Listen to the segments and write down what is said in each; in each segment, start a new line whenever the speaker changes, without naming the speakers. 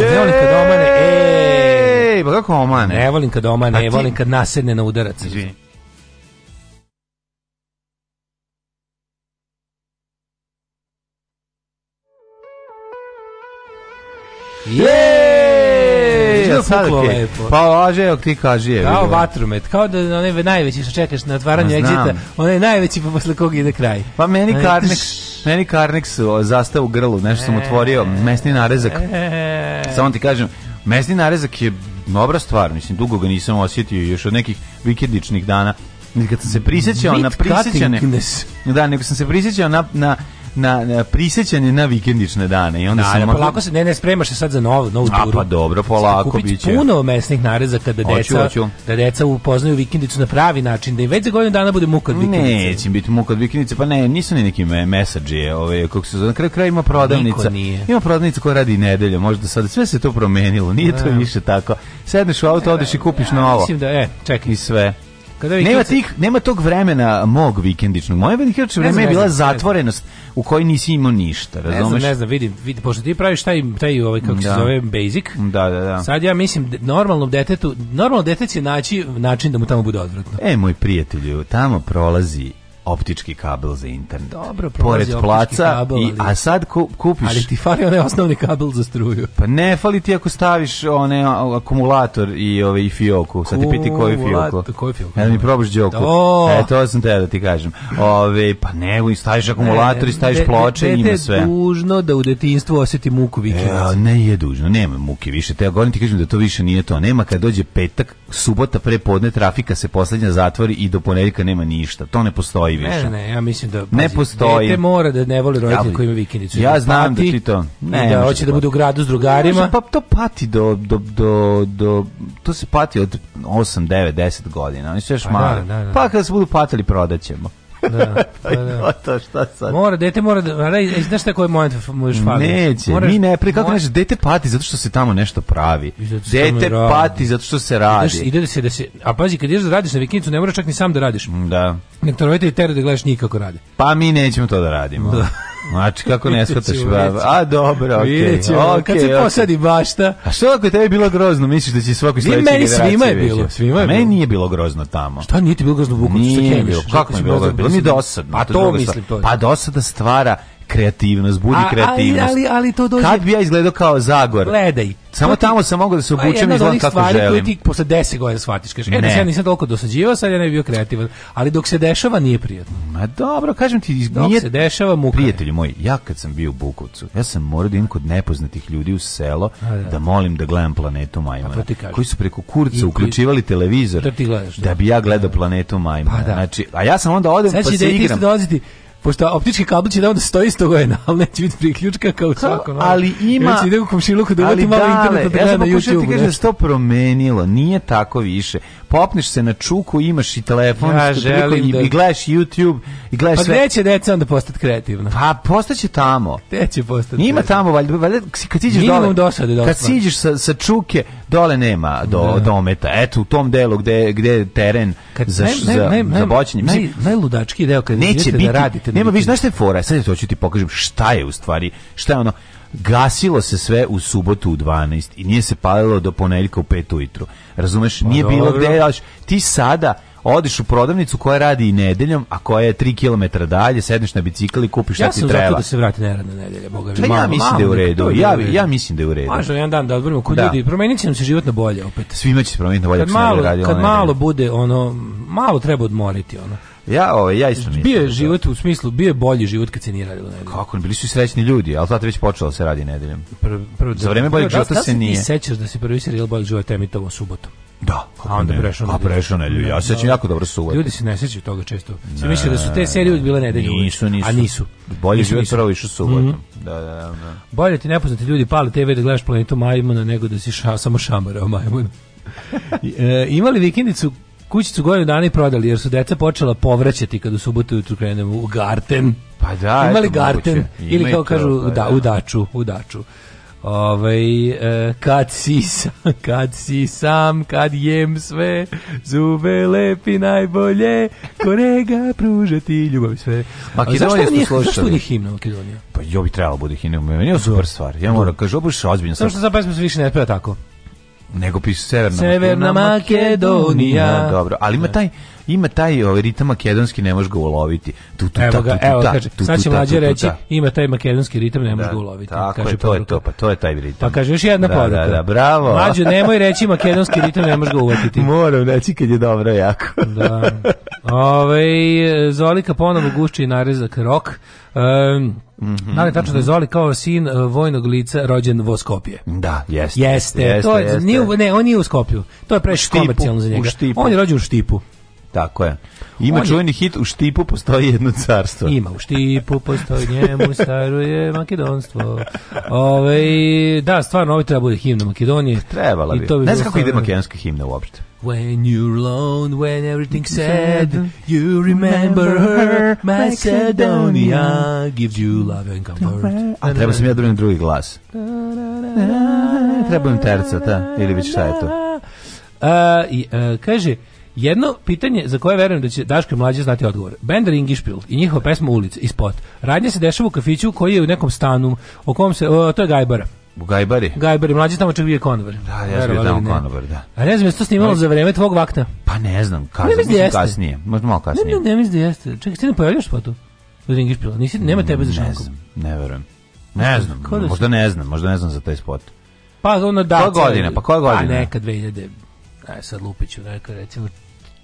slušam, ne volim kad omane,
ej. Pa kako omane?
Ne volim kad omane, ne volim kad nasedne na udarac.
Izvini.
Jeeeej! Sad je Pa laže, ok ti kaži je.
Kao vatromet, kao da onaj najveći što čekaš na otvaranje egzita, onaj najveći pa posle kog ide kraj.
Pa meni Karnek Meni Karnex u grlu, nešto sam e. otvorio, mesni narezak. E. Samo ti kažem, mesni narezak je dobra stvar, mislim, dugo ga nisam osjetio još od nekih vikendičnih dana. Kad sam se prisjećao na prisjećane... Da, nego sam se prisjećao na, na na, na prisećanje na vikendične dane i onda da, sam da,
polako se ne ne spremaš se sad za novu novu
pa turu. pa dobro, polako biće.
Puno mesnih nareza kada deca oću, oću. da deca upoznaju vikendicu na pravi način, da i već za godinu dana bude muka vikendice.
Neće biti muka vikendice, pa ne, nisu ni neki message je, ove kako se na kraju kraj ima prodavnica. Ima prodavnica koja radi nedelju, možda sad sve se to promenilo, nije da. to više tako. Sedneš u auto, da, odeš i da, kupiš da, novo. Mislim
da e, čekaj
i sve. Kada nema, tih, nema tog vremena mog vikendičnog. Moje vikendično vreme je bila zatvorenost u kojoj nisi imao ništa, razumeš? Ne znam, ne
znam, vidim, vidim, pošto ti praviš taj, taj ovaj, kako da. se zove, basic.
Da, da, da.
Sad ja mislim, normalnom detetu, normalno detet će naći način da mu tamo bude odvratno.
E, moj prijatelju, tamo prolazi optički kabel za internet. Dobro, Pored placa,
kabel,
i, a sad ku, kupiš...
Ali ti fali onaj osnovni kabel za struju.
Pa ne, fali ti ako staviš one akumulator i, ove, ovaj i fioku. Sad ti piti koju fioku. Koju fioku? Ja mi probaš džoku. E, to sam te da ti kažem. Ove, pa ne, staviš akumulator i staviš ploče
i
ima sve. Ne,
dužno da u detinstvu osjeti muku
vikenda. E, ne je dužno, nema muke više. Te ja govorim ti kažem da to više nije to. Nema kad dođe petak, subota prepodne trafika se poslednja zatvori i do ponedjeljka nema ništa. To ne postoji
više. Ne, ne, ja mislim da
pazi, ne postoji.
Dete mora da ne voli roditelj koji ima vikendicu.
Ja znam da ti to.
Ne, da hoće da, da bude u gradu s drugarima.
Pa to pati do, do, do, do to se pati od 8, 9, 10 godina. Oni su još pa mali. Da, da, pa kada se budu patili prodaćemo da, pa da. to šta sad?
Mora, dete mora da, ali, e, znaš šta koji moment možeš
faliti? Neće, Moraš, mi ne, pri, kako mora... nešto, dete pati zato što se tamo nešto pravi. Dete radi. pati zato što se radi. Znaš,
ide da se, da se, a pazi, kad ideš da radiš na vikincu, ne moraš čak ni sam da radiš.
Da.
Nek te roditelji tere da gledaš nikako kako rade.
Pa mi nećemo to da radimo. Da. Mači, kako ne shvataš baba? A dobro, okej. Okay, okay,
kad se okay. posadi bašta.
A što ako tebi bilo grozno, misliš da će svaki sledeći generacija?
Meni svima je bilo, svima je bilo.
Meni nije bilo grozno tamo.
Šta nije ti bilo grozno u Bukovcu? Nije
bilo. Kako mi bilo? Bilo mi dosadno.
Pa, pa to mislim to. je.
Pa dosada stvara kreativnost, budi a, kreativnost.
Ali, ali, ali to dođe...
Kad bi ja izgledao kao Zagor?
Gledaj.
Samo ti, tamo sam mogao da se pa, obučem i izgledam kako želim. Jedna od onih stvari koje
ti posle 10 godina shvatiš. Kažeš, e, da se ja nisam toliko dosađivao, sad ja ne bi bio kreativan. Ali dok se dešava nije prijatno.
Ma dobro, kažem ti,
dok nije... se dešava muka.
Prijatelji moji, ja kad sam bio u Bukovcu, ja sam morao da idem kod nepoznatih ljudi u selo a, da, da, molim da gledam planetu Majmana. Koji su preko kurca uključivali televizor
ti gledaš,
da. da bi ja gledao planetu Majmana. Pa, da. Znači, a ja sam onda odem Sad
pa
se da igram. Sad
će dolaziti pošto optički kabel će da onda stoji 100 godina, ali neće biti priključka kao u No.
Ali ima... Neće da
ide u komšiluku da uvati malo internet da gleda na YouTube. Ja ti
kažem da se to promenilo, nije tako više. Popneš se na čuku, imaš i telefon ja, želim i, da... i gledaš YouTube i gledaš
pa
sve.
Pa gde će deca onda postati kreativna?
Pa postaće tamo. Gde će
postati? Ima tamo, valjda, valjda kad siđeš
dole, dosade, kad siđeš sa, sa čuke, dole nema do, da. dometa. Eto, u tom delu gde, gde je teren kad, za, naj, naj, naj, za, naj, za boćenje.
Mislim, naj, najludački deo kad neće da biti, da radite
internetu. Nema, vi znaš šta je fora, sad to ću ti pokažem šta je u stvari, šta je ono, gasilo se sve u subotu u 12 i nije se palilo do ponedeljka u 5 ujutru. Razumeš? Pa nije pa, bilo gde, daš, ti sada odeš u prodavnicu koja radi i nedeljom, a koja je 3 km dalje, sedneš na bicikl i kupiš šta ja ti treba.
Ja sam da se vrati neradna nedelja, boga mi. Pa da ja mislim da je u redu. Ja,
ja mislim da je u redu.
Možda jedan dan da odbrimo kod
da.
ljudi. Promenit nam se život na bolje opet.
Svima će se promeniti na bolje.
Kad, malo, kad malo bude, ono, malo treba odmoriti, ono.
Ja, ovaj ja isto nisam.
Bio je da život u smislu, bio je bolji život kad se nije radilo nedeljom.
Kako, bili su srećni ljudi, al tad već počelo da se radi nedeljom. Prvo prvo za vreme da- boljeg života se nije. Da se
sećaš
da
se prvi serijal boljeg života emitovao subotom.
Da,
a onda prešao na.
A
prešao na
ljudi. Ja se sećam jako dobro subote.
Ljudi se ne sećaju toga često. Se misle da su te serije
uvijek
bile nedelje. Nisu,
nisu. A
nisu.
Bolji život prvo išao mhm. subotom. Da, da, da. Bolje ti nepoznati
ljudi pali TV da gledaš planetu Majmuna nego da si ša, samo šamarao Majmuna. e, imali vikendicu kućicu godinu dana i prodali jer su deca počela povraćati kad u subotu jutru krenemo u garten.
Pa da, imali garten
moguće. ili Ima kao kažu pa, da, da, u daču, u daču. Ovaj e, kad si sam, kad si sam, kad jem sve, zube lepi najbolje, korega pružati ljubav sve. Makedonija smo slušali. Zašto nije himna Makedonija?
Pa jo bi trebalo da bude himna, meni je super stvar. Ja da. moram, kažu, obuš ozbiljno.
što za pesmu se više ne peva tako?
Nego piše Severna,
Severna Makedonija. Makedonija. Da,
dobro, ali ima da. taj ima taj ovaj ritam makedonski, ne možeš ga uloviti.
Tu tu evo ga, evo kaže, sad će mlađe reći, ima taj makedonski ritam, ne da, možeš ga uloviti. Tako
kaže, je, to je to, pa to je taj ritam.
Pa kaže još jedna da, da poruka.
Da, da, bravo.
Mlađe, nemoj reći makedonski ritam, ne možeš ga uloviti.
Moram reći kad je dobro jako. da.
Ovaj Zolika ponovo gušči i narezak rok. Um, Mm -hmm. Da li tačno da je Zoli kao sin eh, vojnog lica rođen u Skopje?
Da, jeste.
Jeste, jeste to je, jeste. Nije, ne, on nije u Skopju. To je previše komercijalno za njega. On je rođen u Štipu.
Tako je. Ima On čuveni je... hit U štipu postoji jedno carstvo. Ima,
U štipu postoji njemu staruje makedonstvo. Ove, da, stvarno, ovo ovaj
treba da
bude himna Makedonije. Trebala
bi. I to bi ne znam kako ide makedonska himna uopšte. When you're alone, when everything's sad, you remember her, Macedonia gives you love and comfort. A treba sam ja drugi da drugi glas. Treba im terca, ta, da, ili već šta je to. Uh, i, uh,
kaže, Jedno pitanje za koje verujem da će Daško mlađi znati odgovor. Band Ringišpil i njihova pesma Ulica i spot. Radnje se dešava u kafiću koji je u nekom stanu o kom se, o, to je Gajbara.
U Gajbari?
Gajbari, mlađi tamo čak bio konobar.
Da, ja sam bio
tamo
konobar, da.
A ne znam, jeste to snimalo za vreme tvog vakta?
Pa ne znam, kasnije, ne mislim da kasnije. Možda malo kasnije. Ne,
ne, ne mislim da jeste. Čekaj, ti ne pojavljaš spotu? Ringišpila, nisi, nema tebe za šankom. Ne znam,
ne verujem. Ne znam, da možda ne znam, možda ne znam za taj spot.
Pa ono da.
Koja godina,
pa
koja godina?
Pa neka 2000 Aj sad Lupiću rekao, recimo,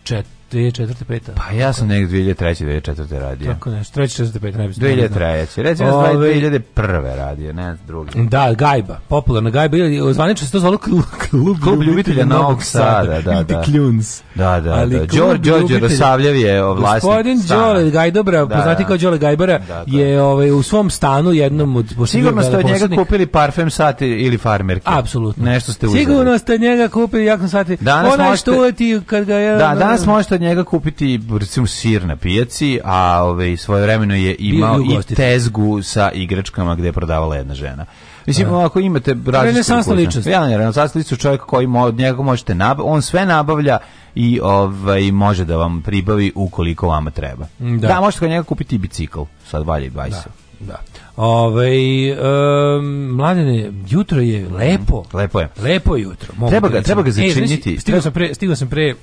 čet, 2004. peta.
Pa ja sam negdje 2003. 2004. radio.
Tako
nešto, 3. 65. ne bih 2003. Recimo
Ove... Ovaj- 2001. radio, ne drugi. Da, gajba, popularna gajba. Zvanično se to zvalo klub,
klub, klub ljubitelja Novog Sada. Da,
da,
da. Kljuns. Da, da, Ali da. Đor, Đorđe Rosavljev je vlasnik Gospodin
Đole Gajdobra, da, poznati kao da. Đole Gajbara, da, da. je ovaj, u svom stanu jednom
od... Sigurno ste od njega kupili parfem sati ili farmerke.
Apsolutno. Nešto ste uzeli. Sigurno ste njega kupili, jak sam sati. Danas možete... Kad ga je, da, danas
možete od njega kupiti recimo sir na pijaci, a ovaj svoje svojevremeno je imao i tezgu sa igračkama gdje je prodavala jedna žena. Mislim, uh, ako imate
različitu ličnost.
Ja ne, renesansna ličnost čovjek koji mo, od njega možete nabaviti, on sve nabavlja i ovaj, može da vam pribavi ukoliko vama treba. Da, da možete kod njega kupiti i bicikl, sad valje i bajsa.
Da. da. Ove, ovaj, um, mladene, jutro je lepo.
Lepo je.
Lepo je jutro.
Mogu treba ga, treba ga e, začiniti. E, znači,
stigao, sam pre, stigao sam pre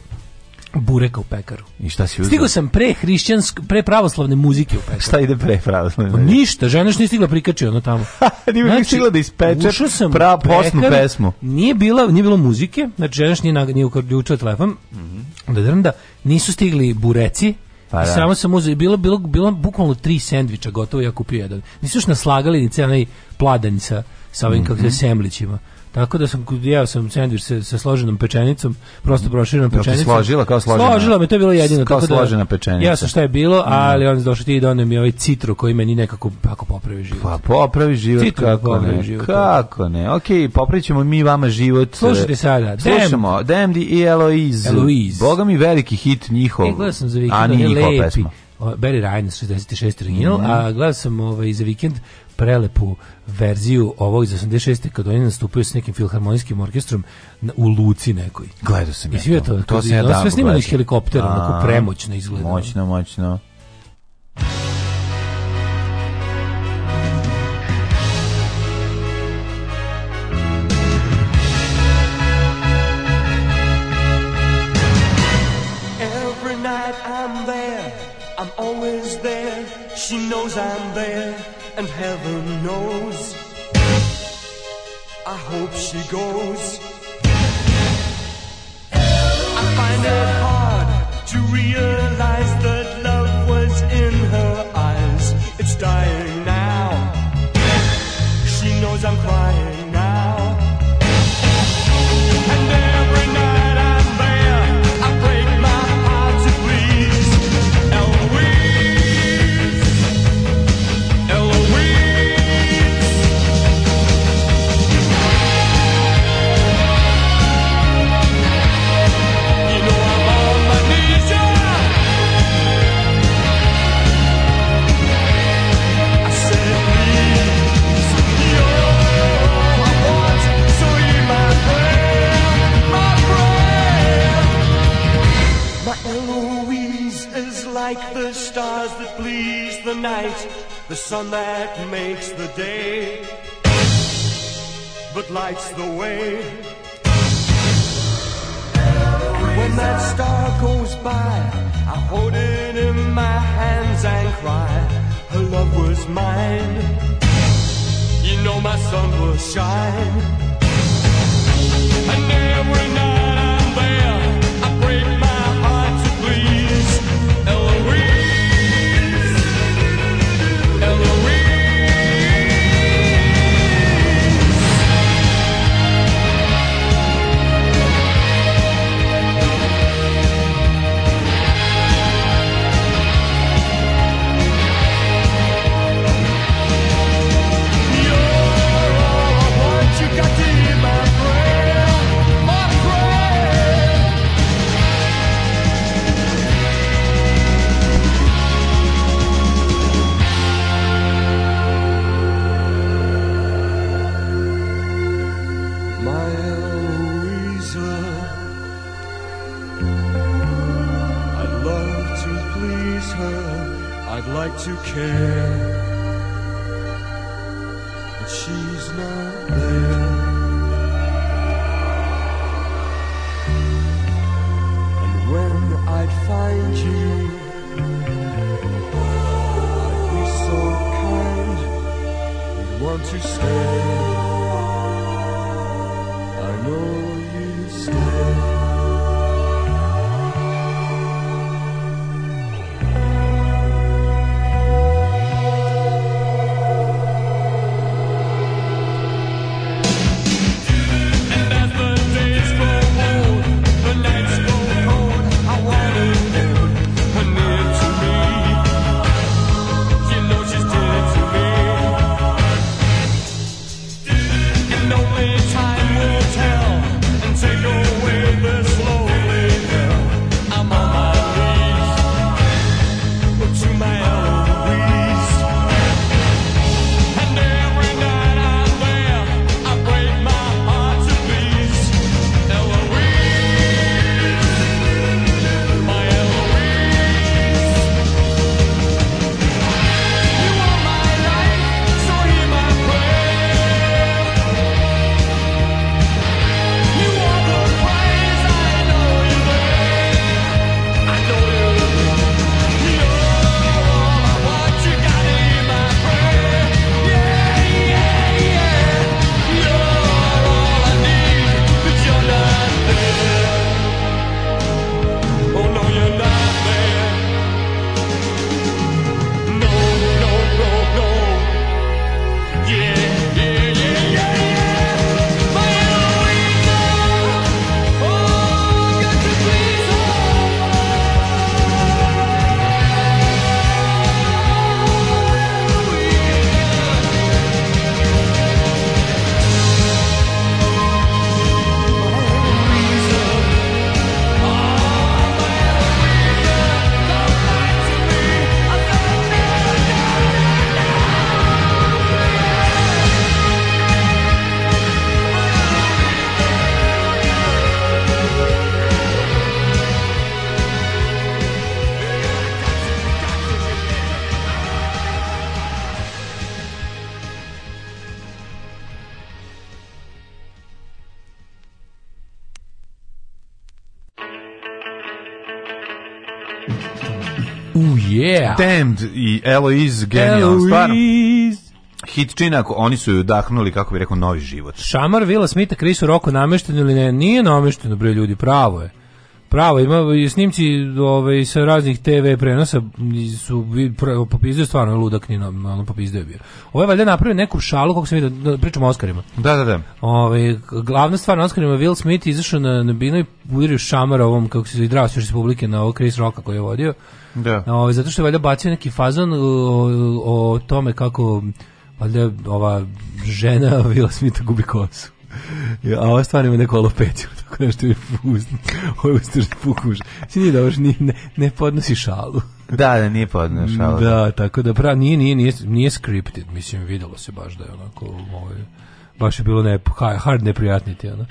bureka u pekaru.
I šta si uzeo?
Stigao sam pre hrišćansk, pre pravoslavne muzike u pekaru.
šta ide pre pravoslavne? Pa
ništa, žena još nije stigla prikačio ono tamo. nije
znači, stigla da ispeče sam pra, posnu pekar, pesmu.
Nije, bila, nije bilo muzike, znači žena još nije, nije uključio telefon, mm -hmm. da drnda, nisu stigli bureci, pa da. Samo sam uzeo, bilo, bilo, bilo bukvalno tri sendviča gotovo, ja kupio jedan. Nisu još naslagali ni znači, cijel onaj pladanj sa, sa ovim mm -hmm. kako se semlićima. Tako da sam ja sam sendvič sa, sa složenom pečenicom, prosto proširenom pečenicom.
složila kao složena.
Složila me, to je bilo jedino kao tako da-
složena da, pečenica.
Ja sam šta je bilo, da. ali mm. on došao ti i donio mi ovaj citru koji meni nekako kako popravi život.
Pa popravi život citru kako popravi ne. Život, da. kako ne? Okej, okay, popravićemo mi vama život. E,
Slušajte sada.
Slušamo Damned i Eloise. Eloise. Boga mi veliki hit njihov. E, sam za vikend, a nije njihova pesma.
Barry Ryan 66 original, mm a gledao sam ovaj, za vikend prelepu verziju ovog iz 86. kad oni nastupaju s nekim filharmonijskim orkestrom u Luci nekoj.
Gledao sam I ja to. To, to se da
ja da. Sve snimali iz helikoptera, onako premoćno izgleda.
Moćno, moćno. Every
night I'm there, I'm always there, she knows I'm there. and heaven knows I hope she goes. I find it hard to realize the the sun that makes the day, but lights the way. when that star goes by, I hold it in my hands and cry, her love was mine. You know my sun will shine, and every night. like to care, but she's not there. And when I'd find you, I'd be so kind, you'd want to stay.
Tea. Damned i Eloise, genijalna
stvar.
Hitčina, oni su ju dahnuli, kako bi rekao, novi život.
Šamar, Vila Smita, Krisu Roku namešteno ili ne? Nije namešteno, bre, ljudi, pravo je. Pravo, ima i snimci ove, ovaj, sa raznih TV prenosa su popizdeo stvarno je ludak ni normalno popizdeo bio. Ovo je valjda napravio neku šalu kako se vidi da, pričamo o Oskarima.
Da, da, da.
Ovaj glavna stvar na Oskarima Will Smith izašao na na binu i udario šamara ovom kako se idrao sve Republike na ovog Chris Rocka koji je vodio.
Da.
Ovaj zato što je valjda bacio neki fazon uh, o, o tome kako valjda ova žena Will Smith gubi kosu. A ova stvar ima neku alopeću, tako nešto je fuz. Ovo ovaj je pukuš. Si nije dobro, ni, ne, ne podnosi šalu.
Da, da, nije podnosi šalu.
Da, da, tako da, pra, nije, nije, nije,
nije
scripted, mislim, videlo se baš da je onako, ovaj, baš je bilo ne, hard neprijatniti, ono.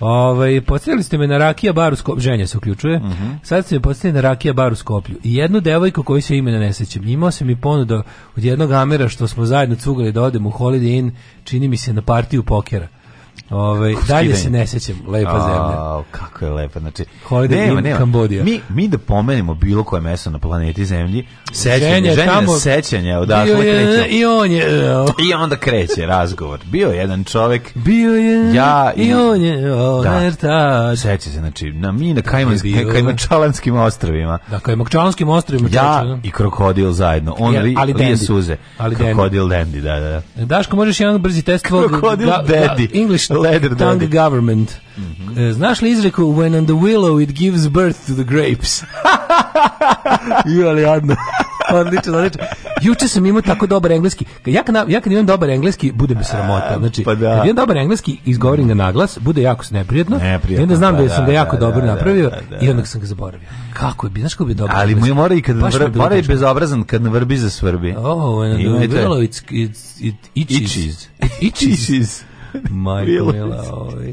Ovaj podsjetili ste me na Rakija bar u Skoplju, ženja se uključuje. Mm -hmm. Sad ste me podsjetili na Rakija bar u Skoplju. I jednu devojku koju se imena ne sećam. Imao sam i ponudu od jednog Amera što smo zajedno cugali da odem u Holiday Inn, čini mi se na partiju pokera. Ovaj dalje se ne sećam, lepa A, zemlja.
kako je lepa, znači.
Holiday nema, nema. Kambodija.
Mi mi da pomenemo bilo koje mesto na planeti Zemlji, sećanje, tamo sećanje odatle
kreće. I on
je e, i onda kreće razgovor. Bio jedan čovek... Bio
je. Ja i, i on je.
O, e, da. Seća se, znači, na mi na da, Kajmanskim Kajmačalanskim ostrvima.
Da, Kajmačalanskim ostrvima.
Ja čoče, da. i krokodil zajedno. On ja, ali li, suze. Ali krokodil Dendi, da, da, da.
Daško, možeš jedan brzi test tvog
Krokodil
Dendi. English ništa. Leder Tongue government. Mm -hmm. Znaš li izreku When on the willow it gives birth to the grapes?
Ima li jadno? odlično,
odlično. Juče sam imao tako dobar engleski. Ja kad, ja kad imam dobar engleski, bude mi sramota. Znači, pa da. kad imam dobar engleski, izgovorim ga na glas, bude jako neprijedno.
Neprijedno.
I onda znam pa da, sam ga da, jako da, dobro da, napravio da, da, i onda sam ga zaboravio. Kako je, bi, znaš kako bi dobro.
Ali mu je mora i kad vr, mora i bezobrazan kad na vrbi za svrbi.
Oh, and the willow it's, it's, it
itches.
It itches.
Majko Mila, ovaj.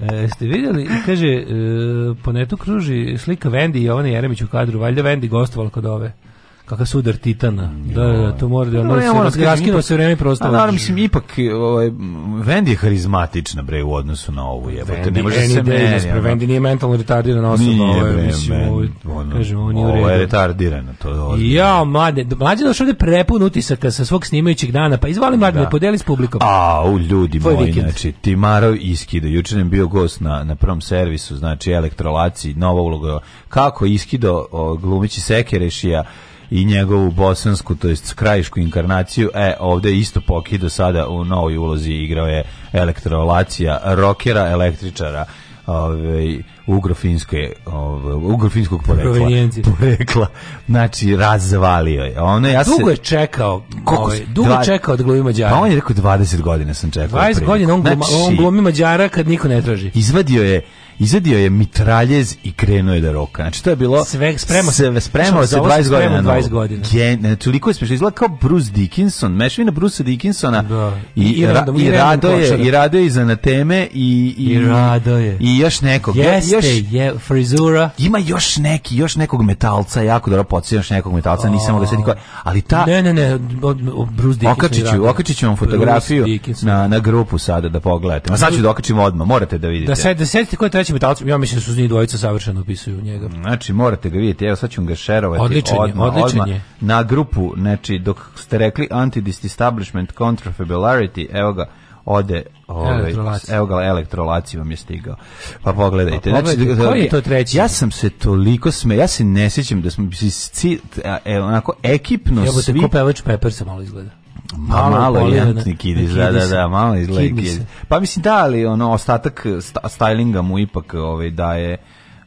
E, ste vidjeli, kaže, e, ponetu kruži slika Vendi i Jovana Jeremić u kadru, valjda Vendi gostovala kod ove kakav sudar Titana. Mm, da, da, to mora da, pa da ono se raskinuo se vreme prosto.
Da, mislim ipak ovaj Vendi je harizmatična bre u odnosu na ovu jebote. Ne može da se meni.
Vendi nije mentalno retardirana osoba, ovaj mislim, kažem, on je Ovo je
retardirano, to je ozbiljno.
Ja, mlade, mlađe došao ovde prepun utisaka sa svog snimajućeg dana, pa izvali mlade, da. podeli s publikom. A,
u ljudi moji, znači, Timaro iskido, juče nam bio gost na, na prvom servisu, znači, elektrolaciji, nova uloga, kako iskido glumići Sekerešija, i njegovu bosansku, to jest krajišku inkarnaciju. E, ovde isto poki do sada u novoj ulozi igrao je elektrolacija rokera, električara, ove, ugrofinske, ove, ugrofinskog porekla. porekla. Znači, razvalio je. Ono, ja dugo
se, je čekao. Koliko, ovaj, dugo dva, čekao da glumi
Mađara. Pa on je rekao 20 godina sam čekao.
20 godina on, gluma, znači, on glumi Mađara kad niko ne traži.
Izvadio je Izadio je mitraljez i krenuo je da roka. Znači to je bilo
sve spremao se
spremao se 20 godina. 20 godina.
Gen,
toliko je smešno izgleda kao Bruce Dickinson, mešavina Bruce Dickinsona da. i i, ra, da i, i Rado je i Rado je iza na teme i
i, I Rado je.
I još nekog.
Jeste,
još
je frizura.
Ima još neki, još nekog metalca, jako dobro još nekog metalca, nisam se setio. Ali ta
Ne, ne, ne, Bruce Dickinson.
Okačiću, okačiću vam fotografiju na na grupu sada da pogledate. Ma sad ću da okačimo odmah, morate da vidite. Da se da
setite ko trećim italcem, ja mislim da su njih dvojica savršeno opisuju njega.
Znači, morate ga vidjeti, evo sad ću ga šerovati. Odličan
je, odličan odmah, je.
Na grupu, znači, dok ste rekli anti-disestablishment contrafabularity, evo ga, ode
ovaj
evo ga elektrolaci vam je stigao. Pa pogledajte.
Pa, znači, pogledajte. znači koji je to treći?
Ja sam se toliko sme, ja se ne sjećam da smo se onako ekipno Jebote,
svi. Jebote, ko pevač Peppersa malo izgleda
malo, malo polirane. Kidis, da,
da, da, malo
izgleda Pa mislim da, ali ono, ostatak stylinga mu ipak ovaj, daje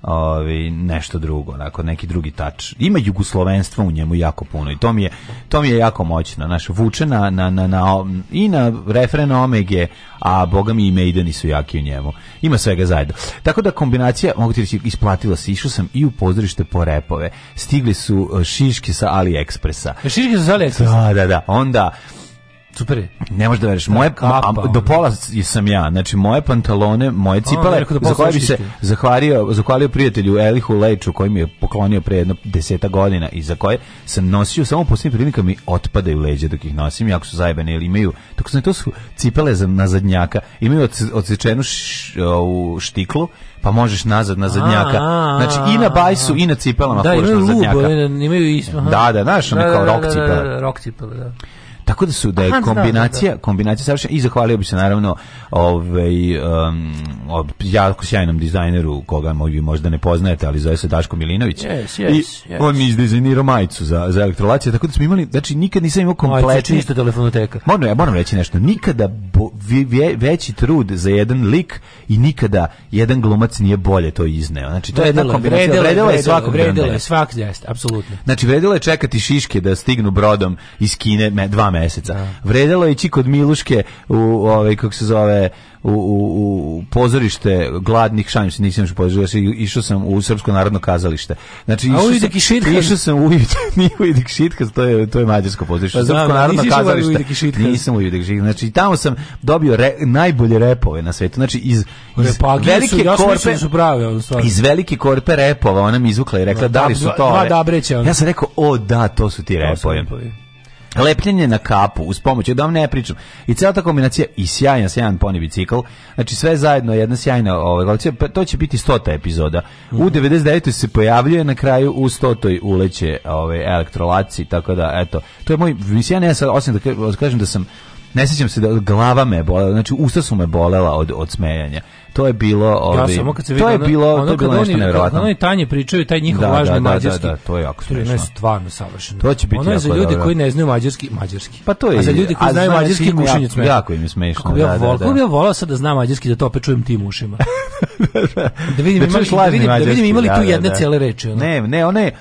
ovaj nešto drugo, onako neki drugi tač. Ima jugoslovenstva u njemu jako puno i to mi je to mi je jako moćno, naš vuče na, na, na, na i na refren Omege, a boga mi i Maideni su jaki u njemu. Ima svega zajedno. Tako da kombinacija, mogu ti reći, isplatila se, išao sam i u pozorište po repove. Stigli su e, šiške sa AliExpressa.
Šiške
sa
AliExpressa? Da,
da, da. Onda
Super je.
Ne možeš da veriš. Da, moje kapa, a, do pola sam ja. Znači moje pantalone, moje cipele, a, da za koje bi se zahvalio, zahvalio prijatelju Elihu Lejču koji mi je poklonio pre jedno 10 godina i za koje sam nosio samo po svim prilikama mi otpadaju leđa dok ih nosim, jako su zajebane ili imaju. Tako sam to su cipele za nazadnjaka. Imaju odsečenu u štiklu pa možeš nazad na zadnjaka. Znači i na bajsu i na cipelama
da, imaju lubo, imaju
Da, da, znaš, one da, kao rok cipele. Da, da, rok cipele,
da.
Tako da su da je kombinacija, da, da. kombinacija savršena i zahvalio bih se naravno ovaj, um, jako sjajnom dizajneru koga vi možda ne poznajete, ali zove se Daško Milinović.
Yes, yes, I
yes. on mi izdizajnirao majicu za, za elektrolacije, tako da smo imali, znači nikad nisam imao kompletni... Majica
čista telefonoteka.
Moram, ja moram reći nešto, nikada bo, ve, veći trud za jedan lik i nikada jedan glumac nije bolje to izneo. Znači, to vredilo, je jedna kombinacija, vredilo,
vredilo, je svakog vredilo je svak jest,
apsolutno. Znači, vredilo je čekati šiške da stignu brodom iz Kine me, dva meseca. Da. Vredilo je ići kod Miluške u, ovaj, kako se zove, u, u, u pozorište gladnih šanj, nisam još pozorište, išao sam u Srpsko narodno kazalište. Znači, išao, sam, i išao sam u nije u Idik Šitkas, to je, to je mađarsko pozorište.
Pa, Srpsko narodno kazalište.
U nisam u Idik Šitkas. Znači, tamo sam dobio re, najbolje repove na svetu. Znači, iz, iz Repagije velike
su, ja
korpe, da su
prave,
iz velike korpe repova, ona mi izvukla i rekla, da, da li da, su to?
Da, da,
ja sam rekao, o da, to su ti repovi. Lepljenje na kapu uz pomoć, da vam ne pričam. I cela ta kombinacija i sjajan, sjajan poni bicikl. Znači sve zajedno jedna sjajna ovaj, kolekcija. Pa, to će biti 100 ta epizoda. U 99. Mhm. se pojavljuje na kraju u 100 toj uleće ovaj, elektrolaci. Tako da, eto. To je moj, mislim, ja ne osim da kažem da sam ne sećam se da glava me bolela, znači usta su me bolela od, od smejanja. To je bilo, ovi, ja, kad se vidio, to je bilo, ono, to je bilo nešto neverovatno.
Oni tanje pričaju, taj njihov da,
lažno da,
da, mađarski.
Da, da,
to je
jako smiješno. To je
stvarno savršeno.
To će biti ono je
za ljude koji ne znaju mađarski, mađarski.
Pa to je.
A za ljude koji znaju mađarski, mušenje smešno.
Jako im je smešno. Kako bi ja da, da, volao, da. kako ja
volao sad da znam mađarski, da to opet čujem tim ušima. da vidim, da, imali, da, vidim, da vidim imali tu jedne cele reči.
Ne, ne, one,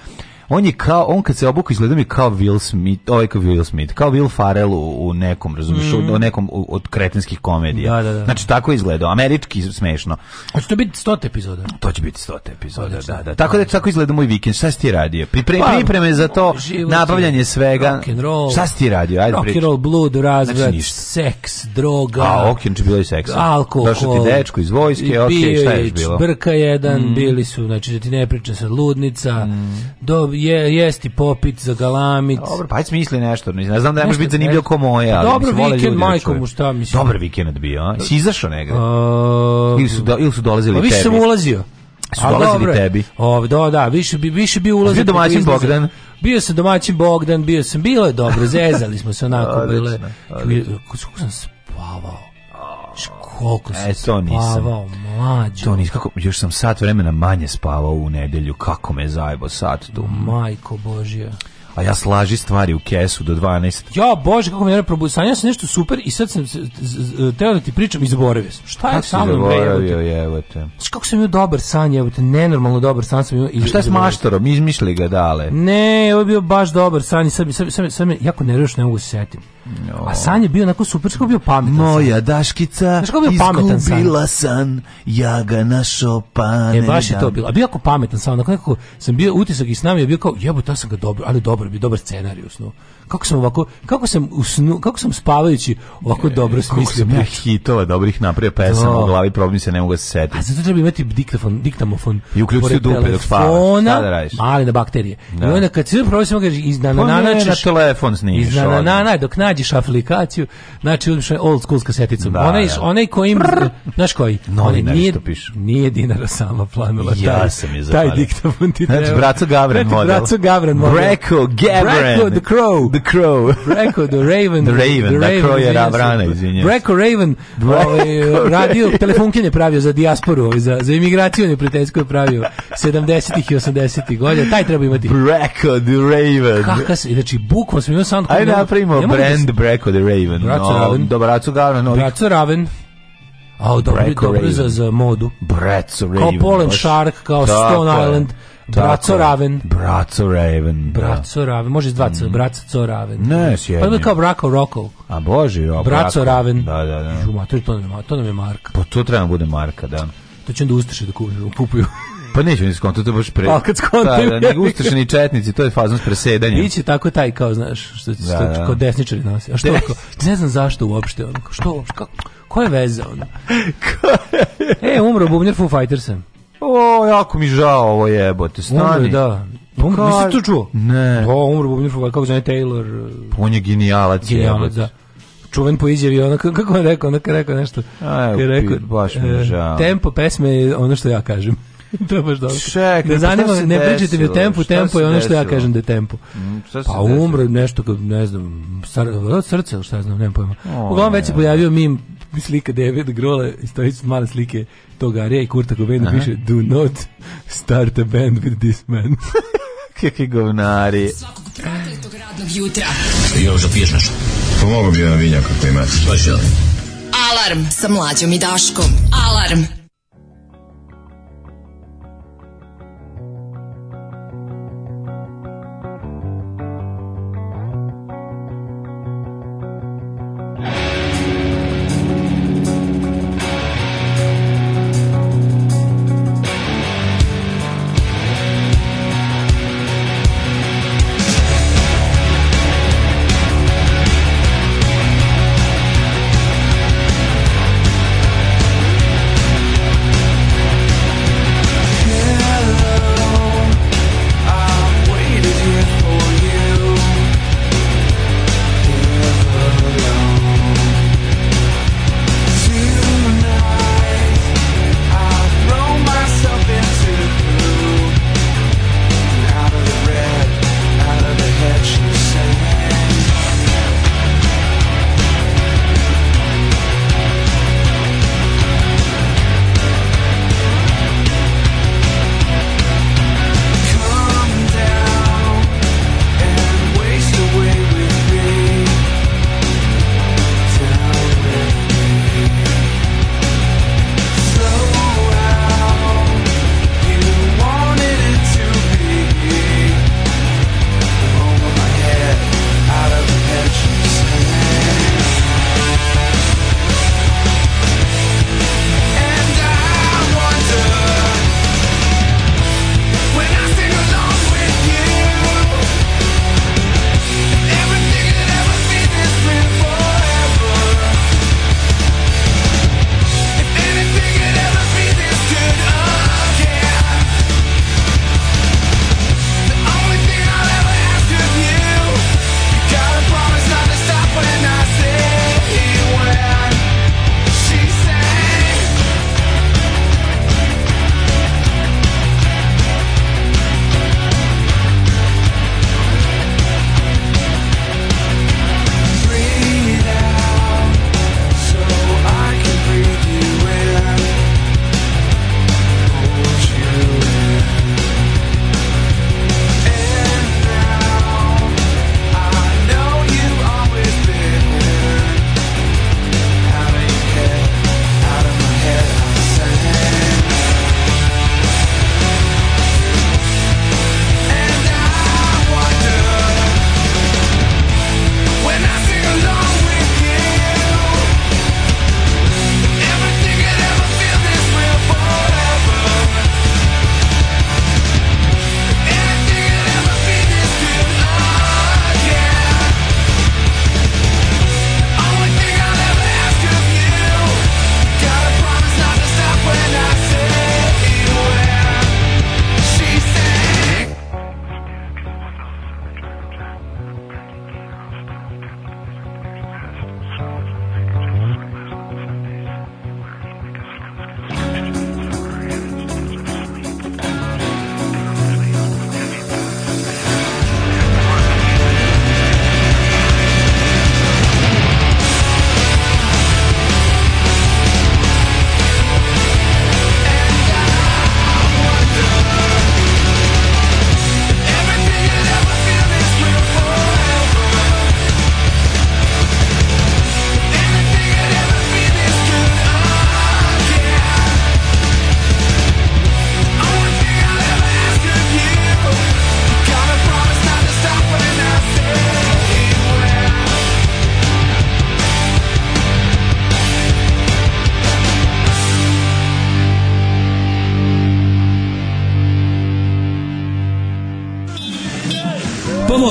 on je kao on kad se obuku izgleda mi kao Will Smith, ovaj kao Will Smith, kao Will Farrell u, u nekom, razumiješ, mm. u nekom u, od kretenskih komedija.
Da, da, da.
Znači tako izgleda, američki smešno.
Hoće to biti 100 epizoda.
To će biti 100 epizoda, da, da. Tako da tako izgleda moj vikend. Šta si ti radio? Pripre, pa, pripreme za to, nabavljanje svega. Rock
and roll.
Šta si ti radio?
Ajde rock and roll, blood, znači, razvrat, znači ništa. seks, droga.
A, ok, znači bilo je seks. Alkohol. Došao ti dečko iz vojske, ok, šta je bilo?
Brka jedan, mm. bili su, znači da ti ne pričam sad, ludnica. Mm. Do, je, jesti popit, zagalamit. Dobro,
pa ajde smisli nešto. Ne znam da ne može biti zanimljivo ko pa ali Dobro vikend, da majko mu šta mislim. Dobar vikend bio, a? Si izašao negde? Uh, ili, su ili su dolazili pa, tebi?
Više sam ulazio.
Su a, dolazili dobro, tebi?
O, da, da, više, bi, više bi ulazio.
Bio domaćin Bogdan?
Bio sam domaćin Bogdan, bio sam, bilo je dobro, zezali smo se onako. bile, kako sam spavao koliko sam e, to nisam. spavao, mlađo. To nisam,
kako, još sam sat vremena manje spavao u nedelju, kako me zajebo sat tu.
Majko Božja.
A ja slaži stvari u kesu do 12.
Ja, bože, kako mi je probudio. Sanjao sam nešto super i sad sam teo da ti pričam i
zaboravio
sam. Šta je sa
mnom, bre,
evo te? Znaš kako sam imao dobar san, evo te, nenormalno dobar san sam imao.
I, šta je
s
maštorom? Izmišli ga dale.
Ne, ovo je bio baš dobar san i sad, sad, sad, sad me jako nerviš, ne mogu da se setim. A san je bio onako super, što bio pametan
Moja daškica san. bio izgubila san, ja ga našo pa E,
baš je to bilo. A bio jako pametan san, onako nekako sam bio, utisak i s nami je bio kao, jebo, ta sam ga dobro, ali dobro, bio dobar scenarij u snu kako sam ovako, kako sam usnu, kako sam spavajući ovako e,
dobro
smislio
priče. Kako hitova dobrih napravio pesama no. Da. u glavi, problem se
ne
mogu da se
setiti. A zato treba imati diktafon, diktamofon.
I uključiti dupe
dok spavaš. Šta da radiš? Mali
na
bakterije. Da. I onda kad sve probaš, samo kažeš iz na
pa
na
telefon snimiš. Iz na na
dok nađeš aplikaciju, znači uzmeš old school kaseticom. Da, onaj, da. onaj koji im, znaš koji?
No, onaj, nije,
nije dinara sama planula. Ja taj,
sam je zapalio. Taj diktafon ti znači, treba. Znači, Braco Gavran model. Braco Gavran model. Breko
Gavran. Breko the Crow the Crow. Breko
the
Raven.
The
Raven,
the, the da, Raven, Crow je
Ravrana, izvinjavam. Breko Raven, ovaj, radio, telefonkin je pravio za diasporu, ovaj, za, za imigraciju neprijateljsku je pravio 70-ih i 80-ih godina. Taj treba imati.
Breko the Raven.
Kaka se, znači, bukvom smo imali sound.
Ajde da napravimo brand Breko the Raven. Braco no, Raven. Dobar, Braco Raven. No,
Braco Raven. A, oh, dobro, dobro za, za modu. Braco
Raven. Kao
Polen Shark, kao Stone Island. Je.
Braco Raven.
Braco Raven. Da. Braco Raven. Može dva mm. Braco Raven.
Ne, s Pa je
kao Brako Roko.
A bože, jo.
Braco Raven.
Da, da, da.
Žumator, to nam je, to nam je marka.
Pa to treba da bude marka, da.
To će onda ustaše da, da kupuju. Pupuju.
Pa neću ni skonto, to je baš pre...
Pa kad
skonto... Da, da, nego ustašeni četnici, to je faznost presedanja.
Biće tako taj kao, znaš, što, što, da, da. kod desničari nosi. A što, Des... ne znam zašto uopšte, ono, što, kako, koja je veza, ono? e, umro bubnjar Foo Fightersa.
O, jako mi žao ovo jebote, stani. Umre, da.
Um, nisi to čuo?
Ne. Da,
umro Bubnjur Fubaj, kako zove Taylor. Uh,
pa on
je
genijalac.
Genijalac, da čuven po izjavi, ona kako je rekao, ona je rekao nešto.
Aj,
je
rekao, baš mi e, žao.
Tempo pesme je ono što ja kažem. to je baš dobro.
Čekaj,
ne pa
zanima, pa ne
pričajte
mi o
tempu, tempo je ono što
desilo?
ja kažem da je tempo. Mm, pa umro nešto, ne znam, srce, od srca, znam, nemam pojma. O, Uglavnom već se pojavio mim slika David Grohle, stoji male slike toga Arija i Kurta Cobaina piše Do not start a band with this man.
Kakvi govnari.
Svakog prokletog radnog jutra.
Još da piješ nešto? Pomogu bi jedan vinjak ako imate.
Alarm sa mlađom i Daškom. Alarm.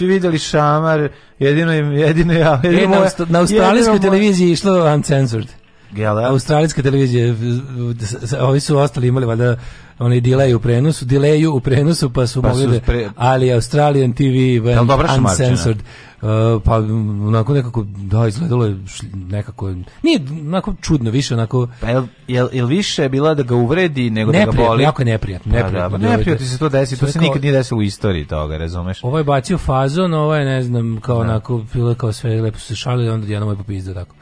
svi videli šamar, jedino, im jedino ja.
Jedino e, moja, na, australijskoj televiziji je išlo uncensored. Jel Australijska televizija, ovi su ostali imali valjda oni delay u prenosu, delayu u prenosu pa su pa mogli da, pre... ali Australian TV went uncensored. Uh, pa onako nekako da izgledalo je nekako nije onako čudno više onako
pa jel, jel, jel više je bila da ga uvredi nego da ga boli
jako neprijatno pa da, neprijatno,
pa, da, neprijatno se to desi to se kao, nikad nije desilo u istoriji toga razumeš
ovo je bacio fazon ovo je ne znam kao da. onako bilo kao sve lepo se šalili onda jednom je popizdao tako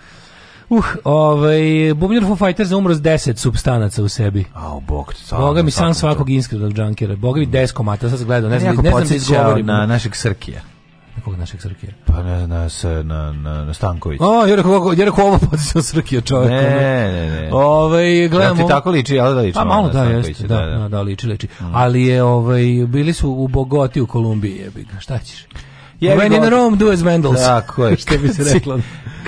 Uh, ovaj, Bubnjar Foo Fighters umro s 10 substanaca u sebi.
A, oh, bog.
Boga mi sam svakog inskrednog džankera. Boga mi mm. des komata, sad gledao. Ne znam, ne,
znam
da
izgovorim. na našeg Srkija.
Na kog našeg Srkija?
Pa ne, na, na, na, na Stanković.
O, jer kako jer rekao ovo podsjeća Srkija čovjek.
Ne, ne, ne.
Ovaj gledamo... Ja
ti tako liči,
ali da
liči. Pa
malo da, jeste, da da, da, da, da, liči, liči. Mm. Ali je, ovaj, bili su u Bogoti u Kolumbiji, jebiga, šta ćeš? Je When in Rome, do as Vandals. Tako je, Šta bi se
reklo.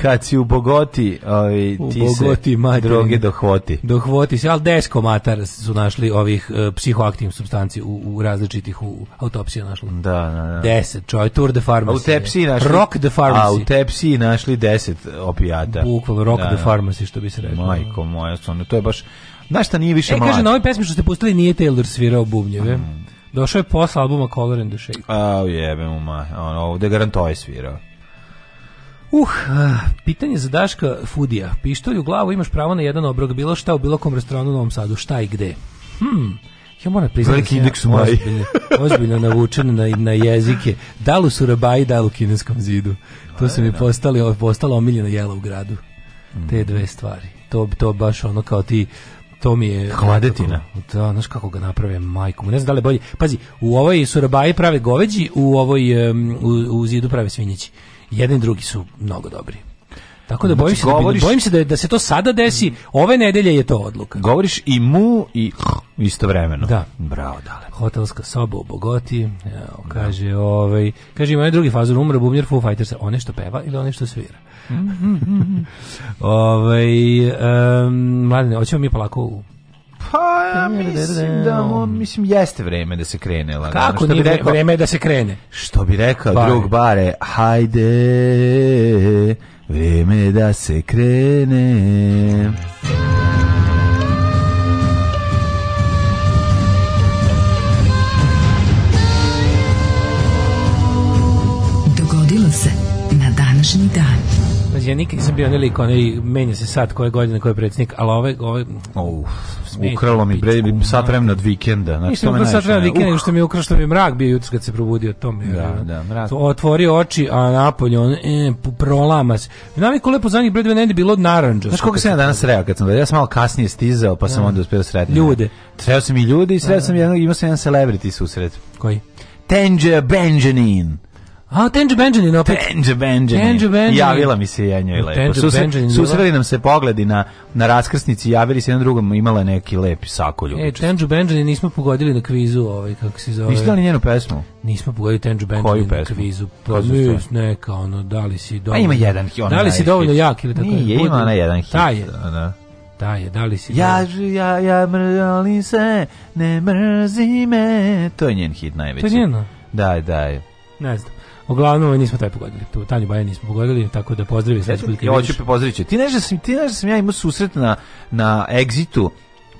Kad si u Bogoti, ovaj, ti Bogoti, se materine. droge dohvoti.
Dohvoti se, ali desko matar su našli ovih uh, psihoaktivnih substanci u, u različitih u autopsija našli.
Da, da, da.
Deset, čoj, Tour de Pharmacy. A u tepsiji
našli...
Rock the Pharmacy. A
u tepsiji našli deset opijata.
Bukvalno, Rock da,
the
da. Pharmacy, što bi se reklo.
Majko moja, to je baš... Znaš šta nije više e, mlad?
E, kaže, na ovoj pesmi što ste pustili nije Taylor svirao bubnjeve. Mm. Došao je posle albuma Color and the Shape.
A, jebe mu ma, ono, ovde garanto je svirao.
Uh, ah, pitanje za Daška Fudija. Pištolj u glavu imaš pravo na jedan obrok, bilo šta u bilo kom restoranu u Novom Sadu, šta i gde. Hmm, ja moram
priznati Veliki da indeks ja
ozbiljno, ozbiljno navučen na, na jezike. Da li su rabaji, da li u kineskom zidu. To se mi postali, postala omiljena jela u gradu. Te dve stvari. To, to baš ono kao ti To mi je...
Hladetina.
da, znaš kako ga naprave majkom. Ne znam da li bolje. Pazi, u ovoj surabaji prave goveđi, u ovoj um, u, u zidu prave svinjići. Jedni i drugi su mnogo dobri. Tako da bojim, znači, se, da govoriš, da, bojim se da, da se to sada desi, ove nedelje je to odluka.
Govoriš i mu i istovremeno.
Da.
Bravo,
dale. Hotelska soba u Bogoti, evo, kaže, da. ovaj, kaže, ima drugi fazor, umre bubnjer Foo Fighters, one što peva ili one što svira. ovaj, um, mladine, hoćemo mi polako u
pa ja mislim da on, mislim jeste vreme da se krene lagano.
Kako što nije bi rekao, vreme da se krene?
Što bi rekao bare. drug bare, hajde Vreme da se krene.
Dogodilo se na današnji dan. Pazi, ja nikad nisam bio onaj lik, onaj, menja se sad koje godine, koje je predsjednik, ali ove, ove,
Uf Ukralo mi bre, sat vremena od vikenda.
Znači, to ukrao da sat vremena od vikenda, što mi je ukrao što mi je mrak bio jutros kad se probudio. To mi je, da, da, mrak. Otvori oči, a napolje, on, e, prolama se. Naviko lepo zadnjih bre dve nedelje bilo od naranđa.
Znaš koliko sam ja danas sreo kad sam ja sam malo kasnije stizao, pa sam da. onda uspio da sretiti.
Ljude.
Sreo sam i ljude i sreo sam jednog, imao sam jedan celebrity susret.
Koji?
Tanger Benjamin.
A, Tenđe Benjamin
opet. Tenđe Benjamin. Tenđe Benjamin. Javila mi se ja njoj lepo. Susre, susreli nam se pogledi na, na raskrsnici, javili se jedan drugom, imala neki lepi sako ljubičast.
E, Tenđe Benjamin nismo pogodili na kvizu, ovaj, kako se zove.
Niste dali njenu pesmu?
Nismo pogodili Tenđe Benjamin
na
kvizu.
Pa, nis,
neka, ono, da li si
dovoljno... A ima jedan hit.
Da li si dovoljno jak ili tako?
Nije, je, ima ona jedan hit.
Ta je. Da. Da je, da li
si... Ja, ja, ja mrzalim se, ne mrzi me. To je njen hit najveći.
To je njeno?
Da, da je. Ne
znam. Uglavnom, ovaj, nismo taj pogodili. Tu Tanju Bajani nismo pogodili, tako da pozdravi. Sada
ću pozdraviti. Ti nešto da sam, ti nešto da sam ja imao susret na, na egzitu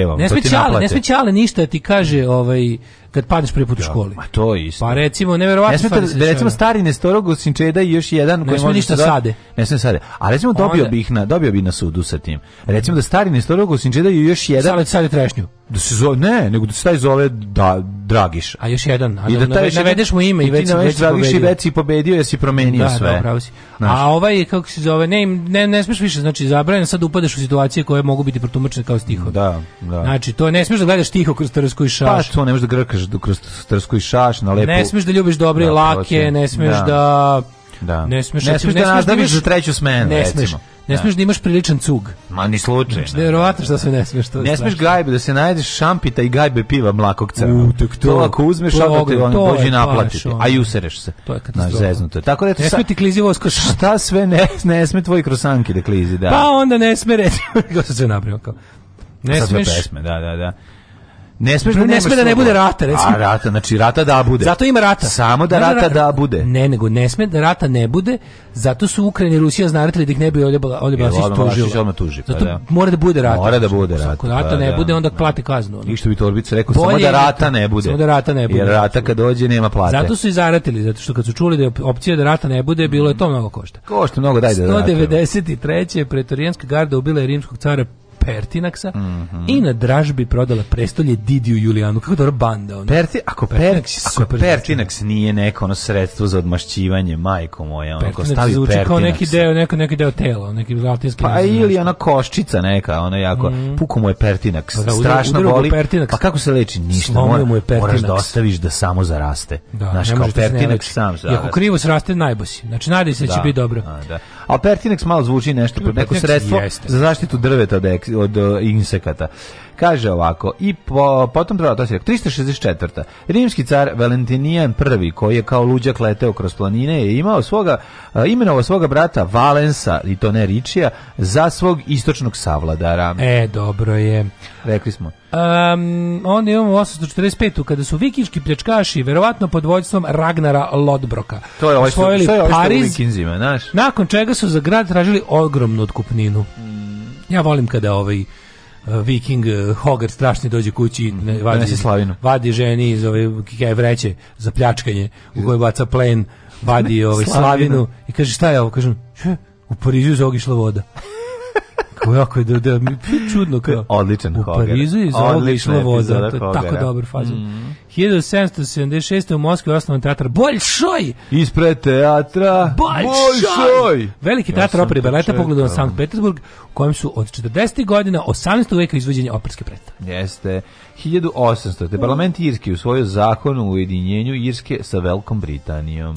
evo,
ne to ti naplate. Ne smećale ništa, da ti kaže, ovaj, kad padneš prvi put u da, školi. Ma
to je isto.
Pa recimo neverovatno. Ne
smete da recimo stari Nestorog Sinčeda i još jedan
koji može ništa sade.
Ne smem sade. A recimo dobio bih na dobio bih na sudu sa tim. Recimo da stari Nestorog Sinčeda i još jedan.
Salet
sade
trešnju.
Da se zove ne, nego da se taj zove da Dragiš.
A još jedan. A I da,
da taj navedeš mu ime
i već već Dragiš i već i pobedio jesi promenio da, sve. Da, pravo si. A ovaj kako se zove, ne ne ne smeš više, znači zabranjen sad upadaš u situacije koje mogu biti protumačene kao
stihovi. Da, da. Znači to ne smeš da gledaš tiho kroz trsku i šaš. Pa to ne možeš da grkaš Da kroz, kroz trsku i šaš na lepu.
Ne smeš da ljubiš dobre da, lake, ne smeš da... da
da. Ne smeš, ne da smeš da, da nastaviš za treću smenu, ne smeš, recimo.
Ne da. smeš da imaš priličan cug.
Ma ni slučaj. Znači, verovatno
što se ne
smeš to. Ne smeš gajbe da se najdeš šampita i gajbe piva mlakog
crnog. U, tek to.
ako uzmeš onda te on dođe naplatiti, a jusereš se. To
je katastrofa. to. Tako da ne sme ti
klizivo šta sve ne ne sme tvoji krosanki da klizi, da.
Pa onda ne sme reći, kako se sve napravio kao. Ne
smeš pesme, da, da, da.
Ne smeš da ne sme da ne bude rata, recimo.
A rata, znači rata da bude.
Zato ima rata.
Samo da rata, rata da bude.
Ne, nego ne sme da rata ne bude, zato su Ukrajina i Rusija znaretili da ih ne bi odjebala,
odjebala tužila.
tuži, pa, zato da. mora da bude rata.
Mora da znači, bude rata. Ako
rata pa ne da. bude, onda plate kaznu. Ono.
I što bi Torbica rekao, samo da rata ne bude.
Samo da rata ne bude.
Jer rata kad dođe nema plate.
Zato su i zaratili, zato što kad su čuli
da
je opcija da rata ne bude, bilo
je
to mnogo košta.
Košta mnogo, daj da.
193. pretorijanska garda ubila je rimskog cara Pertinaksa mm -hmm. i na dražbi prodala prestolje Didiju Julijanu. Kako dobro banda ona.
Perti, ako Pertinaks, ako super Pertinaks nije neko ono sredstvo za odmašćivanje, majko moja, ono ko stavi zvuči Pertinaks. kao
neki deo, neko neki deo tela, neki latinski.
Pa ili ona koščica neka, ona jako mm -hmm. puko mu je Pertinaks. Pa da, strašno boli. Pertinaks. Pa kako se leči? Ništa. Mora, mu je Pertinaks. Moraš da ostaviš
da
samo zaraste.
Da, Znaš, kao da Pertinaks sam zaraste. Ako krivo sraste, najbosi. Znači, nadaj se da će da, biti dobro. A, da.
A Pertinaks malo zvuči nešto, neko sredstvo za zaštitu drveta od, od uh, insekata. Kaže ovako, i po, potom treba to se rekao, 364. Rimski car Valentinijan I, koji je kao luđak leteo kroz planine, je imao svoga, uh, imenovao svoga brata Valensa, i to ne Ričija, za svog istočnog savladara.
E, dobro je.
Rekli smo.
Um, onda imamo 845. kada su vikinški pljačkaši, verovatno pod vođstvom Ragnara Lodbroka,
to je osvojili Pariz, je Pariz, Vikinzima,
naš? nakon čega su za grad tražili ogromnu otkupninu. Mm Ja volim kada ovaj eh, Viking eh, Hogar strašni dođe kući ne, mhm, vadi, ne vadi ženi iz ove kike vreće za pljačkanje u kojoj baca plen vadi ovaj slavinu. slavinu i kaže šta je ovo kažem u Parizu je išla voda Jako je da, da mi čudno kao.
Odličan
U Parizu je iz ovoga išla voza. Tako dobar fazon. Mm. 1776. u Moskvi je osnovan teatar Boljšoj!
Ispred teatra
Boljšoj! Veliki teatar ja opere i baleta pogledao na Sankt Petersburg, u kojem su od 40. godina 18. veka izvođenja operske predstave.
Jeste. 1800. Parlament Irski usvojio zakon o ujedinjenju Irske sa Velikom Britanijom.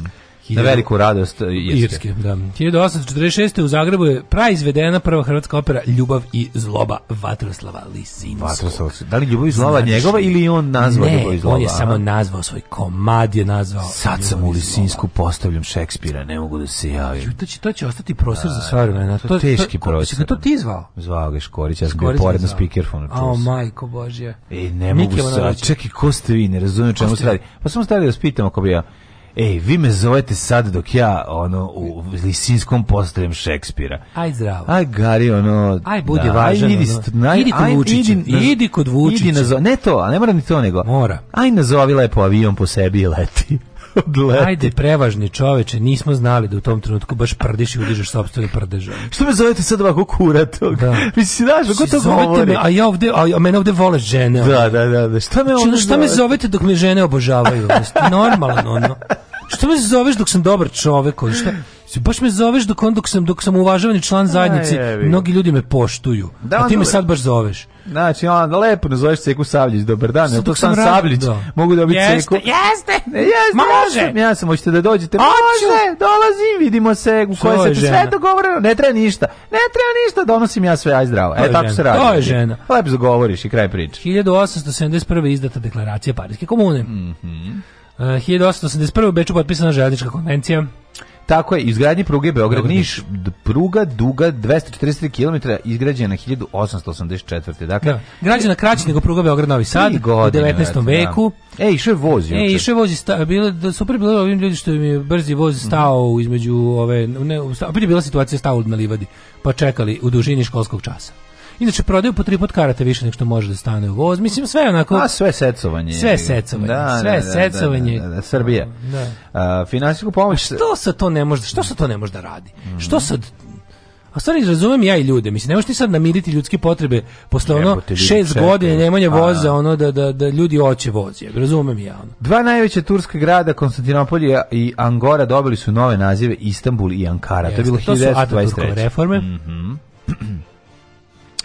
Na veliku radost
e, Irske. Irske da. 1846. u Zagrebu je praizvedena prva hrvatska opera Ljubav i zloba Vatroslava Lisinskog. Vatroslava,
da li Ljubav i zloba znači, njegova ili on nazvao
ne, Ljubav i zloba? on je samo nazvao svoj komad,
je
nazvao
Sad sam u Lisinsku postavljam Šekspira, ne mogu da se javim.
To će, to će ostati prostor za da, stvar vremena. To, to,
teški
to,
prostor.
Kako to ti zvao?
Zvao ga Škorić, ja sam bio pored na speakerfonu.
A, majko Božje. E,
ne mogu se... Čekaj, ko ste vi, ne razumijem čemu se radi. Pa samo stavio da spitam ako bi ja ej, vi me zovete sad dok ja ono u Lisinskom postajem Šekspira. Aj
zdravo.
Aj gari ono.
Aj budi da, važan. Aj, idi, ono, aj, idi kod Vučića. Idi, idi kod Vučića. Idi nazo,
ne to, a ne mora ni to nego.
Mora.
Aj nazovi lepo avion po sebi i leti.
odleti. Ajde, prevažni čoveče, nismo znali da u tom trenutku baš prdiš i udižeš sobstvenu prdežu.
Što me zovete sad ovako kuratog? Da. Mislim,
znaš, ko
to
govori? Me, a ja ovde, a, a mene ovde vole žene.
Da, da, da. da.
Šta me, znači, ono, šta me zovete dok me žene obožavaju? Normalno, ono. Što me zoveš dok sam dobar čovek? Šta? baš me zoveš dok, on, dok, sam, dok sam uvažavani član zajednice, Aj, mnogi ljudi me poštuju, da, a ti me sad baš zoveš.
Znači, on da lepo ne zoveš Ceku Sabljić, dobar dan, ja to sam, sam Sabljić, da. mogu dobiti jeste, Ceku. Jeste, jeste, Ma može. Sam, ja sam, hoćete da dođete, Oću. može, dolazim,
vidimo se, u kojoj se sve dogovoreno, ne treba ništa, ne treba ništa, donosim ja sve, aj zdravo. E, tako žena. se radi. To je žena. Lepo zagovoriš i kraj priče. 1871. izdata deklaracija Parijske komune. Mm -hmm. Uh, 1881. u Beču potpisana željeznička konvencija.
Tako je, izgradnji pruge Beograd-Niš, pruga duga 243 km, izgrađena 1884. Dakle, da.
građena kraće nego pruga Beograd-Novi Sad godine, u 19. Da. veku.
Da. E, išao
je voz.
E,
išao je
voz.
Sta, bile, da, super bilo ovim ljudi što im je brzi voz mhm. stao mm između ove... Ne, opet je bila situacija stao na livadi, pa čekali u dužini školskog časa. Inače, prodaju po tri put karate više nego što može da stane u voz. Mislim, sve onako...
A sve secovanje.
Sve secovanje. Da, sve da, da, da, da, secovanje.
Da, da, Srbija. Da. A, finansijsku pomoć...
A što se to ne može, što se to ne može da radi? Mm. Što sad a stvari razumem ja i ljude, mislim, ne možeš ti sad namiriti ljudske potrebe posle ono šest godina godine nemanja voza, ono da, da, da ljudi oće vozi, razumem ja ono.
Dva najveća turska grada, Konstantinopolje i Angora, dobili su nove nazive Istanbul i Ankara, Jeste, to je bilo 1923. To su
reforme. Mm -hmm.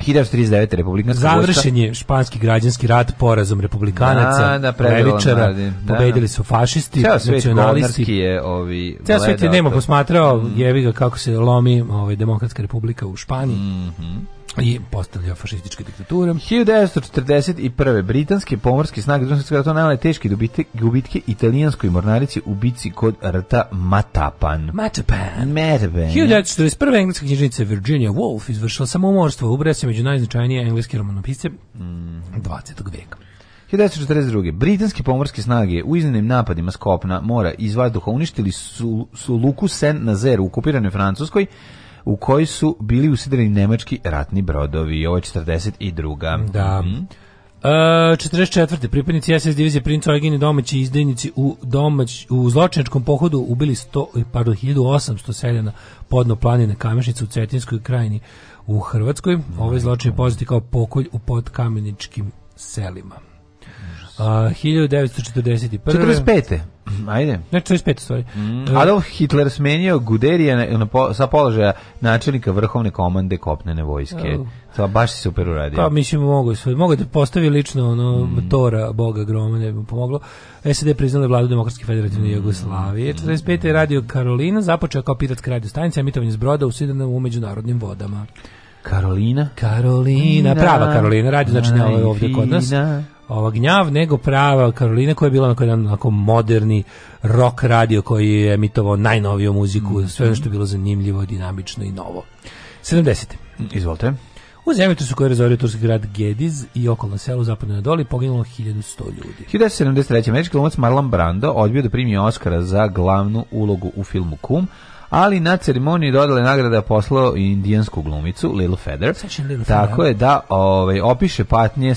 1939.
republikanska Završen je španski građanski rat porazom republikanaca, da, da, levičara, da, pobedili su fašisti, Ceo svet nacionalisti.
je ovi
Ceo svet je nema posmatrao, mm. jevi ga kako se lomi ovaj, demokratska republika u Španiji. Mm -hmm i postavlja fašističke diktature.
1941. britanske pomorske snage drugog svjetskog rata nanele teške gubitke, gubitke italijanskoj mornarici u bici kod rta Matapan.
Matapan. Matapan. 1941. engleska knjižnica Virginia Woolf izvršila samomorstvo u Bresi među najznačajnije engleske romanopisce mm. 20. veka.
1942. Britanske pomorske snage u iznenim napadima Skopna mora iz vazduha uništili su, su Luku Sen na Zeru u okupiranoj Francuskoj u kojoj su bili usidreni nemački ratni brodovi. Ovo je 42.
Da. Mm. E, 44. pripadnici SS divizije Princ Eugen i domaći izdajnici u, domać, u zločinačkom pohodu ubili 100, pardon, 1800 seljana podno planine Kamešnice u Cetinskoj krajini u Hrvatskoj. Ovaj mhm. zločin je poznati kao pokolj u podkameničkim selima. A, 1941.
45. Ajde.
Ne, 45 stvari.
Mm. E, Adolf Hitler smenio Guderija na, na, po, sa položaja načelnika vrhovne komande kopnene vojske. Uh. To baš super uradio. Pa
mislim mogu sve. Mogu da postavi lično ono mm. Tora Boga groma ne bi pomoglo. SED priznala vladu Demokratske federativne mm. Jugoslavije. 45. je radio Karolina započeo kao piratska radio stanica emitovanje s broda u u međunarodnim vodama.
Karolina?
Karolina, prava Karolina, radio znači ne ovaj ovdje kod nas ova gnjav, nego prava Karolina koja je bila onako jedan onako moderni rock radio koji je emitovao najnoviju muziku, mm -hmm. sve ono što je bilo zanimljivo, dinamično i novo. 70.
Izvolite.
U zemljotresu koji je razorio turski grad Gediz i okolno selo u zapadnoj Anadoli poginulo 1100 ljudi.
1973. američki glumac Marlon Brando odbio da primi Oscara za glavnu ulogu u filmu Kum, ali na ceremoniji dodale nagrada poslao indijansku glumicu Lil
Feather.
Little tako Feather. je da ovaj opiše patnje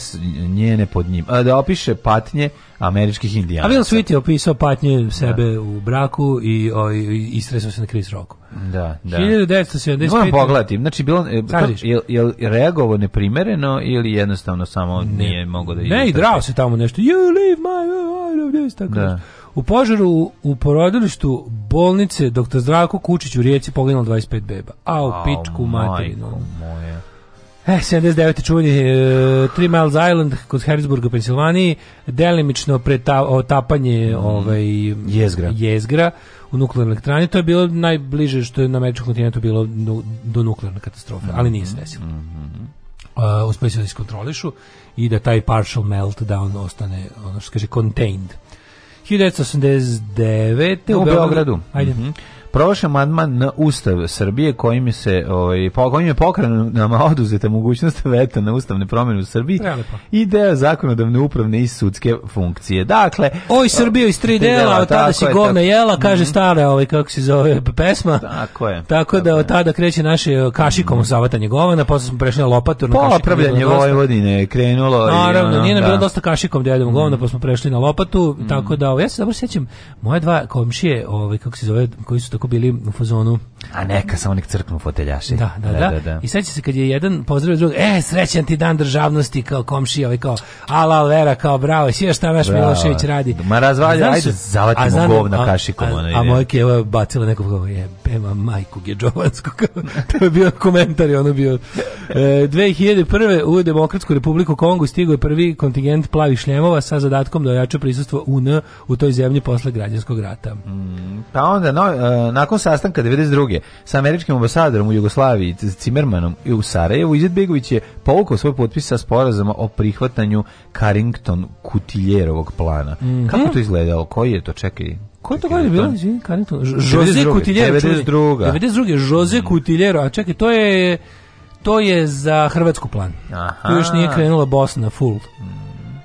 njene pod njim, da opiše patnje američkih indijana. A Will
Sweet je opisao patnje sebe da. u braku i oj, ovaj, istresao se na Chris Rocku.
Da, da.
1975. Moram
pogledati. Znači, bilo, je, je, je reagovao neprimereno ili jednostavno samo ne, nije mogo da...
Ne, i drao se tamo nešto. You leave my... I love this, tako da. Nešto. U požaru u porodilištu bolnice dr. Zdravko Kučić u rijeci poginulo 25 beba. A u pičku materinu. E, 79. čuveni e, Three Miles Island kod Harrisburga, Pensilvaniji, delimično pretapanje mm. ovaj,
jezgra.
jezgra u nuklearnoj elektrani. To je bilo najbliže što je na američkom kontinentu bilo nu, do nuklearne katastrofe, mm ali nije
se
mhm, desilo. Mm -hmm. uh, uspeli se da iskontrolišu i da taj partial meltdown ostane, ono što kaže, contained. 1989.
u, u Beogradu. Beogradu. Ajde. Mm -hmm prošao amandman na Ustav Srbije kojim se ovaj po kojim je pokrenama oduzeta mogućnost veta na ustavne promene u Srbiji Prelepo. Pa. i deo zakonodavne upravne i sudske funkcije. Dakle,
oj Srbijo iz tri dela, od tada si govne jela, kaže mm stara, ovaj kako se zove pesma.
Tako je.
Tako, da od tada kreće naše e, kašikom mm -hmm. zavatanje govana, posle smo prešli na lopatu na
Popravljanje pa, Vojvodine je krenulo i
Naravno, nije nam da. bilo dosta kašikom deljom mm govna, pa smo prešli na lopatu, tako mhm. da ovaj, ja se dobro sećam, moje dva komšije, ovaj kako se zove, koji su onako bili u fazonu.
A neka samo nek crknu foteljaši.
Da, da, da. da, da. da. I seća se kad je jedan pozdravio drugog, e, srećan ti dan državnosti kao komšija, ovaj kao, ala vera, kao bravo, sve šta naš Milošević radi.
Ma razvalja, ajde, zavatimo da- govna kašikom. A,
a, a mojke je bacila nekog kao, je, pema majku Geđovansku. to je bio komentar i ono bio. E, 2001. u Demokratsku republiku Kongu stigao je prvi kontingent plavih šljemova sa zadatkom da ojača prisustvo UN u toj zemlji posle građanskog rata.
Mm, pa onda no, e, nakon sastanka 92. sa američkim ambasadorom u Jugoslaviji, Cimermanom i u Sarajevu, Izetbegović je povukao svoj potpis sa sporazuma o prihvatanju Carrington-Kutiljerovog plana. Mm -hmm. Kako to izgledalo? Koji je to? Čekaj, Ko je
to godine bilo? Izvini, Carrington. Jose Kutiljero. 92. 92. Jose mhm. Kutiljero. A čekaj, to je, to je za Hrvatsku plan. Aha. Tu još nije krenula Bosna full. Mhm.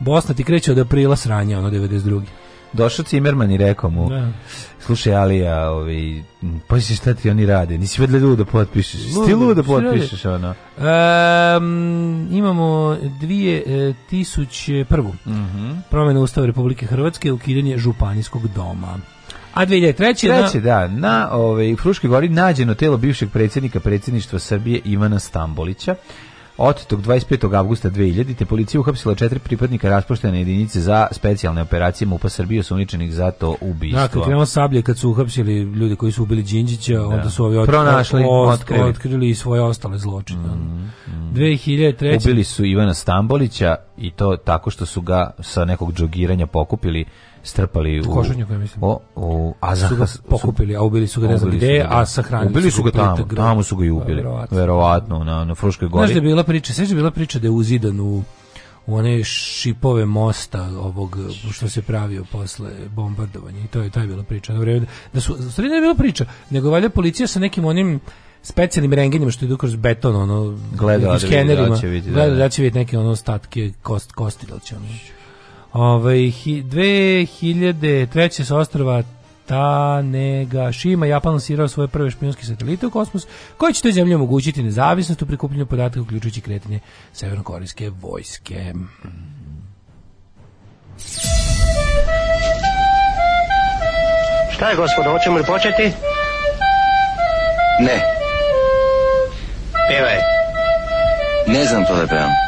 Bosna ti kreće od aprila sranja, ono 92.
Došao Cimerman i rekao mu... Da Slušaj, ali ja, ovi, pa si šta ti oni rade? Nisi vedle ludo potpišeš. Ludo, ti ludo potpišeš, ono.
Um, imamo dvije e, tisuće prvu. Mm -hmm. Promjena Ustava Republike Hrvatske, ukidanje Županijskog doma. A 2003. Treće,
na... da, na ovaj, Fruškoj gori nađeno telo bivšeg predsjednika predsjedništva Srbije Ivana Stambolića. Od tog 25. avgusta 2000. te policija uhapsila četiri pripadnika raspoštene jedinice za specijalne operacije MUPA Srbije osumnjičenih za to ubistvo.
Da, kad sablje, kad su uhapsili ljude koji su ubili Đinđića, da. onda su ovi
otkrili, Pronašli,
ost, otkrili. otkrili. i svoje ostale zločine. Mm, mm. 2003.
Ubili su Ivana Stambolića i to tako što su ga sa nekog džogiranja
pokupili
strpali u košunju, ja mislim. O,
o, a za, pokupili, a ubili su ga ne znam gde, da. a sahranili
ubili su ga tamo, grad. tamo su ga i ubili. Verovatno, verovatno na na Fruškoj gori. Znaš da je
bila priča, sećaš da je bila priča da je uzidan u u one šipove mosta ovog što se pravio posle bombardovanja i to je taj bila priča na vreme da su u stvari ne bila priča nego valjda policija sa nekim onim specijalnim rengenima što idu kroz beton ono gleda da, da će vidjeti neke ono ostatke kost kosti da će ono Ove, 2003. sa ostrva Ta ostrava Šima Japan lansirao svoje prve špijunske satelite u kosmos, koji će toj zemlji omogućiti nezavisnost u prikupljenju podataka uključujući kretanje severnokorejske vojske.
Šta je, gospodo, hoćemo li početi?
Ne.
Pivaj.
Ne znam to da pevam.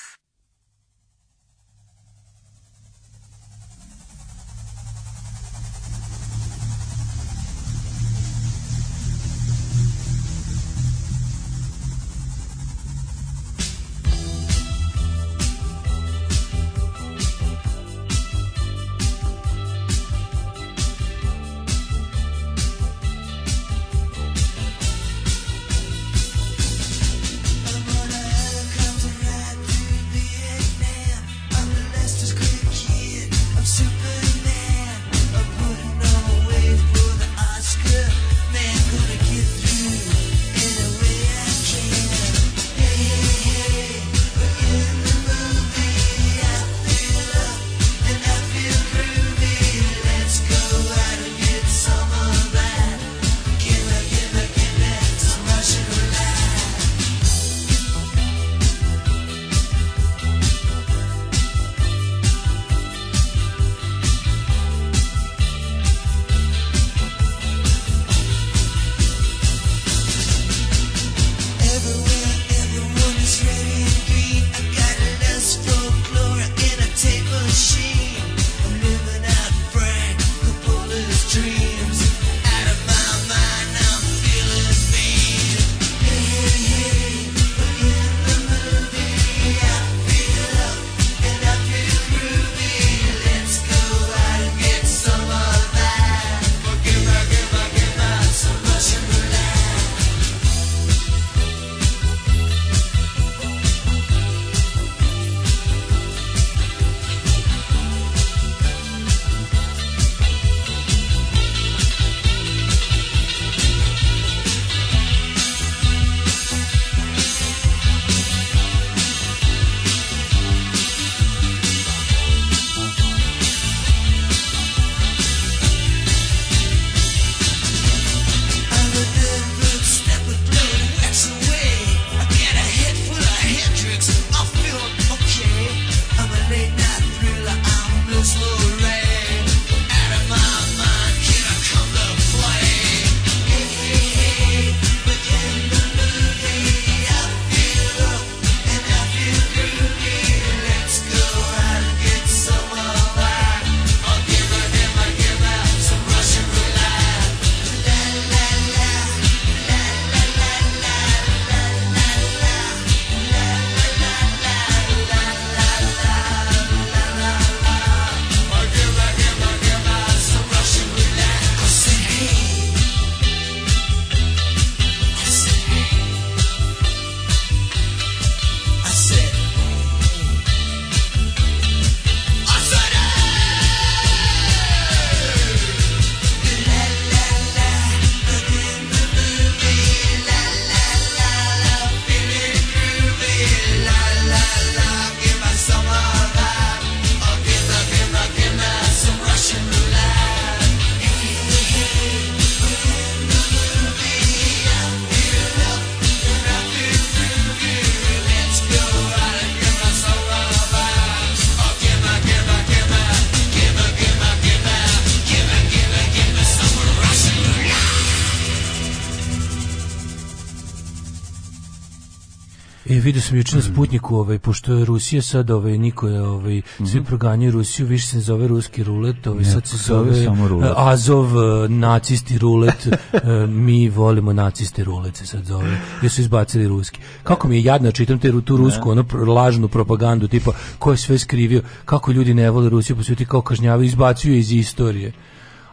vidio sam juče na mm. Sputniku, ovaj, pošto je Rusija sad, ovaj, niko je, ovaj, mm -hmm. svi proganjaju Rusiju, više se zove ruski rulet, ovaj, ne, sad se zove samo rulet. Eh, Azov, eh, nacisti rulet, eh, mi volimo naciste rulet se sad zove, jer su izbacili ruski. Kako mi je jadno, čitam te, tu rusku, ono, lažnu propagandu, tipa, ko je sve skrivio, kako ljudi ne vole Rusiju, po pa svijeti kao kažnjavaju, izbacuju iz istorije.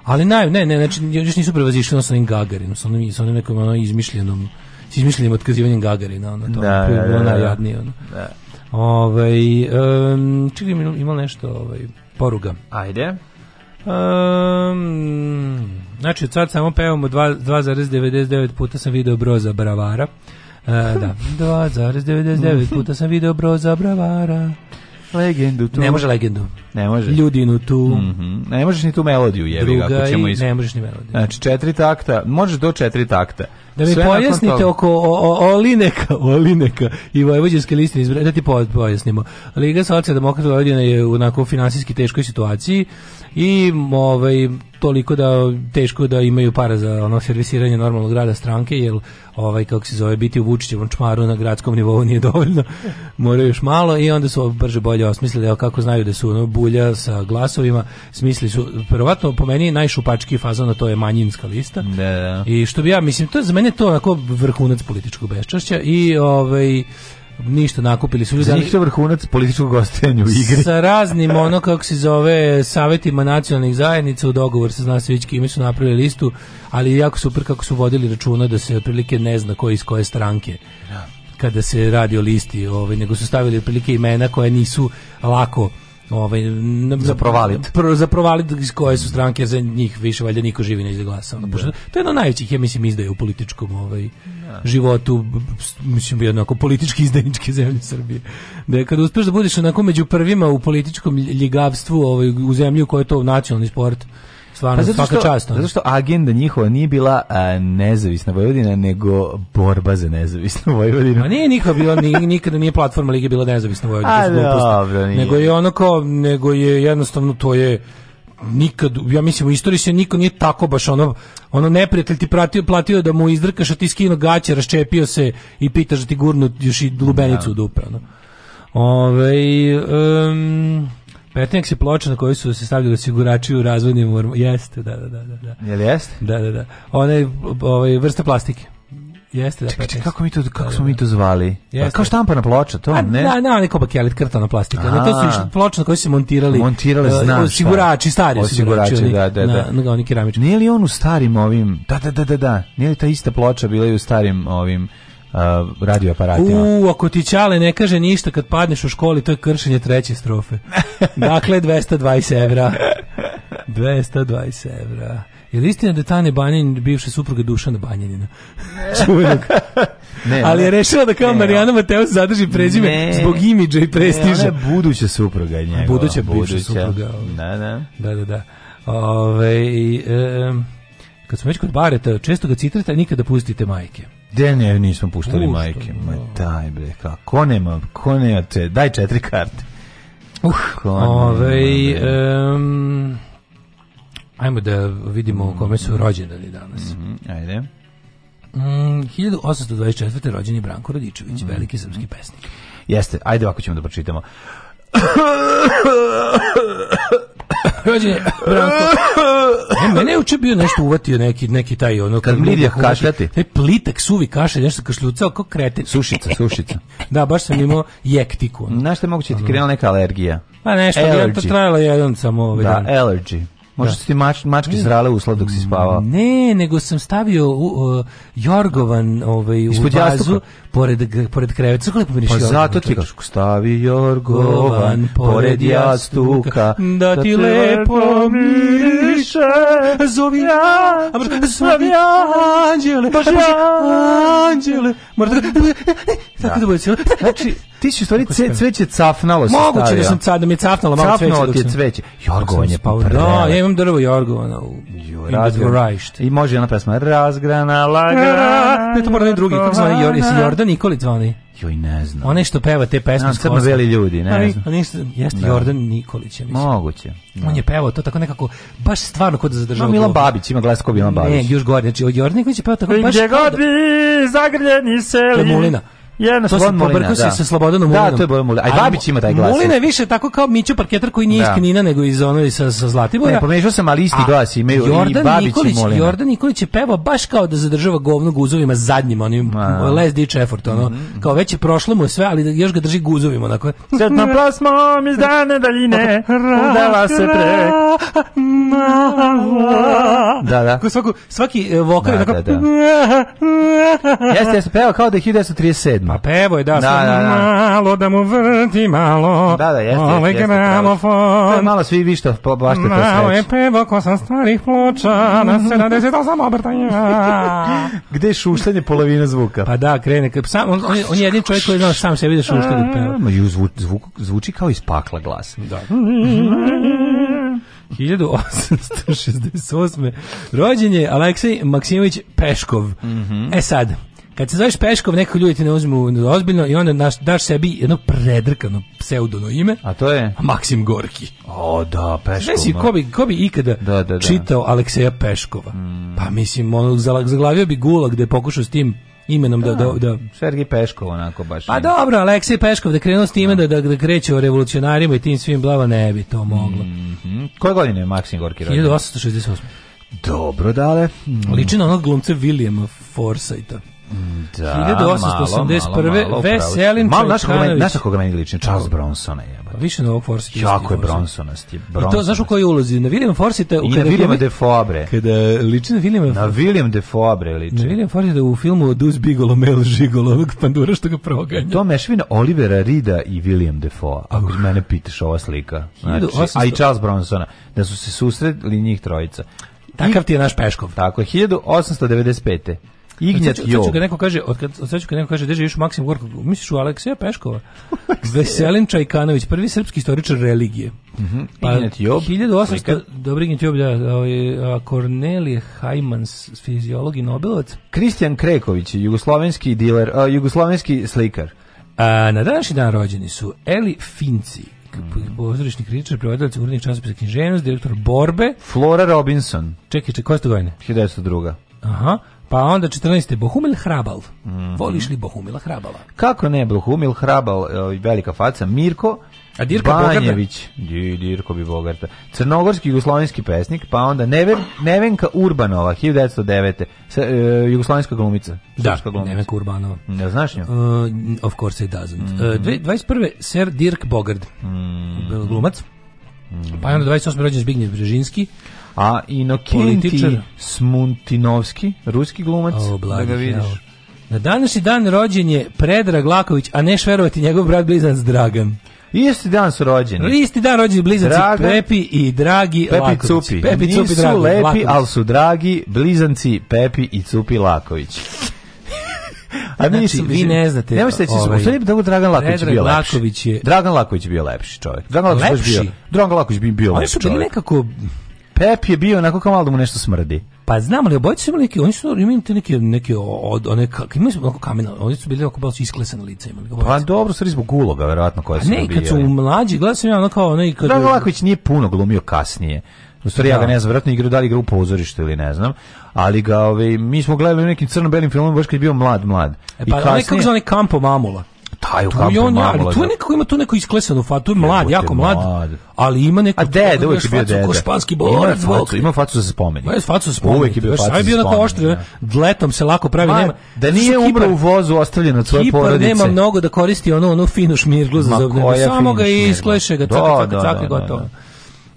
Ali naj, ne, ne, znači, još nisu prevazišli ono sa onim Gagarinom, sa onim, sa onim nekom ono izmišljenom s izmišljenim otkazivanjem Gagarina, ono, to da, je bilo da, da, najjadnije, da. ono. Da. Ovaj, um, čekaj, ima nešto, ovaj, poruga.
Ajde. Um,
znači, od sad samo pevamo 2,99 puta sam video broza bravara. Uh, da, 2,99 puta sam video broza bravara.
Legendu tu. Ne
može legendu.
Ne može.
Ljudinu tu. Mm
-hmm. Ne možeš ni tu melodiju jebi ako ćemo iz...
ne možeš ni melodiju.
Znači četiri takta, možeš do četiri takta.
Da mi Sve pojasnite toga... oko o, o, o Lineka, o Lineka i Vojvođanske liste izbra... da ti pojasnimo. Liga Demokrata Vojvodina je u onako finansijski teškoj situaciji i ovaj, toliko da teško da imaju para za ono servisiranje normalnog grada stranke jer ovaj kako se zove biti u Vučićevom čmaru na gradskom nivou nije dovoljno moraju još malo i onda su brže bolje osmislili evo kako znaju da su ono bulja sa glasovima smisli su verovatno po meni najšupački fazon to je manjinska lista
da, da.
i što bi ja mislim to je za mene to onako vrhunac političkog beščašća i ovaj ništa nakupili su ljudi.
Njih to vrhunac političkog gostenja
u
igri.
Sa raznim, ono kako se zove, savetima nacionalnih zajednica u dogovor sa zna se su napravili listu, ali jako super kako su vodili računa da se otprilike ne zna ko iz koje stranke da. kada se radi o listi, ovaj, nego su stavili otprilike imena koja nisu lako ovaj
za provalit.
Pro, za provalit iz koje su stranke za njih više valjda niko živi neće da glasa. Ono, pošto, to je jedno najvećih ja mislim izdaje u političkom ovaj da. životu mislim bi onako politički izdajničke zemlje Srbije. Da kad uspeš da budeš onako među prvima u političkom ljigavstvu ovaj u zemlji koja je to nacionalni sport Stvarno,
pa svaka čast. Zato što agenda njihova nije bila a, nezavisna Vojvodina, nego borba za nezavisnu Vojvodinu. A pa
nije nikad bila, nikada nije platforma Lige bila nezavisna Vojvodina.
A, dobro,
nije. Nego je ono kao, nego je jednostavno to je nikad, ja mislim u istoriji se niko nije tako baš ono, ono neprijatelj ti pratio, platio da mu izdrkaš, a ti skino gaće, raščepio se i pitaš da ti gurnu još i lubenicu da. u dupe. Ono. Ove, um, Petnjak je ploča na kojoj su se stavljali osigurači u razvojnim ormo... Jeste, da, da, da, da. da.
Jel
jeste? Da, da, da. Ona je ovaj, vrsta plastike.
Jeste da. Čekaj, čekaj, kako mi to da, kako da, smo mi da. to zvali? Pa jeste. Pa kao štampana ploča, to, A, pa, ne?
Da, ne, neko bakelit krtana plastika. A, da, to su ploče na koje se montirali.
Montirale Montirali e, znam.
Osigurači, stari
osigurači, da, da, da.
Na, na oni keramički.
Nije li on u starim ovim? Da, da, da, da, da. Nije li ta ista ploča bila i u starim ovim? uh, radioaparatima.
U, ako ti Čale ne kaže ništa kad padneš u školi, to je kršenje treće strofe. dakle, 220 evra. 220 evra. Je li istina da je Tane Banjanin bivša supruga Dušana Banjanina? Čuvenog. ne, Ali je rešila da kao ne, Marijana Mateus zadrži pređime ne, zbog imidža i prestiža. Ne, ona
je buduća supruga njegova.
Buduća, buduća bivša supruga.
Da, ovaj. da.
Da, da, da. Ove, e, kad smo već kod Bareta, često ga citrate, nikada da pustite majke.
De ne, nismo puštali Pušta, majke. Ma da. daj bre, kako nema, ko nema, če, daj četiri karte.
Uh, ko ovej, um, ajmo da vidimo mm. kome su rođendani danas. Mm -hmm,
ajde. Mm,
1824. rođen je Branko Radičević, mm. veliki srpski pesnik.
Jeste, ajde ovako ćemo da pročitamo.
rođen je Branko e, mene je uče bio nešto uvatio neki, neki taj ono... Kad
mlidija kašljati.
Taj plitak, suvi kašalj, nešto kašljucao, kao kreten.
Sušica, sušica.
da, baš sam imao jektiku. Ono.
Znaš što je moguće da ti krenula neka alergija?
Pa nešto, ja to trajalo jedan samo...
Ovaj da, dan. allergy. Možda da. su ti mač, mačke zrale usla dok si spavao.
Ne, nego sam stavio u, uh, Jorgovan ovaj, u vazu,
Pa pored,
pored kreveta. Kako lepo miriši Pa
jorgovan, zato ti kažu, stavi Jorgovan pored jastuka,
da, da ti da lepo miriše, zovi ja, zovi anđele,
anđele.
Mora tako, da- da. tako da bude cijelo.
Znači, ti si u stvari cveće cafnalo se Moguće
stavio. da sam cad, da mi je cafnalo malo cveće. Cafnalo ti
je cveće. Jorgovan je pa
Da, ja imam drvo
Jorgovana u Razgrana.
I može jedna pesma. Razgrana, lagra. Ne, to mora ne drugi. Kako se zove? Jordan? Nikolić zvani?
Joj, ne znam.
One što peva te pesme.
Znam, no, veli ljudi, ne, pa znam. znam.
Pa Oni, da. jeste da. Jordan Nikolić, ja mislim.
Moguće. Da.
On je pevao to tako nekako, baš stvarno kod da zadržava.
No, Milan Babić, ima glas ko Milan Babić. Ne,
još gore, znači, Jordan Nikolić je pevao tako baš...
Gdje god bi zagrljeni seli.
To je Mulina.
Jedna to Slon Molina, da. sa
Slobodanom
Mulinom. Da, to je Bojan Mulina. A Babić ima taj glas.
Mulina je više tako kao Mićo Parketar koji nije da. iskinina, nego iz ono sa, sa Zlatibora. Ne,
pomešao sam, ali isti glas imaju Jordan i Babić Nikolić, i Molina.
Jordan Nikolić je pevao baš kao da zadržava govno guzovima zadnjim, onim A. last ditch effort, ono. Mm -hmm. Kao već je prošlo mu sve, ali još ga drži guzovima, onako. Sretno mhm. plasmom iz dane daljine, udala se pre.
Da, da. svaku,
svaki e, vokal, da, onako. Da, da.
Jeste, ja sam pevao kao da je 1937.
Ma pevo pa je da, da,
da,
da. malo da mu vrti malo.
Da, da, jeste, ovaj
gramofon. malo svi vi što baš te to sveći. Malo je pevo ko sam starih ploča na 78 obrtanja.
Gde je šuštanje polovina zvuka?
Pa da, krene. Sam, on, on, je, on jedin čovjek koji znao sam se da šuška dok peva. Ma, zvuk, zvuk,
zvuči kao iz pakla glas.
Da. 1868. Rođen je Aleksej Maksimović Peškov. Mm
-hmm.
E sad, Kad se zoveš Peškov, neko ljudi ti ne uzmu ozbiljno i onda naš, daš sebi jedno predrkano pseudono ime.
A to je?
Maksim Gorki.
O, da, Peškov. Znaš si,
ko ko bi ikada da, da, da. čitao Alekseja Peškova? Mm. Pa mislim, ono, zaglavio bi gula gde da je pokušao s tim imenom da da da, da-
Sergej Peškov onako baš.
Pa dobro, Aleksej Peškov da krenuo s time da da, da, da kreće o revolucionarima i tim svim blava ne bi to moglo. Mm
-hmm. Koje godine je Maksim Gorki rođen?
1868.
Dobro, dale.
Mm. Liči na onog glumca Williama Forsajta.
Da, 1881. Malo, malo, Veselin malo, naša koga, meni, lični, Charles Bronsona je. Pa
više novog Forsita.
Jako je Bronsonast. Je
Bronsonost. I to, znaš u kojoj ulozi? Na William Forsita...
I na William de bre.
Kada liči na
William... Na William de bre, liči.
Na William Forsita u filmu Duz Bigolo, Mel Žigolo, ovog pandura što ga proganja.
To mešvina Olivera Rida i William de Defoe. Ako uh. mene pitaš ova slika. Znači, A i Charles Bronsona. Da su se susretli njih trojica.
Takav ti je naš Peškov.
Tako je, 1895. Ignjat Jo. Sad
ću neko kaže, od kad, sad ću kad neko kaže, gde živiš u Maksim Gorku, misliš u Aleksija Peškova? Veselin Čajkanović, prvi srpski istoričar religije. Mm -hmm. Ignjat Job. 1800, dobri Ignjat
Job,
da, ovaj, Kornelije Hajmans, fiziolog i Nobelovac.
Kristijan Kreković, jugoslovenski diler, a, jugoslovenski slikar.
A, na današnji dan rođeni su Eli Finci, mhm. pozorišni kritičar, prevodilac, urednik časopisa književnost, direktor Borbe.
Flora Robinson.
Čekaj, čekaj, koja je to godine?
1902.
Aha. Pa onda 14. Bohumil Hrabal. Mm -hmm. Voliš li Bohumila Hrabala?
Kako ne, Bohumil Hrabal, e, ovaj, velika faca. Mirko A Dirko Banjević. Di, Dirko bi Bogarta. Crnogorski jugoslovenski pesnik, pa onda Never, Nevenka Urbanova, 1909. S, e, jugoslovenska glumica.
Da, glumica. Nevenka Urbanova. Ne da,
znaš nju?
Uh, of course it doesn't. Mm -hmm. uh, 21. Ser Dirk Bogard, mm -hmm. glumac. Mm -hmm. Pa onda 28. rođen Zbignjev Brežinski.
A Inokenti Smuntinovski, ruski glumac, o, da
ga vidiš. Hell. Na današnji dan rođen je Predrag Laković, a ne šverovati njegov brat blizanac Dragan.
Isti dan su rođeni.
Isti dan rođeni blizanci Dragan, Pepi i Dragi Pepi Laković. Cupi. Pepi
Nisu Cupi Dragi, lepi, Laković. ali su dragi blizanci Pepi i Cupi Laković.
A znači, mislim, vi
ne
znate.
Nemoj se da ovaj, su, da Dragan Laković bio lepši. Laković je Dragan Laković bio lepši čovjek. Dragan Laković lepši? bio. Dragan Laković bi bio
lepši. Oni su bili nekako
Pep je bio onako kao malo da mu nešto smrdi.
Pa znam, ali obojice su imali neki, oni su imali te neke, neke od, one, kak, imali su onako kamena, oni su bili oko baš isklesane lice. Imali, obojice.
pa dobro, stvari zbog uloga, verovatno, koja su
ne, dobijali. Ne, kad su mlađi, gledao sam ja ono kao onaj... Kad...
Drago Laković nije puno glumio kasnije. U stvari, da. ja ga da. ne znam, vjerojatno igra, da li igra u pozorištu ili ne znam, ali ga, ove, ovaj, mi smo gledali u nekim crno-belim filmom, baš kad je bio mlad, mlad.
E, pa, I
kasnije...
onaj kako zove Kampo Mamula taj u kampu on,
ja,
ali tu je nekako ima tu neko isklesano fa, tu je mlad, jako mlad, mlad, ali ima neko...
A dede, uvek je bio dede. Ko španski borac.
Ima facu,
ima facu
za
spomenik.
Ma, facu za spomenik. Uvek je bio facu za bio na to oštri, da. dletom se lako pravi, nema...
Da nije umro u vozu ostavljen na svoje Kipar porodice.
nema mnogo da koristi ono, ono finu šmirglu za zobne. Samo ga i iskleše ga, tako tako da, da, gotovo.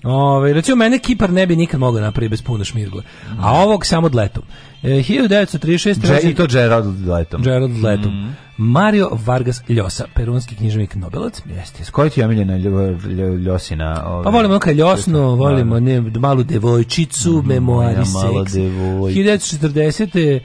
Ove, recimo, mene Kipar ne bi nikad mogao napraviti bez puno šmirgle. A mhm. ovog samo letom. E, 1936.
Dže, I to Gerard letom.
Gerard mhm. letom. Mm. Mario Vargas Llosa, perunski književnik Nobelac.
Jeste, s koji ti je omiljena Ljosina? Ove,
pa volimo kad Ljosno, volimo ne, malu devojčicu, mm, memoari ja, seks. 1940.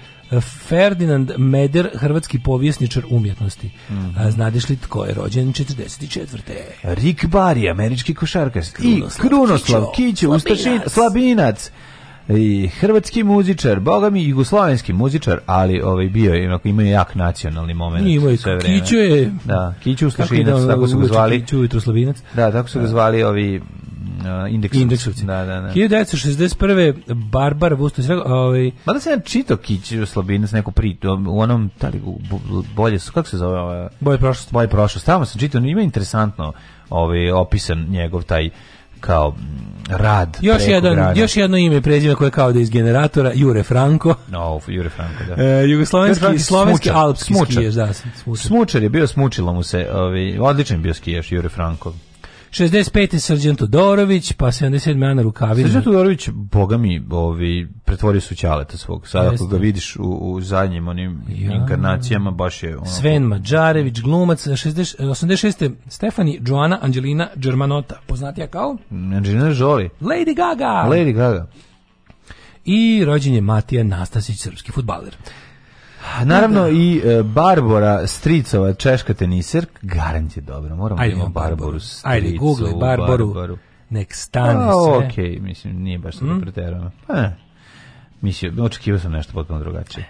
Ferdinand Meder, hrvatski povjesničar umjetnosti. Mm -hmm. Znadeš li tko je rođen 44.
Rick Barry, američki košarkaš. I Krunoslav Kiće, Ustašin, Slabinac i hrvatski muzičar, boga mi jugoslovenski muzičar, ali ovaj bio je ima jak nacionalni moment.
Ima i Kiću je.
Da, Kiću Ustašinac, tako
su ga zvali. Kiću i Truslavac.
Da, tako su ga da. zvali ovi uh, indeksovci.
indeksovci.
Da,
da, da. 1961. Barbar Vustović, ovaj...
da se ja čitao Kić Slabinac, neku pri, u onom, tali, da bolje kako se zove? Ovaj,
bolje prošlost.
Bolje prošlost. Tamo sam čitao, ima interesantno ovaj, opisan njegov taj kao mm, rad. Još jedan, grana.
još jedno ime prezime koje kao da iz generatora Jure Franko.
No, Jure Franko, da.
E, jugoslovenski i slovenski alpski
smučar. skijaš, da, smučar. smučar je bio smučilo mu se, ovaj odličan bio skijaš Jure Franko.
65. Srđan Todorović, pa 77. Ana Rukavina.
Srđan Todorović, boga mi, ovi, pretvorio su ćaleta svog. Sada ako ga vidiš u, u zadnjim onim ja. inkarnacijama, baš je... Ono...
Sven Mađarević, glumac, 60, 86. Stefani Joana Angelina Germanota, poznatija kao...
Angelina Jolie.
Lady Gaga!
Lady Gaga.
I rođen je Matija Nastasić, srpski futbaler.
Naravno da. i e, Barbora Stricova, češka teniser, garant je dobro. Moramo
Ajde, da
imamo Barboru Stricovu. Ajde,
google Barboru. Barboru. Nek stane
sve. Okej, okay, mislim, nije baš da preterano. Pa ne. Mislim, očekivao sam nešto potpuno drugačije.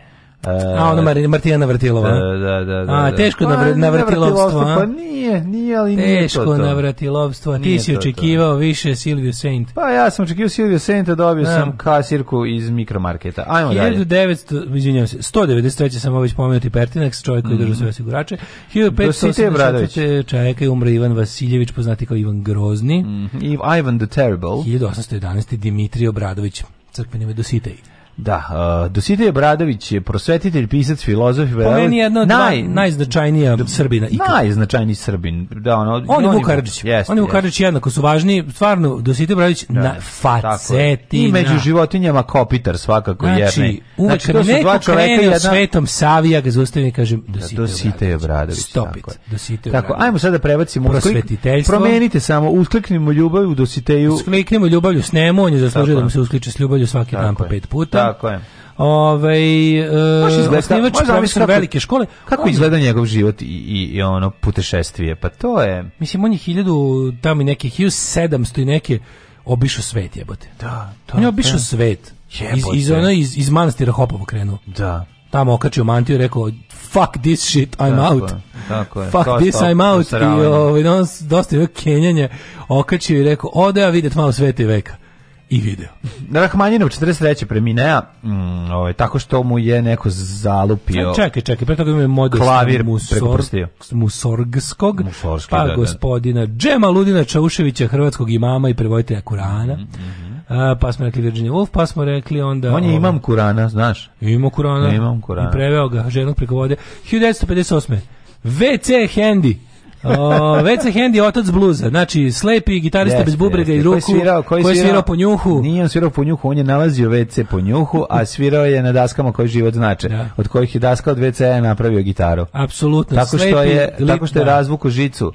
A ona eh, Mar Martina Navratilova. Da, da, da, da. A da. teško navr pa, navratilovstvo,
a? Pa nije, nije, ali nije
teško
to. Teško
navratilovstvo. Ti si očekivao to. više Silvio Saint.
Pa ja sam očekivao Saint, a dobio da. sam kasirku iz mikromarketa.
Ajmo 1900, dalje. 1900, izvinjavam se, 193. sam već pomenuti Pertinax, čovjek koji mm -hmm. držao mhm. sve osigurače. 1574. Da čovjeka je Ivan Vasiljević, poznati kao Ivan Grozni. Mm
Ivan the Terrible.
1811. Dimitrij
Obradović,
crkveni medositej.
Da, uh, Dositej Bradović je prosvetitelj, pisac, filozof
i Po meni jedna naj, najznačajnija
Srbina ikad. Najznačajniji Srbin. Da,
ono, on je Vukarđić. On i Vukarđić jednako su važni. Stvarno, Dositej Bradović da, na faceti I
među životinjama Kopitar svakako
znači, jerni. Uvek znači, to su dva čoveka jedna... svetom Savi, ja ga zaustavim i kažem da, Dositej, Dositej Bradović.
Stopit. Tako, Dositej tako, ajmo sada da prebacimo
prosvetiteljstvo.
Promenite samo, uskliknimo ljubav u Dositeju.
Uskliknimo ljubav u snemu, on je zaslužio da mu se uskliče s ljubavlju svaki dan po pet puta. Tako je. Ovaj uh, osnivač profesor kako, velike škole.
Kako izgleda njegov život i, i, i ono putešestvije? Pa to je.
Mislim on je 1000 tamo neke 1700 i neke obišao svet jebote.
Da,
to. On je obišao svet.
Jebote.
Iz iz, ono, iz iz manastira Hopovo krenuo.
Da.
Tamo okačio mantiju i rekao fuck this shit, I'm
tako
out. Je, tako je. Fuck to this, to, I'm out. I ovaj, dosta je kenjanje. Okačio i rekao, ode ja vidjet malo sveti veka i video.
Rahmanjinov 43. preminea, mm, ovaj, tako što mu je neko zalupio...
Čekaj, čekaj, pre toga je moj klavir
musor, preko
Musorgskog, Musorski, pa da,
da.
gospodina Džema Ludina Čauševića, hrvatskog imama i prevojitelja Kurana.
Mm
-hmm. A, pa smo rekli Virginia Woolf, pa smo rekli onda...
On je ovaj, imam Kurana, znaš.
Ima
Kurana.
Ne
imam Kurana.
I preveo ga, ženog preko vode. 1958. WC Handy O, WC Handy otac bluza, znači slepi gitarista yes, bez bubrega yes, i ruku, koji je svirao, koji koji svirao, svirao po njuhu.
Nije on svirao po njuhu, on je nalazio WC po njuhu, a svirao je na daskama koje život znače, da. od kojih je daska od WC-a napravio gitaru. Apsolutno.
Tako što
je, tako što je da. razvuku žicu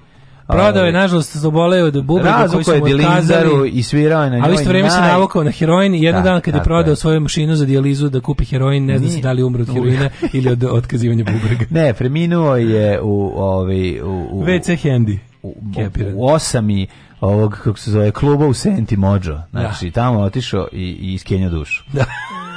Pa, prodao je, nažalost, zoboleo od bubrega koji su mu odkazali.
i svirao
je
na njoj. Ali u isto
vreme naj... se navukao na heroin i jedan da, dan kada je prodao svoju mašinu za dijalizu da kupi heroin, ne zna se da li umre od heroina ili od otkazivanja bubrega.
Ne, preminuo je u... Ovaj, u, u
WC Handy.
U, u, osami ovog, kako se zove, kluba u Senti Mođo. Da. Znači, da. tamo otišao i, i iskenja dušu.
Da.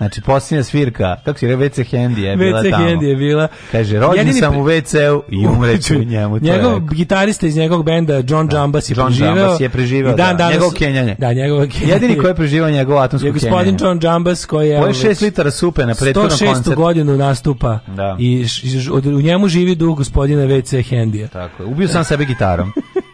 Znači, posljednja svirka, kako si rekao, WC Handy je bila
WC
tamo.
Handy je bila.
Kaže, rođen Jedini... sam u WC-u i umreću u njemu.
Njegov gitarista iz njegovog benda, John da. Jambas, je John preživeo.
Jambas je preživao, dan, da.
Njegov kenjanje.
Da, njegov kenjanje.
Jedini koji je preživao njegov atomsko kenjanje. Je gospodin John Jambas koji
je... Poje ovaj,
šest
litara supe na prethodnom koncertu. 106.
godinu nastupa.
Da.
I š, š, u njemu živi duh gospodina WC handy
Tako je. Ubio sam sebe gitarom.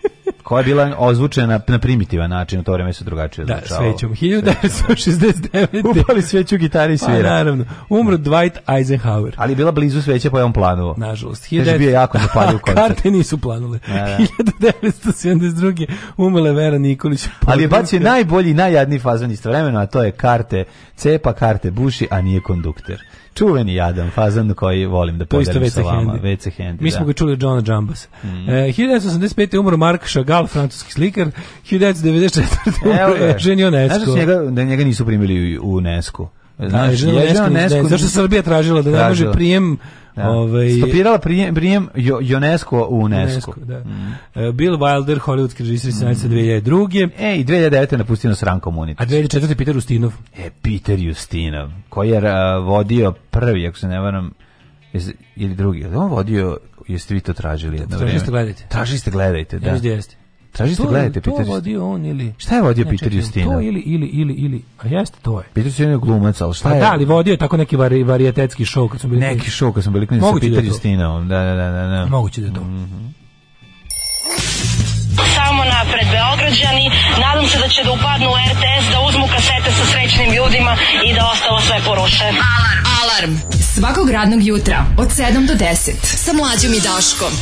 koja je bila ozvučena na primitivan način, u to vreme se drugačije ozvučavalo. Da, svećom.
1969.
Upali sveću gitari i svira.
Pa, naravno. Umro Dwight Eisenhower.
Ali bila blizu sveće, pa je on planuo.
Nažalost.
19... Znači, bio jako zapalio koncert.
Karte nisu planule. Da, da. 1972. umrla Vera Nikolić.
Ali je bacio najbolji i najjadniji fazon istovremeno, a to je karte cepa, karte buši, a nije kondukter čuveni jadan fazan koji volim da podelim sa vama. WC
Handy. Mi smo da. ga čuli od Johna Jambas. Mm. E, 1985. umro Mark Chagall, Kral, francuski slikar, 1994. ženio Nesko.
Znaš da
njega,
da njega nisu primili u Nesku?
Da, Znaš, da, Nesko, Nesko, zašto Srbija tražila da ne može prijem da. Ovaj
stopirala prijem prijem UNESCO u UNESCO. UNESCO da. Mm.
Bill Wilder Hollywoodski režiser iz mm. 2002.
E i 2009 napustio nas Ranko Munić. A
2004 Peter Justinov.
E Peter Justinov koji je uh, vodio prvi ako se ne varam ili drugi. On vodio jeste vi to tražili jedno Traži vreme. Tražili ste gledajte. Tražili ste gledajte, da. da. Jeste
jeste. Tražite,
to, gledate Peter. To vodio on ili Šta je vodio ne, Peter Justinov?
To ili ili ili ili a jeste to je.
Peter Justinov
je
glumac, al šta pa je?
Pa da, ali vodio je tako neki vari, varijetetski šou kad su
bili neki show kad sam bili klinci sa da Peter Justinovom. Da, da, da, da,
da. Moguće da je to. Mm -hmm.
Samo napred Beograđani, nadam se da će da upadnu u RTS, da uzmu kasete sa srećnim ljudima i da ostalo sve poruše. Alarm! Alarm! Svakog radnog jutra od 7 do 10 sa mlađom i Daškom.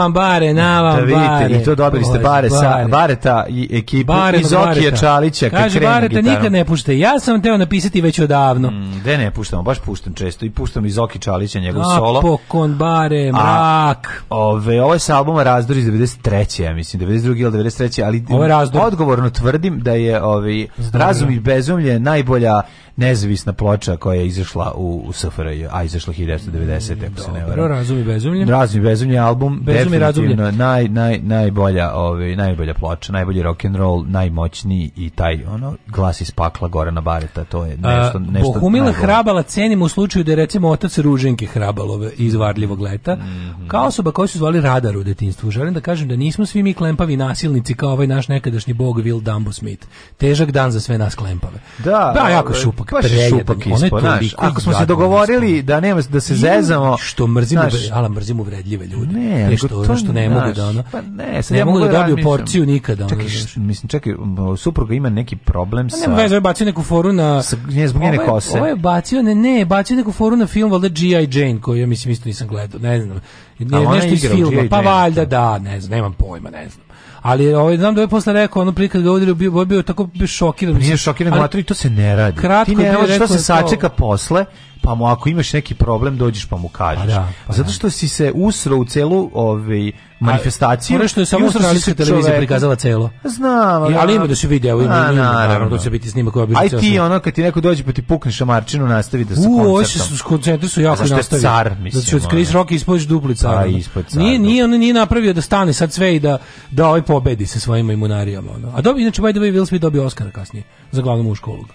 vam bare, na vam
da vidite,
bare.
I to dobili ste bare, bare. sa Bareta i ekipu bare iz Okije Čalića.
Kaže, Bareta nikad ne pušte. Ja sam teo napisati već odavno. Mm,
de ne puštamo, baš puštam često. I puštam iz Oki Čalića, njegov A, solo.
Pokon, bare, mrak.
A, ove, ovo je sa albuma Razdor iz 93. Ja mislim, 92. ili 93. Ali ovo je odgovorno tvrdim da je ove, ovaj, Zdobno. razum i bezumlje najbolja nezavisna ploča koja je izašla u, u SFRJ, a izašla 1990. ako se ne varam.
Razumi
bezumlje. Razumi
bezumlje
album, bezumlje, definitivno naj, naj, najbolja, ovaj, najbolja ploča, najbolji rock and roll, najmoćniji i taj ono glas iz pakla Gorana Bareta, to je nešto, a, nešto
Bohumila najbolje. Hrabala cenim u slučaju da je recimo otac Ruženke Hrabalove iz Varljivog leta, mm -hmm. kao osoba koju su zvali radar u detinstvu. Želim da kažem da nismo svi mi klempavi nasilnici kao ovaj naš nekadašnji bog Will Dumbo Smith. Težak dan za sve nas klempave.
Da, da jako ovaj,
šupak baš šupak
ispod, znaš, ako smo se dogovorili da nema da se zezamo,
što mrzimo, ala mrzimo vredljive ljude.
Ne,
što, što
ne
naš, mogu da ona.
Pa ne, ne, ne
mogu da pa dobiju da da porciju nikada. Čekaj,
mislim, čekaj, supruga ima neki problem pa sa. Ne, veze, ovaj je
bacio neku foru na sa,
ne zbog njene ovaj kose. Ovo ovaj je bacio,
ne, ne, bacio neku foru na film valjda G.I. Jane, koji ja mislim isto nisam gledao, ne znam. Ne, nešto iz filma, pa valjda da. da, ne znam, nemam pojma, ne znam ali ovaj znam da je ovaj posle rekao ono prikad ga udario bio bio tako bio šokiran.
Nije šokiran, ali, to se ne radi. Kratko Ti ne znaš šta se sačeka posle pa mu ako imaš neki problem dođeš pa mu kažeš. Pa da, pa, pa Zato da. što si se usro u celu ovaj manifestaciju. Ono što
je samo australijska televizija prikazala celo.
Znam,
ali, ali ima da se vidi, evo ima, ima, naravno, to da će biti snimak koja bi Aj ti
ono kad ti neko dođe pa ti pukneš Marčinu, nastavi da se koncertom.
U, hoće
se
koncentriš su jako nastavi.
Car, mislim. Da će
odskriš roke ispod dupli
car. Pa,
nije, da. nije, on nije napravio da stane sad sve i da da ovaj pobedi sa svojim imunarijama ono. A dobi inače by the way Will Smith dobio Oscar kasnije za glavnu mušku ulogu.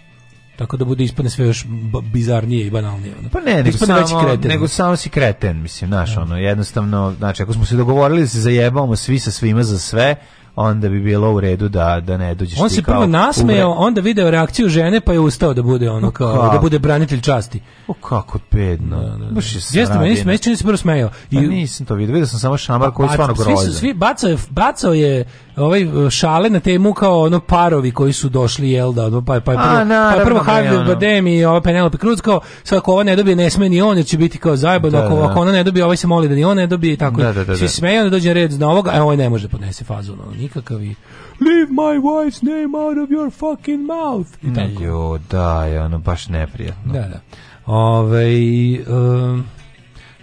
Tako da bude ispadne sve još bizarnije i banalnije.
Ono. Pa ne, nego samo, kreten. nego samo si kreten, mislim, znaš, da. ono, jednostavno, znači, ako smo se dogovorili da se zajebamo svi sa svima za sve, onda bi bilo u redu da da ne dođeš
on se prvo nasmejao uvre... onda video reakciju žene pa je ustao da bude ono kao, kako? da bude branitelj časti
o kako bedno
da, da, da. jeste meni se meni
se da
prvo smejao pa
i pa nisam to video video sam samo šamar pa koji stvarno
grozan svi, svi bacao je bacao je ovaj e, šale na temu kao ono parovi koji su došli jel da pa pa prvo, A, na, pa prvo Harvey Bademi i ova Penelope Cruz kao svako ovo ne dobije ne sme ni on jer će biti kao zajebano da, ako, ako ona ne dobije ovaj se moli da ni ona ne dobije tako
da, da, da,
svi smeju onda dođe red na ovoga a e, ovaj ne može podnese fazu ono nikakav i leave my wife's name out of your fucking mouth.
I tako. Jo, da, je ono baš neprijatno.
Da, da. Ove, um,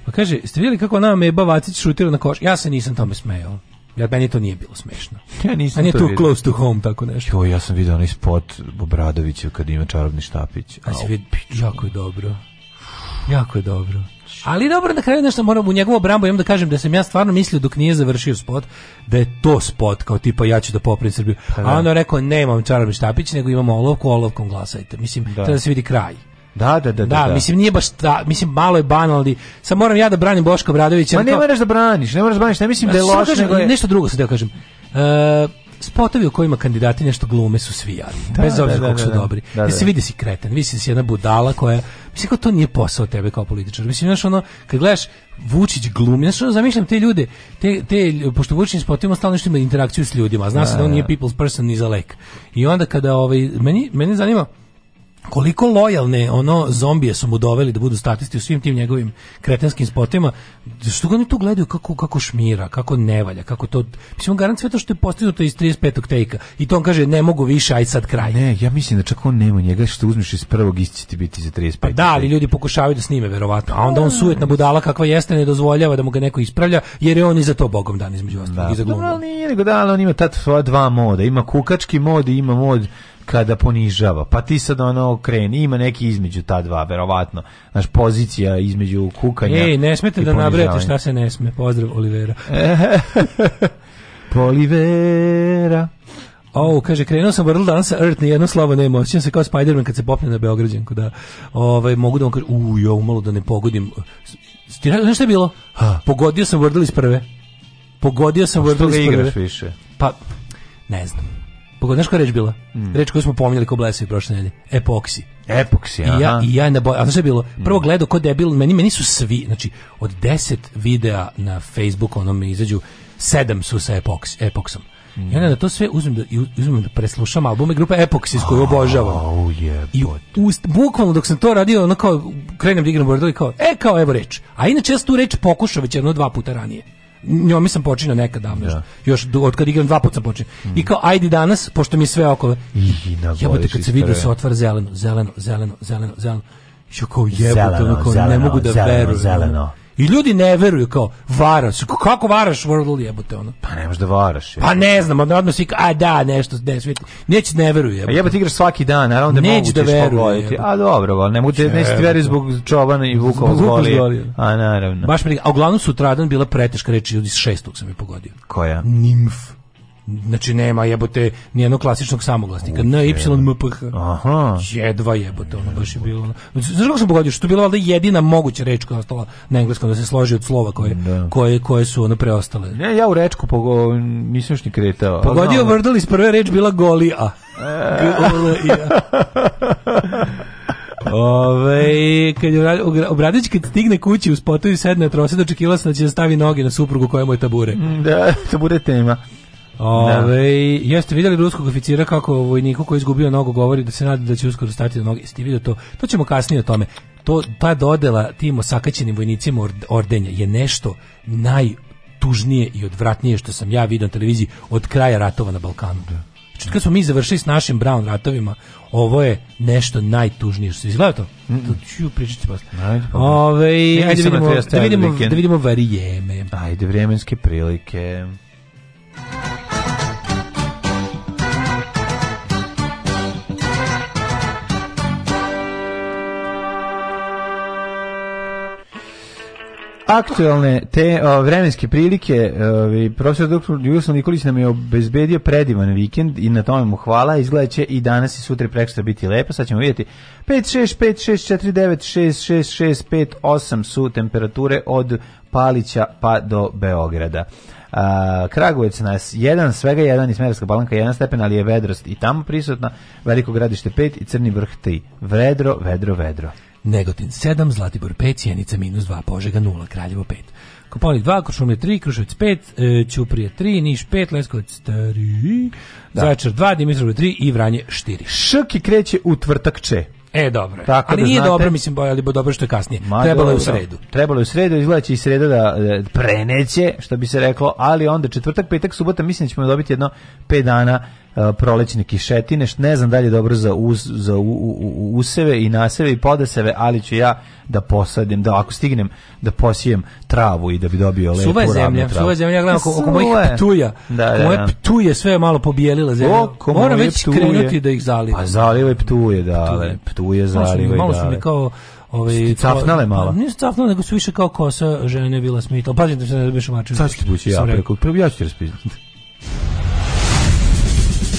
pa kaže, ste vidjeli kako ona je Vacić šutira na koš? Ja se nisam tome smejao. Ja meni to nije bilo smešno.
Ja nisam A to vidio.
close to home tako nešto.
Jo, ja sam video onaj spot Obradovića kad ima čarobni štapić.
A si vidi, jako je dobro. Jako je dobro. Ali dobro, na kraju nešto moram u njegovu brambu imam da kažem da sam ja stvarno mislio dok nije završio spot da je to spot kao tipa ja ću da poprim Srbiju. Pa, da. A ono rekao nemam čarobni štapić, nego imamo olovku, olovkom glasajte. Mislim, da. treba da se vidi kraj.
Da, da, da, da.
Da,
da.
mislim nije baš da, mislim malo je banalni. Sad moram ja da branim Boška Bradovića.
Ma ne moraš da braniš, ne moraš da braniš, ne mislim da, da je loše,
nego je... nešto drugo se da kažem. Uh, spotovi u kojima kandidati nešto glume su svi jadni, da, bez obzira da, da, kako su da, dobri. Da, da, se vidi si kreten, vidi si jedna budala koja, mislim kao to nije posao tebe kao političar. Mislim, znaš ono, kad gledaš Vučić glumi, znaš ono, zamišljam te ljude, te, te, pošto Vučić spotovima stalno nešto ima interakciju s ljudima, zna se da on nije people's person ni za lek. I onda kada, ovaj, meni, meni zanima, koliko lojalne ono zombije su mu doveli da budu statisti u svim tim njegovim kretenskim spotima što ga oni tu gledaju kako kako šmira kako ne valja kako to mislim garant sve to što je postignuto iz 35. tejka i to on kaže ne mogu više aj sad kraj
ne ja mislim da čak on nema njega što uzmeš iz prvog isti ti biti
za
35 pa
da ali ljudi pokušavaju da snime verovatno a onda on da. sujetna budala kakva jeste ne dozvoljava da mu ga neko ispravlja jer je on i za to bogom dan između
ostalog da. i za glumu. Da, ali nije nego da, ali on ima ta dva moda, ima kukački mod i ima mod kada ponižava. Pa ti sad ono kreni, ima neki između ta dva, verovatno. Znaš, pozicija između kukanja Ej,
ne smete da nabrajate šta se ne sme. Pozdrav, Olivera.
Polivera.
O, oh, kaže, krenuo sam vrlo danas sa Earth, nijedno slovo nema, osjećam se kao Spider-Man kad se popne na Beograđanku, da ovaj, mogu da vam kažem, u, jo, malo da ne pogodim. Znaš šta je bilo?
Ha.
Pogodio sam Wordle iz prve. Pogodio sam Wordle iz prve. Što ga igraš više? Pa, ne znam Pogod, znaš koja reč bila? Mm. Reč koju smo pominjali ko blesavi prošle nedelje. Epoksi.
Epoksi, aha.
I ja, i ja na boj... A znaš je bilo? Mm. Prvo gledao ko debil, meni, meni su svi, znači, od deset videa na Facebooku, ono mi izađu, sedam su sa epoks, epoksom. Mm. I onda da to sve uzmem da, uzmem da preslušam albume grupe Epoxis koju obožavam.
Oh, yeah, I
ust, bukvalno dok sam to radio, ono kao, krenem da igram bordo i kao, e, kao, evo reč. A inače ja sam tu reč pokušao već jedno dva puta ranije njome sam počinio nekad davno. Da. Još od kad igram dva puta sam počinio. Mm. I kao ajdi danas pošto mi sve oko. Jebote kad se vidi da se otvara zeleno, zeleno, zeleno, zeleno, zeleno. I kao jebote, ne mogu da verujem. zeleno. I ljudi ne veruju kao varaš. Kako varaš World jebote ono?
Pa ne da varaš.
Pa jebote. Pa ne znam, odmah odmah svi a da, nešto ne svi. Neće ne veruje jebote. A jebote
igraš svaki dan, naravno da mogu da veruješ. A dobro, val, ne mogu da ne veruješ zbog čobana i Vukova zvoli. A naravno.
Baš mi, a uglavnom sutradan bila preteška reč ljudi s šestog sam je pogodio.
Koja?
Nimf znači nema jebote ni jednog klasičnog samoglasnika N y m p h
aha
jedva jebote ono baš je bilo znači kako sam pogodio što je bilo valjda jedina moguća reč koja je ostala na engleskom da se složi od slova koje da. koje koje su ono preostale
ne ja u rečku pogo nisam još ni kretao
pogodio vrdal iz prve reč bila goli a.
E.
Ove, kad je Obradić kad stigne kući u spotu i sedne trose dočekila da sam da će da stavi noge na suprugu koja mu je tabure.
Da, tabure tema.
Da. Ove, Jeste videli ruskog oficira kako vojniku koji izgubio nogu govori da se nada da će uskoro stati na noge. Jeste vidio to? To ćemo kasnije o tome. To, ta dodela tim osakaćenim vojnicima ordenja je nešto najtužnije i odvratnije što sam ja video na televiziji od kraja ratova na Balkanu. Da. Znači, kad smo mi završili s našim Brown ratovima, ovo je nešto najtužnije što se izgleda to. Mm -mm. To ću pričati posle. Pa pa. Ove, ajde, da vidimo, da vidimo, da vidimo varijeme.
Ajde, vremenske prilike. aktuelne te o, vremenske prilike, o, profesor doktor Jugoslav Nikolić nam je obezbedio predivan vikend i na tome mu hvala. Izgleda će i danas i sutra i biti lepo, sad ćemo vidjeti. 5, 6, 5, 6, 4, 9, 6, 6, 6, 5, 8 su temperature od Palića pa do Beograda. A, Kragujevac nas jedan, svega jedan i Smerska balanka jedan stepen, ali je vedrost i tamo prisutna, veliko gradište 5 i Crni vrh 3. Vedro, vedro, vedro.
Negotin 7, Zlatibor 5, Sjenica minus 2, Požega 0, Kraljevo 5. Koponik 2, Košumlje 3, Kruševac 5, e, Ćuprije 3, Niš 5, Leskovac 3, da. Zaječar 2, Dimitrov 3 i Vranje 4.
Šrki kreće u tvrtak če.
E, dobro. Tako ali da nije znate, dobro, mislim, ali dobro što je kasnije. trebalo je u sredu.
Trebalo je u sredu, izgleda će i sreda da e, preneće, što bi se reklo, ali onda četvrtak, petak, subota, mislim da ćemo dobiti jedno 5 dana prolećne kišetine, ne znam da li je dobro za, uz, za u, u, useve i naseve i podaseve, ali ću ja da posadim, da ako stignem da posijem travu i da bi dobio lepu
suva zemlja, travu. Suva zemlja, ja gledam oko, oko mojih ptuja, da, da, da. moje da. ptuje sve je malo pobijelila zemlja, oko moram već ptuje. krenuti da ih zalivam. Pa
zalivaj ptuje, da,
ptuje, da, ptuje zalivaj,
Malo su mi da, kao Ove, ovaj, cafnale
malo. Pa, nisu cafnale, nego su više kao kosa žene bila
smitala. Pazite da se ne dobiješ mačinu. Sad ću ti bući ja preko. Prvo pa ja ću ti raspizati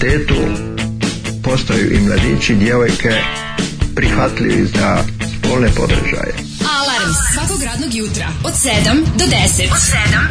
pubertetu postaju i mladići djevojke prihvatljivi za spolne podržaje.
Alarm svakog radnog jutra od 7 do 10. Od 7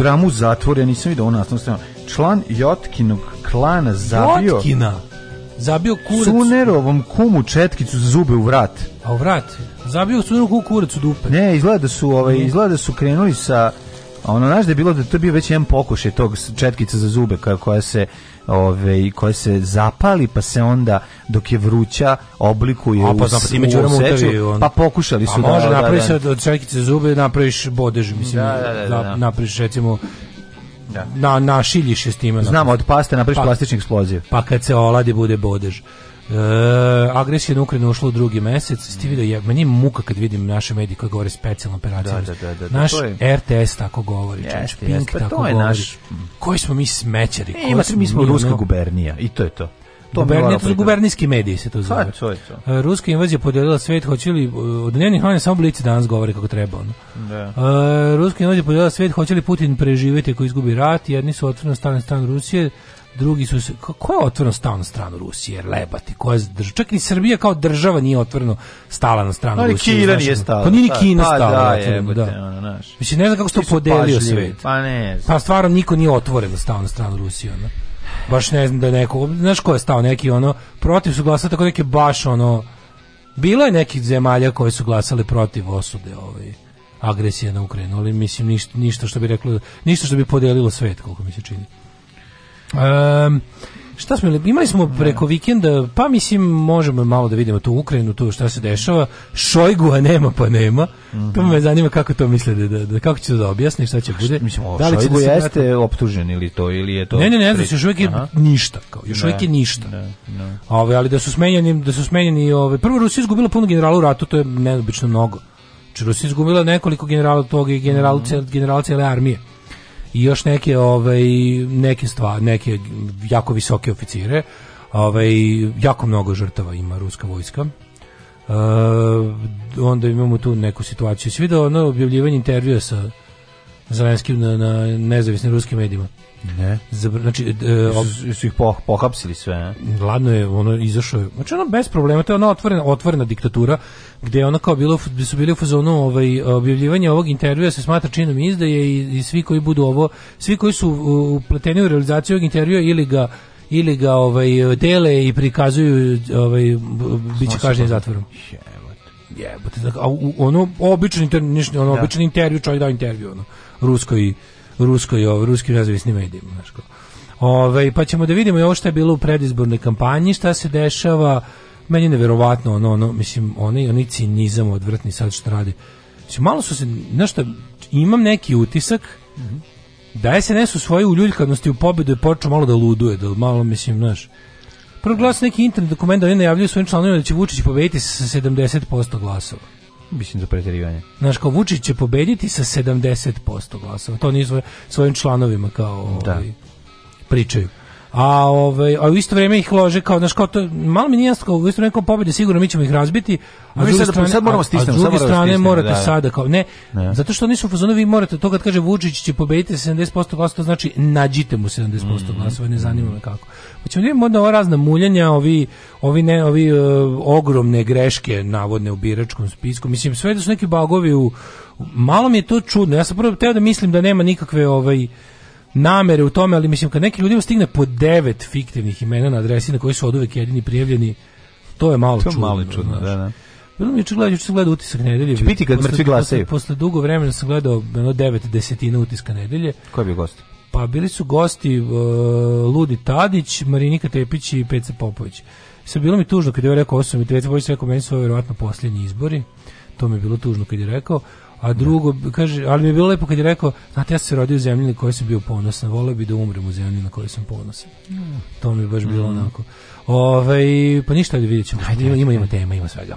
dramu zatvor, ja nisam vidio ono nastavno Član Jotkinog klana zabio...
Jotkina? Zabio kurac...
Sunerovom kumu Četkicu za zube u vrat.
A u vrat? Zabio Sunerovom kumu kurac u dupe.
Ne, izgleda da su, ovaj, izgleda da su krenuli sa... A ono, znaš da je bilo da to je bio već jedan pokušaj tog četkica za zube koja, koja se ove, i koja se zapali, pa se onda dok je vruća oblikuje A, pa, us, znači, u, pa u seču, on... pa pokušali pa su
pa, da... Može, da, da- napraviš da, da. od čekice zube, napraviš bodež, mislim, da, da, da, da napraviš recimo da. na na je s
Znam, od paste napraviš pa, plastični eksploziv.
Pa kad se oladi bude bodež. E, agresija na Ukrajinu ušla u drugi mesec. Ste vidio, da je, meni muka kad vidim naše medije koji govore specijalna operacija. Da,
da, da, da, da, naš
je... RTS tako govori, znači Pink yes, pa tako to je govori. Naš... Koji smo mi smećari? E,
ima, smo mi smo ruska ono... gubernija i to je to.
To Guberni, to su gubernijski mediji se to pa, zove.
to eh,
Ruska invazija podelila svet, hoće li, od dnevnih novina samo blici danas govore kako treba. Ono. Da. Eh, ruska invazija podelila svet, hoće li Putin preživjeti ako izgubi rat, jedni su otvorno stane stan Rusije, drugi su se, ko je otvoreno stao na stranu Rusije, jer lebati, ko je, čak i Srbija kao država nije otvoreno stala na stranu ali Rusije. Ali Kina nije stala. Pa nije ni pa- Kina pa, stala. Pa da, jebote, da. ono, znaš. Mislim, ne znam kako se to podelio svet. Pa ne. Pa stvarno niko nije otvoreno stao na stranu Rusije, ono. Baš ne znam da je neko, znaš ko je stao, neki ono, protiv su glasali tako neke baš ono, bilo je nekih zemalja koje su glasali protiv osude ovaj agresije na Ukrajinu, ali mislim ništa, ništa što bi reklo, ništa što bi podelilo svet, koliko mi se čini. Um, šta smo imali smo preko da. vikenda, pa mislim možemo malo da vidimo tu Ukrajinu, tu šta se dešava. Šojgu a nema pa nema. Mm -hmm. Pa to me zanima kako to misle da, da, da kako će to da objasni, šta će bude.
Mislim, da li Šojgu da jeste vrata... optužen ili to ili je to
Ne, ne, ne, znači još uvijek je ništa, kao još ne, uvijek je ništa. Ne, ne. Ove, ali da su smenjeni, da su smenjeni, ove prvo Rusija izgubila puno generala u ratu, to je neobično mnogo. Znači Rusija izgubila nekoliko generala tog i generalce, mm -hmm. generalce armije i još neke ovaj neke stvari, neke jako visoke oficire. Ovaj jako mnogo žrtava ima ruska vojska. Uh, onda imamo tu neku situaciju. Svi da ono objavljivanje intervjua sa Zelenski na, na nezavisnim ruskim medijima.
Ne.
Zabr znači,
e, su ih poh pohapsili sve, ne?
Gladno je, ono, izašao je. Znači, ono, bez problema, to je ona otvorena, otvorena diktatura, gde je ono kao bilo, su bili u fazonu, ovaj, objavljivanje ovog intervjua se smatra činom izdaje i, i svi koji budu ovo, svi koji su upleteni u realizaciju ovog intervjua ili ga ili ga ovaj dele i prikazuju ovaj biće
kažnjen pa- zatvorom. Jebote.
Jebote. A ono običan intervju, ono da. običan intervju, čovjek dao intervju ono ruskoj ruskoj ovaj ruskim nezavisnim medijima znači Ove, ovaj, pa ćemo da vidimo i ovo je bilo u predizbornoj kampanji, šta se dešava. Meni je neverovatno ono, ono mislim, oni, oni cinizam odvrtni sad što radi. Mislim, malo su se, nešto, imam neki utisak mm da je se nesu svoje uljuljkanosti u pobedu je počeo malo da luduje, da malo, mislim, znaš, proglas neki internet dokument da oni najavljuju svojim članovima da će Vučić pobediti sa 70% glasova
mislim za preterivanje.
Znaš, kao Vučić će pobediti sa 70% glasova. To oni svojim članovima kao da. Ovaj, pričaju a, ovaj, a u isto vrijeme ih lože kao, znaš, kao to, malo mi nije jasno, u isto vrijeme kao pobjede, sigurno mi ćemo ih razbiti, a
mi sad, strane, sad moramo stisnemo, a, a druge strane stisnem,
morate da, sada, kao, ne, ne, zato što nisu fazonu, vi morate, to kad kaže Vučić će pobediti 70% glasova, to znači nađite mu 70% mm. glasova, ne zanima me kako. Pa ćemo vidimo onda ova razna muljanja, ovi, ovi, ne, ovi uh, ogromne greške navodne u biračkom spisku, mislim, sve da su neki bagovi u, malo mi je to čudno, ja sam prvo teo da mislim da nema nikakve, ovaj, namere u tome, ali mislim kad neki ljudima stigne po devet fiktivnih imena na adresi na koji su oduvek jedini prijavljeni, to je malo
to
čudno.
malo čudno, da, da.
Bilo mi je gledao, juče sam gledao utisak nedelje. Će
biti kad mrtvi glasaju.
Posle, posle dugo vremena sam gledao ono devet desetina utiska nedelje.
Ko je bio
gost? Pa bili su gosti uh, Ludi Tadić, Marinika Tepić i Peca Popović. Sve bilo mi tužno kad je ovaj rekao 8 i Peca Popović rekao meni su ovo vjerovatno posljednji izbori. To mi je bilo tužno kad je rekao. A drugo, kaže, ali mi je bilo lepo kad je rekao, znate, ja sam se rodio u zemlji na kojoj sam bio ponosan, voleo bi da umrem u zemlji na kojoj sam ponosan. Mm. To mi je baš bilo mm. onako. Ove, ovaj, pa ništa, da vidjet ćemo. Ajde, ima, ima, ima tema, ima svega.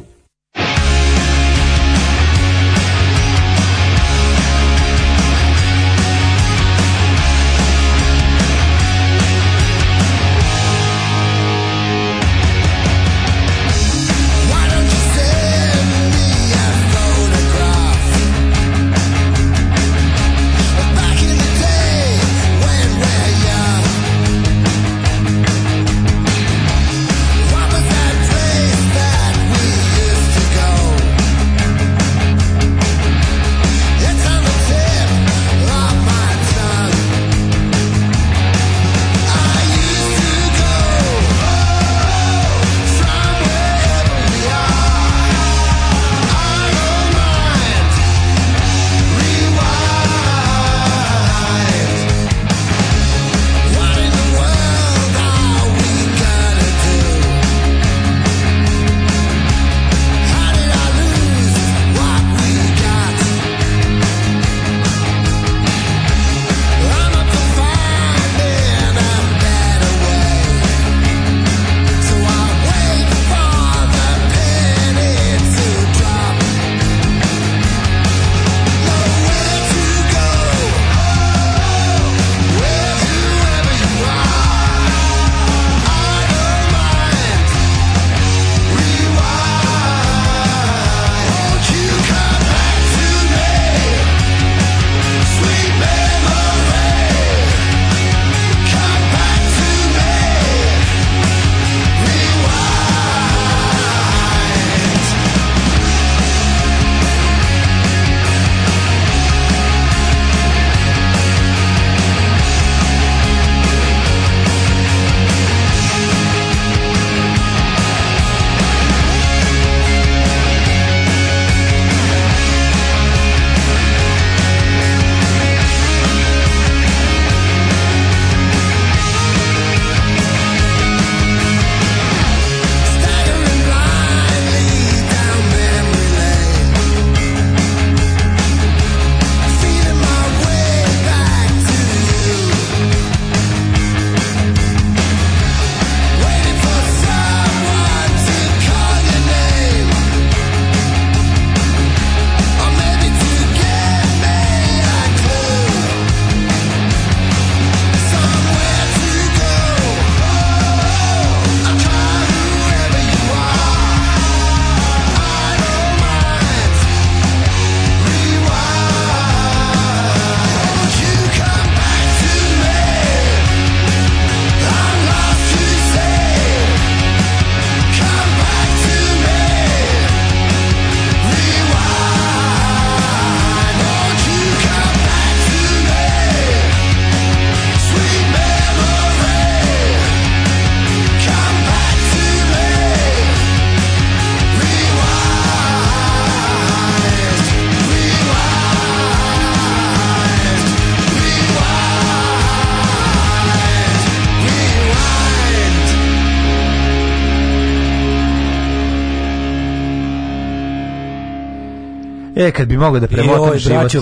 kad bi mogao da premotam život. Joj, život.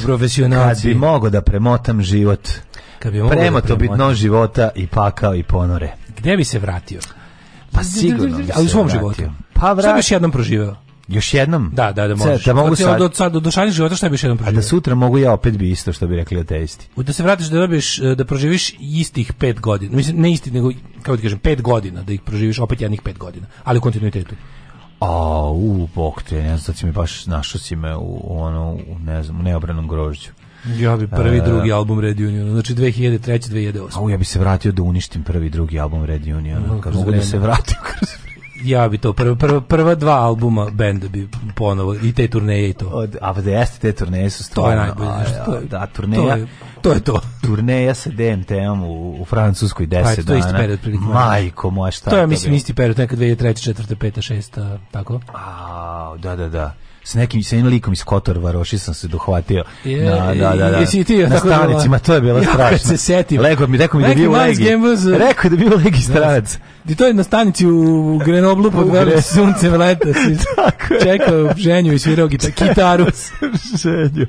Kad bi mogao da premotam život. Kad bi da Premo to bitno života i pakao i ponore.
Gde bi se vratio?
Pa sigurno.
Bi se ali u svom životu. Pa vrat... Šta bi još jednom proživeo?
Još jednom?
Da, da, da, da možeš. Da mogu sad. Do, sad, do, do života šta bi još jednom proživio?
A da sutra mogu ja opet bi isto što bi rekli ateisti.
Da se vratiš da dobiješ, e, da proživiš istih pet godina. Mislim, ne istih, nego, kako ti kažem, pet godina, da ih proživiš opet jednih pet godina, ali u kontinuitetu.
A, u, bok te, ne znam, sad si mi baš našao si me u, ono, u, ne znam, u neobranom grožđu.
Ja bi prvi, e, drugi album Red Union, znači 2003. 2008. Au,
ja bi se vratio da uništim prvi, drugi album Red Union, no, mogu da se vratim kroz
ja bi to prva, prva, prva dva albuma benda bi ponovo i te turneje i to. Od,
a pa da jeste te turneje su
stvarno. To je najbolje, a, znači, to je,
da,
turneja. To je to. Je to.
Turneja sa DMT-om u, u Francuskoj 10 dana. Pa,
to je isti period prilike.
Majko moja,
šta? To je, ja mislim, isti period, neka 2003, 4, 5, 6, tako?
A, da, da, da s nekim sa jednim likom iz Kotor Varoši sam se dohvatio.
Yeah, da, da, da, da. Jesi ti na
stanicima, to je bilo strašno. Ja
se setim.
Lego mi rekao mi da bio Legi. Uh, rekao da bio Legi stranac. Ti
to je na stanici u Grenoblu pod velikim suncem leta. Tako Čekao ženju i svirao gitaru. Čekao sam
ženju.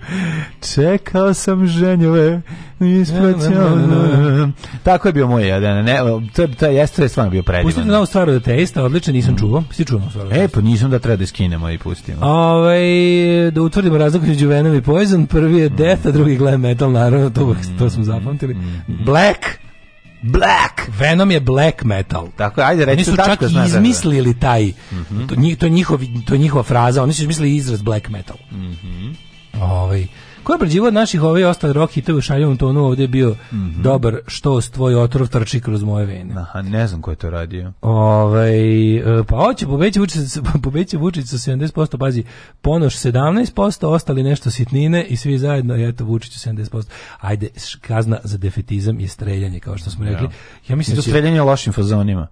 Čekao sam ženju. Ispraćao. Tako je bio moj jedan. Ne, to, to jeste stvarno bio predivan. Pustite
novu stvar od teista, odličan, nisam čuo. Svi čuo novu
stvar. E, pa nisam da treba da skinemo i pustimo.
Ove, ovaj, da utvrdimo razliku između Venom i Poison. Prvi je Death, a drugi Glam Metal, naravno, to, mm, to smo mm, zapamtili. Mm, black! Black. Venom je black metal.
Tako
je,
ajde
reći Oni su čak da da- izmislili taj mm -hmm. to, to, njihovi, to njihova fraza, oni su izmislili izraz black metal. Mhm. Mm ovaj Ko je obrađivao od naših ovih ostalih rock hitova u šaljivom tonu ovde je bio mm -hmm. dobar što s tvoj otrov trči kroz moje vene.
Aha, ne znam ko je to radio.
Ovaj e, pa hoće pobeći Vučić, sa 70%, bazi Ponoš 17%, ostali nešto sitnine i svi zajedno eto Vučić 70%. Ajde, kazna za defetizam
je
streljanje kao što smo rekli. Ja,
ja mislim da će... streljanje lošim fazonima.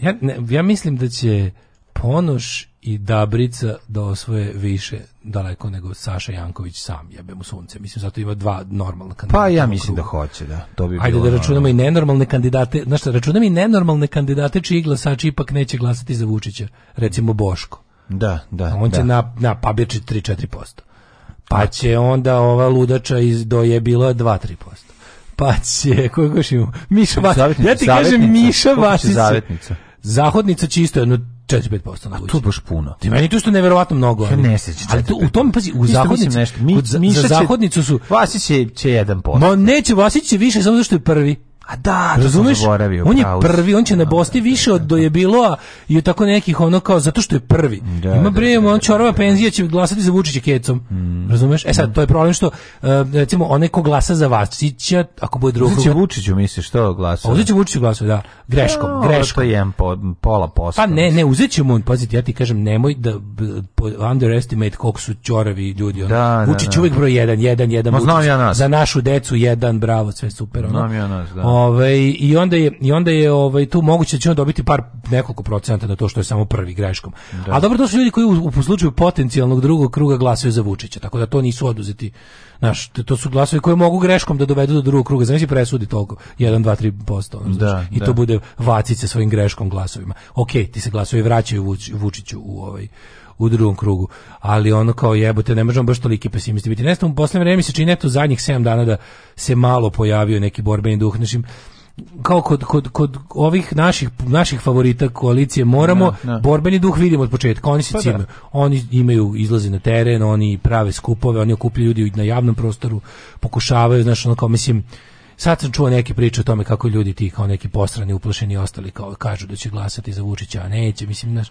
Ja, ne, ja mislim da će Ponoš i Dabrica da osvoje više daleko nego Saša Janković sam jebe mu sunce. Mislim, zato ima dva normalna kandidata.
Pa ja mislim da hoće, da. To bi
Ajde bilo da računamo normalno. i nenormalne kandidate. Znaš šta, računamo i nenormalne kandidate čiji glasači ipak neće glasati za Vučića. Recimo Boško.
Da, da.
On
da. će
na, na pabirči 3-4%. Pa će onda ova ludača iz doje bila 2-3%. Pa će, koga još imamo? Miša
Vasić. Ja ti
kažem Miša Vasić. Zavetnica. Zahodnica čisto jedno 4-5% na A
to baš puno.
Ti meni tu što neverovatno mnogo. Ja ne sećam. Ali tu, u tom pazi, u zahodnici nešto. Mi, za, za zahodnicu su
Vasić će, će 1%. Ma
neće Vasić će više samo zato što je prvi.
A da,
razumeš? On je prvi, on će na Bosti da, više da, od da, do je bilo a i tako nekih ono kao zato što je prvi. Da, Ima bre, on čorava penzija će glasati za Vučića kecom. Mm. Razumeš? E sad mm. to je problem što e, recimo onaj ko glasa za Vasića, ako bude drugo.
Znači Vučiću misliš što glasa?
Vučić Vučiću glasa, da. Greškom, no, greškom.
je po, pola
posto. Pa ne, ne, uzeće mu, pazite, ja ti kažem, nemoj da underestimate koliko su čoravi ljudi. Ono. Da, Vučić da, da. uvek broj 1, 1, 1. Za našu decu 1, bravo, sve super. Ono. Znam ja nas, da. Ove, ovaj, i onda je i onda je ovaj tu moguće da
će on
dobiti par nekoliko procenata na to što je samo prvi greškom. Da. A dobro to su ljudi koji u, u slučaju potencijalnog drugog kruga glasaju za Vučića, tako da to nisu oduzeti. Znaš, to su glasovi koje mogu greškom da dovedu do drugog kruga. Znači presudi toliko 1 2 3% ono, da, znaš, i da. to bude sa svojim greškom glasovima. Ok, ti se glasovi vraćaju Vuč, Vučiću u ovaj u drugom krugu. Ali ono kao jebote, ne možemo baš toliki pesimisti biti. Nešto u posljednje vreme se čini eto zadnjih 7 dana da se malo pojavio neki borbeni duh, našim kao kod, kod, kod ovih naših naših favorita koalicije moramo no, da, no. Da. borbeni duh vidimo od početka oni se pa da. oni imaju izlaze na teren oni prave skupove oni okupljaju ljudi na javnom prostoru pokušavaju znači ono kao mislim Sad sam čuo neke priče o tome kako ljudi ti kao neki postrani, uplašeni ostali kao kažu da će glasati za Vučića, a neće, mislim, znaš,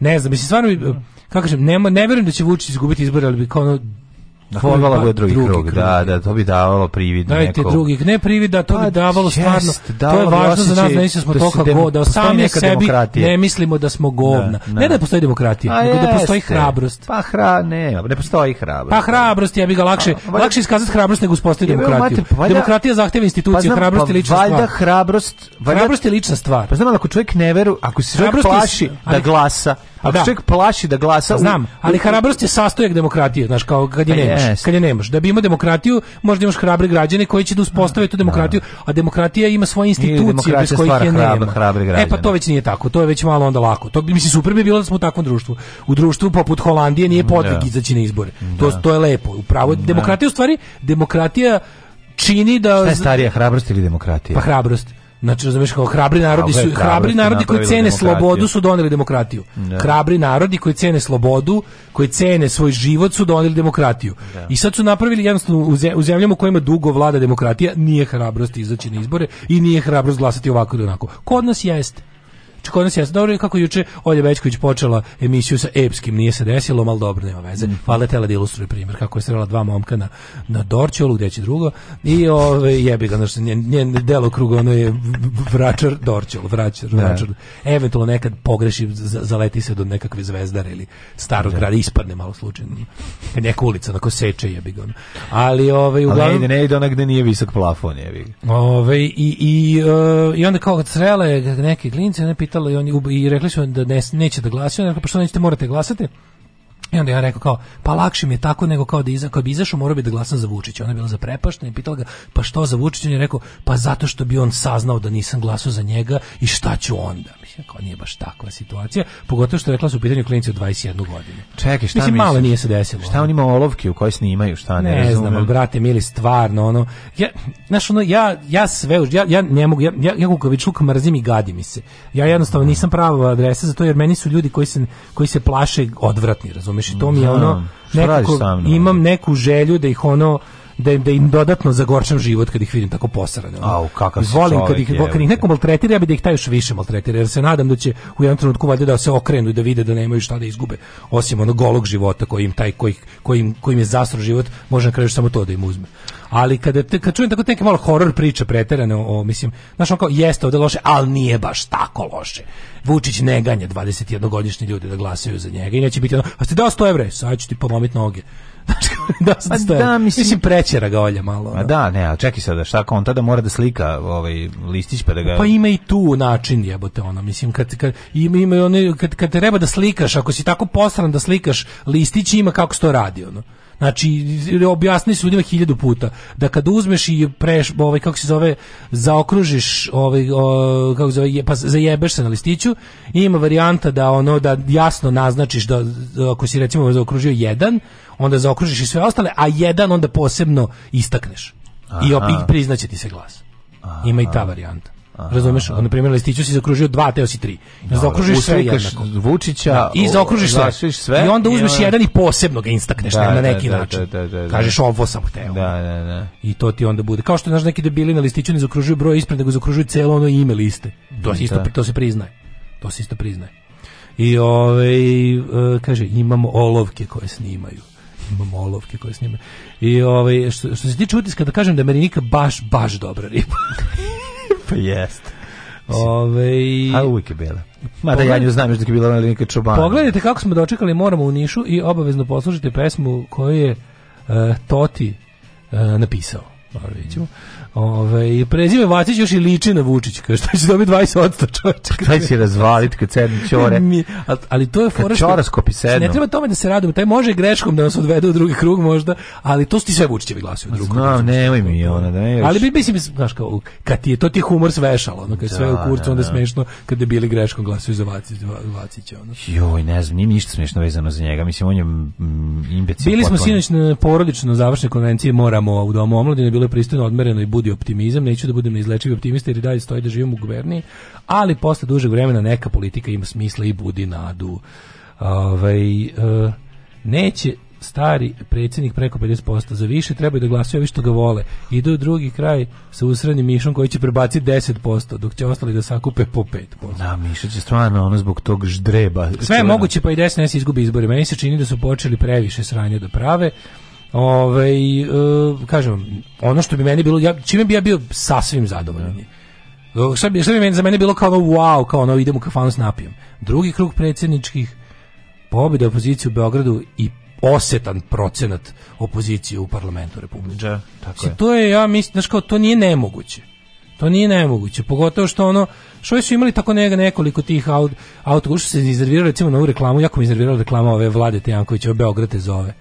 Ne znam, mislim stvarno kako kažem, nema ne verujem da će Vučić izgubiti izbore, ali bi kao ono,
Dakle, Volala pa,
drugi, drugi
krug, da, krug, da, da, to bi davalo privid
Dajte neko... drugi, ne privida, da, to bi pa, davalo jest, stvarno, davalo to je važno za nas, da nisi smo da toliko dem, goda, sami sebi ne mislimo da smo govna. Da, ne, ne da postoji demokratija, A, pa nego da postoji hrabrost.
Pa hra, ne, ne postoji hrabrost.
Pa hrabrost, je bi ga lakše, A, valjda, lakše iskazati hrabrost nego uspostaviti demokratiju. Pa, valjda, demokratija zahteva institucije, pa, hrabrost pa je
lična stvar. Valjda hrabrost... Valjda, hrabrost
je lična stvar.
Pa znam, ako čovjek ne veru, ako se čovjek plaši da glasa, A da. čovjek plaši da glasa. Pa
znam, ali hrabrost je sastojak demokratije, znaš, kao kad je pa nemaš. Yes. Kad je nemaš. Da bi imao demokratiju, možda imaš hrabri građane koji će da uspostave tu da. demokratiju, a demokratija ima svoje institucije bez kojih je nema. Hrabri e pa to već nije tako, to je već malo onda lako. To bi, mislim super bi bilo da smo u takvom društvu. U društvu poput Holandije nije mm, podvig da. izaći na izbore. Mm, to da. to je lepo. Upravo mm, demokratija da. u stvari demokratija čini da Šta je
starija hrabrost ili demokratija?
Pa hrabrost. Znači, razumeš, kao hrabri narodi su, hrabri narodi koji cene demokratiju. slobodu su doneli demokratiju. Da. Hrabri narodi koji cene slobodu, koji cene svoj život su doneli demokratiju. Da. I sad su napravili jednostavno u zemljama u kojima dugo vlada demokratija, nije hrabrost izaći na izbore i nije hrabrost glasati ovako ili onako. Kod nas jeste. Znači, kod nas jasno. Dobro, kako juče Olja Bećković počela emisiju sa epskim, nije se desilo, mal dobro, nema veze. Mm. Hvala da tela da ilustruje primjer kako je srela dva momka na, na Dorćolu gde će drugo, i ove, jebi ga, znači, njen, njen delokrug, ono je vračar Dorćol vračar, da. vračar. Ne. Eventualno nekad pogreši, zaleti se do nekakve zvezdare ili starog ne. Da. grada, ispadne malo slučajno. Neka ulica, na kojoj seče jebi ga. Ali, ove,
uglavnom... Ali ne ide, ne ide ona gde nije visok plafon, jebi
ga. Ove, i, i, e, i onda kao kad srele neki klince, ne pita pitala i, oni, i rekli su da ne, neće da glasi, on je rekao, pa što nećete, morate glasati. I onda ja rekao kao, pa lakše mi je tako nego kao da iza, kao bi izašao, morao bi da glasam za Vučića. Ona je bila zaprepaštena i pitala ga, pa što za Vučića? On je rekao, pa zato što bi on saznao da nisam glasao za njega i šta ću onda? ja znači, kao nije baš takva situacija, pogotovo što je rekla da su u pitanju klinici od 21 godine.
Čekaj, šta
Mislim, misliš? malo nije se desilo.
Šta on ima olovke u kojoj snimaju, šta ne, ne znam, ali, brate, mili stvarno ono. Ja, znaš, ono ja ja sve ja ja ne mogu ja ja, ja Kukavičluk mrzim i gadi mi se. Ja jednostavno da. nisam prava adresa za to jer meni su ljudi koji se koji se plaše odvratni, razumeš? I to mi je da. ono nekako imam neku želju da ih ono da, da im dodatno zagorčam život kad ih vidim tako posarane. Au, kakav Volim kad ih, kad ih neko maltretira, ja bih da ih taj još više maltretira, jer se nadam da će u jednom trenutku valjda da se okrenu i da vide da nemaju šta da izgube, osim onog golog života kojim taj kojih kojim kojim je zasro život, može na kraju samo to da im uzme. Ali kada te, kad čujem tako neke malo horor priče preterane o, o mislim, znaš on kao jeste ovde loše, ali nije baš tako loše. Vučić ne ganja 21-godišnje ljude da glasaju za njega i neće biti ono, a ste dao 100 evre, sad ću ti pomomit noge dosta pa Da, mislim, mislim prećera ga olja malo. A pa da, ne, a čekaj sada, šta on tada mora da slika ovaj listić pa da ga Pa ima i tu način jebote ono, mislim kad, kad ima ima one kad kad treba da slikaš, ako si tako posran da slikaš listić ima kako se to radi ono. Znači, objasni su ljudima hiljadu puta da kad uzmeš i preš, ovaj, kako se zove, zaokružiš, ovaj, o, kako se zove, je, pa zajebeš se na listiću, ima varijanta da ono, da jasno naznačiš da ako si recimo zaokružio jedan, onda zaokružiš i sve ostale, a jedan onda posebno istakneš. I, op, i priznaće ti se glas. Aha. Ima i ta varijanta. Aha, Razumeš? Na primjer, listiću si zaokružio dva, teo si tri. Dobro, zaokružiš sve jednako. Vučića, da, I zaokružiš sve. sve. I onda uzmeš i on... jedan i posebno ga instakneš da, ne, na da, neki da, da način. Da, Kažeš ovo sam hteo. I to ti onda bude. Kao što znaš neki debili na listiću ne zakružuju broj ispred, nego zakružuju celo ono ime liste. To, se isto, to se priznaje. To se isto priznaje. I ovaj, e, kaže, imamo olovke koje snimaju imamo olovke koje snime. I ovaj, što, što se tiče utiska, da kažem da je Marinika baš, baš dobra riba. pa jest. Ovaj A uvijek je bela. Mada ja nju znam još da je bila Marinika Čobana. Pogledajte kako smo dočekali Moramo u Nišu i obavezno poslušajte pesmu koju je uh, Toti uh, napisao. Dobro, vidimo. Mm. Ove, prezime Vacić još i liči na Vučić, kao što će dobiti 20% čovječa. Taj će razvalit kad sedmi čore. Mi, ali, to je fora što... Čora skopi sedno. Ne treba tome da se radimo, taj može greškom da nas odvede u drugi krug možda, ali to su ti sve Vučićevi glasi u drugi krug. Znam, nemoj mi ona da još. Ali bi, mislim, znaš kao, kad ti je to ti humor svešalo, ono, kad da, sve u kurcu, da, onda je da. smešno kad je bili greškom glasio za Vacić, Vacića. Ono. Joj, ne znam, nije ništa smešno vezano za njega, mislim, on je mm, imbecil. Bili smo sinoć na porodično završne konvencije Moramo u Domu omladine, bilo je pristojno odmereno i budi budi optimizam, neću da budem neizlečivi optimista jer i dalje stoji da živim u guberniji, ali posle dužeg vremena neka politika ima smisla i budi nadu. Ovaj, uh, neće stari predsjednik preko 50% za više treba da glasuju ovi što ga vole idu u drugi kraj sa usrednjim mišom koji će prebaciti 10% dok će ostali da sakupe po 5% da miša će stvarno ono zbog tog ždreba sve je moguće pa i SNS izgubi izbore meni se čini da su počeli previše sranje da prave Ove, ovaj, kažem, ono što bi meni bilo, ja, čime bi ja bio sasvim zadovoljan. Da. E, šta bi, šta bi meni, za mene bilo kao ono, wow, kao ono, idem u kafanu s napijem. Drugi krug predsjedničkih, pobjede opozicije u Beogradu i osetan procenat opozicije u parlamentu Republike. Ja, da, tako je. To je, ja mislim, znaš kao, to nije nemoguće. To nije nemoguće, pogotovo što ono, što su imali tako nega nekoliko tih aut, auto, što se iznervirali, recimo na ovu reklamu, jako mi iznervirala reklama ove vlade Tejankovića, Beograd te zove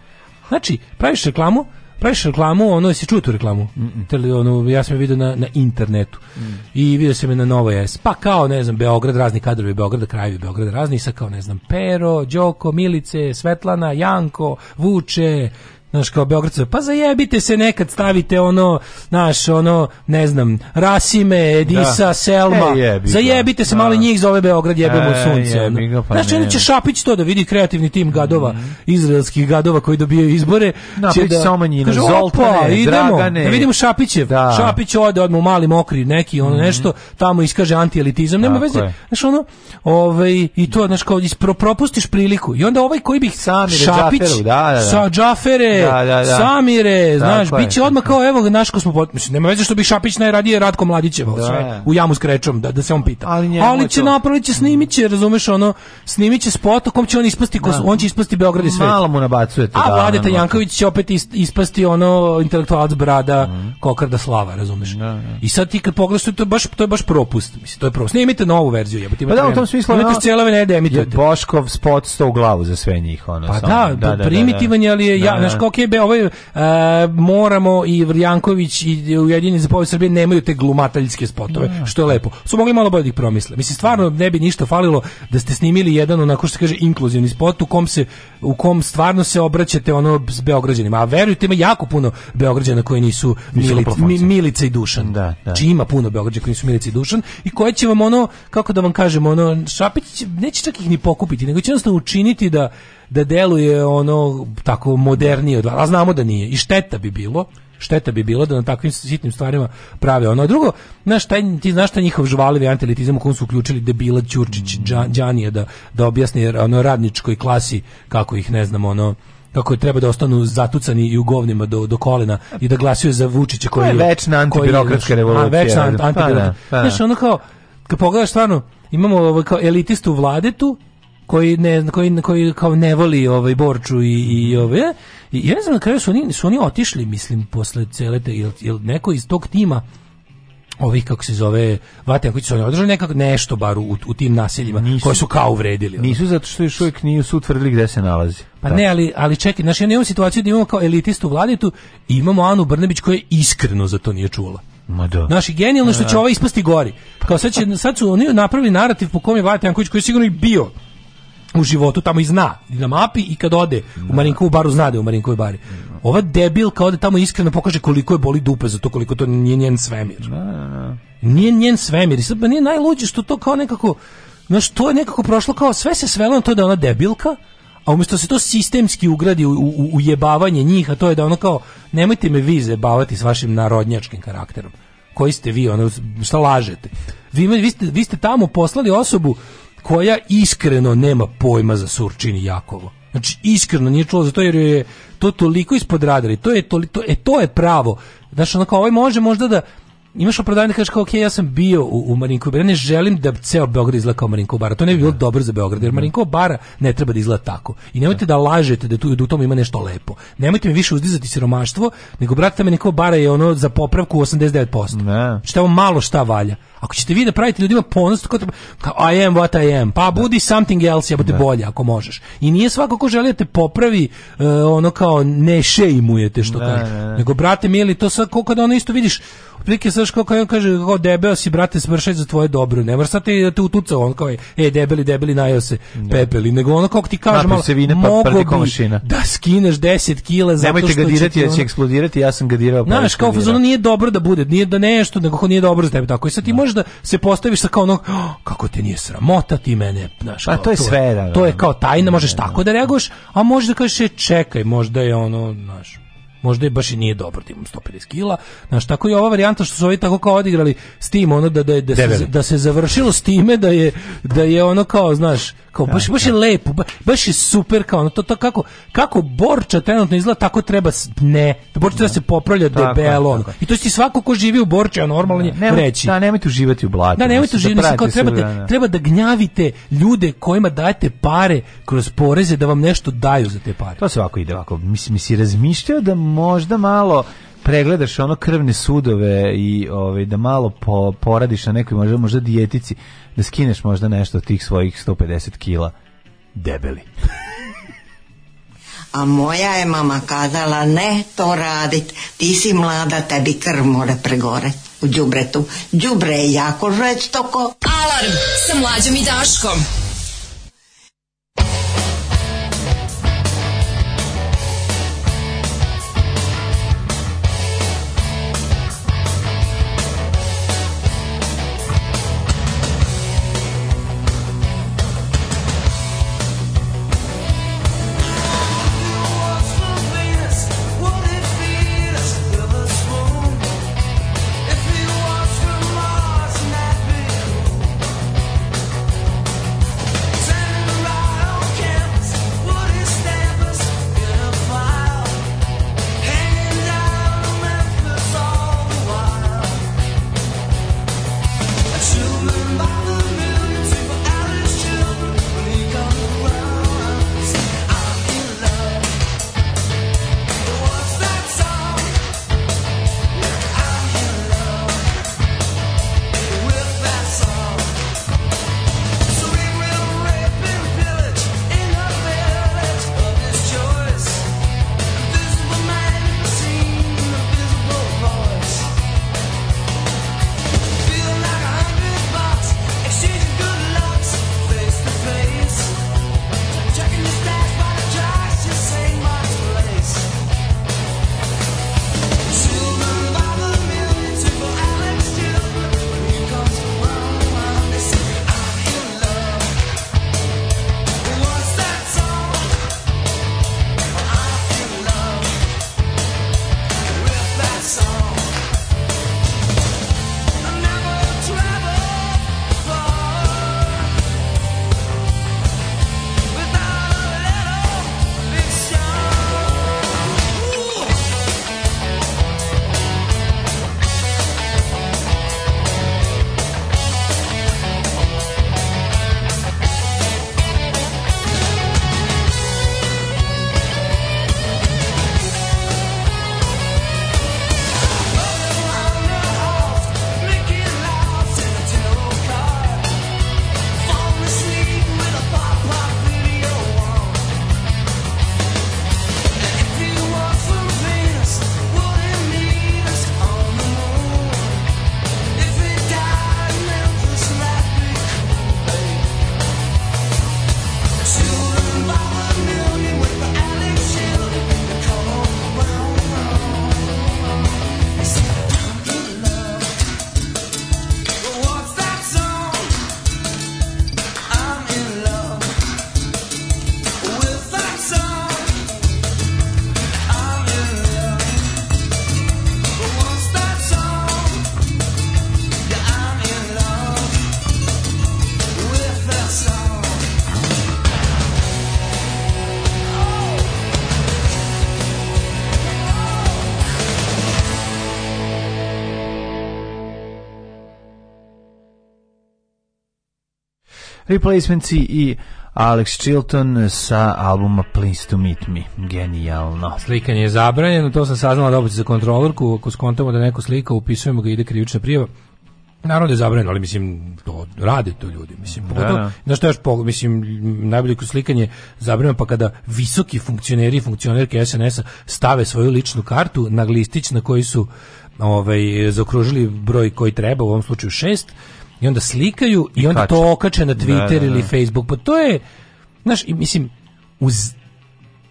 Znači, praviš reklamu, praviš reklamu, ono si čuo tu reklamu. Mm -mm. ja sam je vidio na, na internetu. Mm. I vidio sam je na Novoj S. Pa kao, ne znam, Beograd, razni kadrovi Beograda, krajevi Beograda, razni, sa kao, ne znam, Pero, Đoko, Milice, Svetlana, Janko, Vuče, znaš, kao Beogradcu, pa zajebite se nekad, stavite ono, naš, ono, ne znam, Rasime, Edisa, da. Selma, e, jebi zajebite ga. se, da. malo njih zove Beograd, jebemo e, sunce. Jebi ga, pa znaš, onda će Šapić to da vidi kreativni tim gadova, mm -hmm. izraelskih gadova koji dobijaju izbore. Da, će pa da, samo njina, kaže, opa, idemo, Da vidimo Šapićev. Da. Šapić ode odmah u mali mokri, neki, ono mm -hmm. nešto, tamo iskaže antielitizam, nema veze. Je. Znaš, ono, ovaj, i to, znaš, kao, ispro, propustiš priliku. I onda ovaj koji bih Sami Šapić, da, da, da. sa Džafere, da, da, da, da. Samire, znaš, bit će odmah kao evo naš smo mislim, nema veze što bi Šapić najradije Ratko Mladićevo da. sve u jamu s krečom, da, da se on pita. Ali, ali će napraviti, će snimit razumeš, ono, snimiće će spot, kom će on ispasti, kos, da. on će ispasti Beograd i svet. Malo mu nabacujete. A da, Vladeta da, Janković će opet ispasti ono intelektualac brada, mhm. kokarda slava, razumeš. I sad ti kad pogledaš, to je baš, to je baš propust, mislim, to je propust. Snimite novu verziju, jebote. Pa da, u tom smislu, ne je Boškov spot sto u glavu za sve njih, ono. Pa da, primitivan je, ali je, ja, znaš, ok, be, ovaj, uh, moramo i Vrjanković i Ujedinjeni za povijest Srbije nemaju te glumataljske spotove, ja. Da. što je lepo. Su mogli malo bolje da ih promisle. Mislim, stvarno ne bi ništa falilo da ste snimili jedan onako što se kaže inkluzivni spot u kom se u kom stvarno se obraćate ono s beograđanima. A verujte ima jako puno beograđana koji nisu Milica, mi, i Dušan. Da, da. Či znači, ima puno beograđana koji nisu Milica i Dušan i koje će vam ono kako da vam kažem ono Šapić neće čak ih ni pokupiti, nego će jednostavno učiniti da da deluje ono tako modernije od vas, a znamo da nije. I šteta bi bilo, šteta bi bilo da na takvim sitnim stvarima prave ono. A drugo, znaš, taj, ti znaš taj njihov žvalivi antilitizam u kom su uključili debila Ćurčić, Đanija, da, da objasni ono radničkoj klasi kako ih, ne znam, ono, kako je treba da ostanu zatucani i u govnima do, do kolena i da glasuju za Vučića koji je večna antibirokratska revolucija. A, večna pa da, antibirokratska. Pa da. Znaš, ono kao, kad pogledaš stvarno, imamo ovaj kao elitistu vladetu koji ne koji, koji kao ne voli ovaj Borču i i ove i ja ne znam na kraju su oni su oni otišli mislim posle cele te jel, jel neko iz tog tima ovih kako se zove vate koji su oni održali nekako nešto bar u, u tim naseljima nisu, koje su kao uvredili. Ovaj. Nisu zato što je čovjek nije su utvrdili gde se
nalazi. Pa da. ne, ali, ali čekaj, znači ja imamo situaciju da imamo kao elitistu vladitu i imamo Anu Brnebić koja iskreno za to nije čula. Ma da. Naši genijalno što će ovaj ispasti gori. Kao sad, će, sad su oni napravili narativ po kom je Vate Janković koji je sigurno i bio u životu tamo i zna i na mapi i kad ode u da. Marinkovu baru zna da je u Marinkovu bari. Da. Ova debilka ode tamo iskreno pokaže koliko je boli dupe za to koliko to nije njen svemir. Da, nije njen svemir. I sad pa nije najluđe što to kao nekako znaš, to je nekako prošlo kao sve se svelo na to da ona debilka, a umjesto se to sistemski ugradi u, u, ujebavanje njih, a to je da ono kao nemojte me vi zebavati s vašim narodnjačkim karakterom. Koji ste vi, ono, šta lažete? Vi, vi, ste, vi ste tamo poslali osobu koja iskreno nema pojma za Surčin i Jakovo. Znači, iskreno nije čuo za to jer je to toliko ispod radara i to je, to, to, e, to je pravo. Znači, onako, ovaj može možda da, imaš opravdanje da kažeš kao, ok, ja sam bio u, u Marinko Bara, ne želim da ceo Beograd izgleda kao Marinko Bara, to ne bi bilo da. dobro za Beograd, jer da. Marinko Bara ne treba da izgleda tako. I nemojte da lažete da, tu, da u tom ima nešto lepo. Nemojte mi više uzdizati siromaštvo, nego, brate, Marinko Bara je ono za popravku 89%. Ne. Da. Znači, tamo malo šta valja. Ako ćete vi da pravite ljudima ponos, kao, kao I am what I am, pa da. budi something else, ja da. bude bolje ako možeš. I nije svako ko želi da te popravi, uh, ono kao ne šejmujete što da, kaže. Da, da. Nego, brate, mili, to sad, kada ono isto vidiš, otprilike znaš kako on kaže kako debeo si brate smršaj za tvoje dobro ne mora sad te da te utucao on kao ej debeli debeli najeo se da. pepeli nego ono kako ti kaže malo se vine pa da skineš 10 kg zato nemojte što ga dirati ja će eksplodirati ja sam ga dirao pa znaš kao fazon nije dobro da bude nije da nešto nego ako nije dobro za tebe tako i sad ti možeš možda se postaviš sa kao onog oh, kako te nije sramota ti mene, znaš, pa, to je sve, da, to je da, kao da. tajna, možeš tako da reaguješ, a možeš da kažeš e, čekaj, možda je ono, znaš, možda je baš i nije dobro da imam 150 kila. Znaš, tako je ova varijanta što su ovi tako kao odigrali s tim, ono da, da, da, se, da se završilo s time da je, da je ono kao, znaš, kao baš, da, baš je da. lepo, baš je super kao ono, to, to kako, kako Borča trenutno izgleda, tako treba, ne, da Borča treba da. se popravlja debelo, ono. I to si svako ko živi u Borči, a normalno je reći. Da, nemojte uživati u blatu. Da, nemojte uživati, da kao, trebate, treba da gnjavite ljude kojima dajete pare kroz poreze da vam nešto daju za te pare. To se ovako ide ovako. Mislim, si razmišljao da možda malo pregledaš ono krvne sudove i ovaj da malo po, poradiš na nekoj možda možda dijetici da skineš možda nešto od tih svojih 150 kila debeli a moja je mama kazala ne to radit, ti si mlada, tebi krv mora pregore u džubretu. Džubre je jako žveć toko. Alarm sa mlađom i Daškom. Replacements i Alex Chilton sa albuma Please to Meet Me. Genijalno.
Slikanje je zabranjeno, to sam saznala da obući za kontrolorku, ako skontamo da neko slika, upisujemo ga, ide krivična prijava. Naravno da je zabranjeno, ali mislim to rade to ljudi, mislim. Da, pogotovo, da, da. što još po, mislim najbolje slikanje zabranjeno pa kada visoki funkcioneri i funkcionerke SNS-a stave svoju ličnu kartu na listić na koji su ovaj zaokružili broj koji treba, u ovom slučaju šest I onda slikaju i, onda to okače na da, Twitter da, ili da. Facebook. Pa to je, znaš, mislim, uz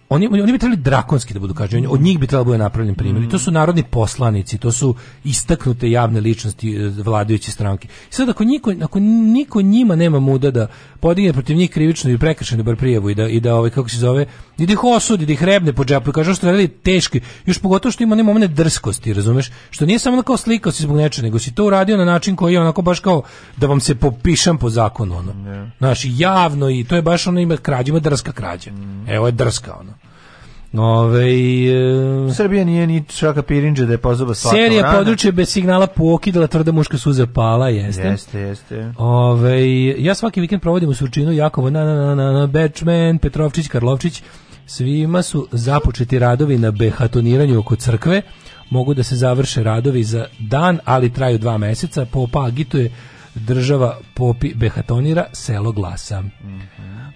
oni, oni bi trebali drakonski da budu kažnjeni, od njih bi trebalo da bude napravljen primjer. Mm. to su mm. narodni poslanici, to su istaknute javne ličnosti eh, vladajuće stranke. I sad ako niko, ako niko njima nema muda da podigne protiv njih krivičnu i prekršajnu bar prijavu i da, i da ovaj, kako se zove, i da ih osudi, da ih rebne po džepu i kaže što radi teški, još pogotovo što ima one momente drskosti, razumeš? Što nije samo kao slikao si zbog nečega, nego si to uradio na način koji je onako baš kao da vam se popišam po zakonu, ono. Yeah. Znaš, javno i to je baš ono ima krađa, drska krađa. Mm. Evo je drska, ono. Ove,
e, Srbija nije ni čaka pirinđe da
je
pozoba svakom Serija rana. područje bez signala pokidala, tvrda muška suza pala, jeste.
Jeste, jeste. Ove, ja svaki vikend provodim u Surčinu, Jakovo, na, na, na, na, na, Bečmen, Petrovčić, Karlovčić, svima su započeti radovi na behatoniranju oko crkve, mogu da se završe radovi za dan, ali traju dva meseca, popa agituje država popi behatonira selo glasa. Mm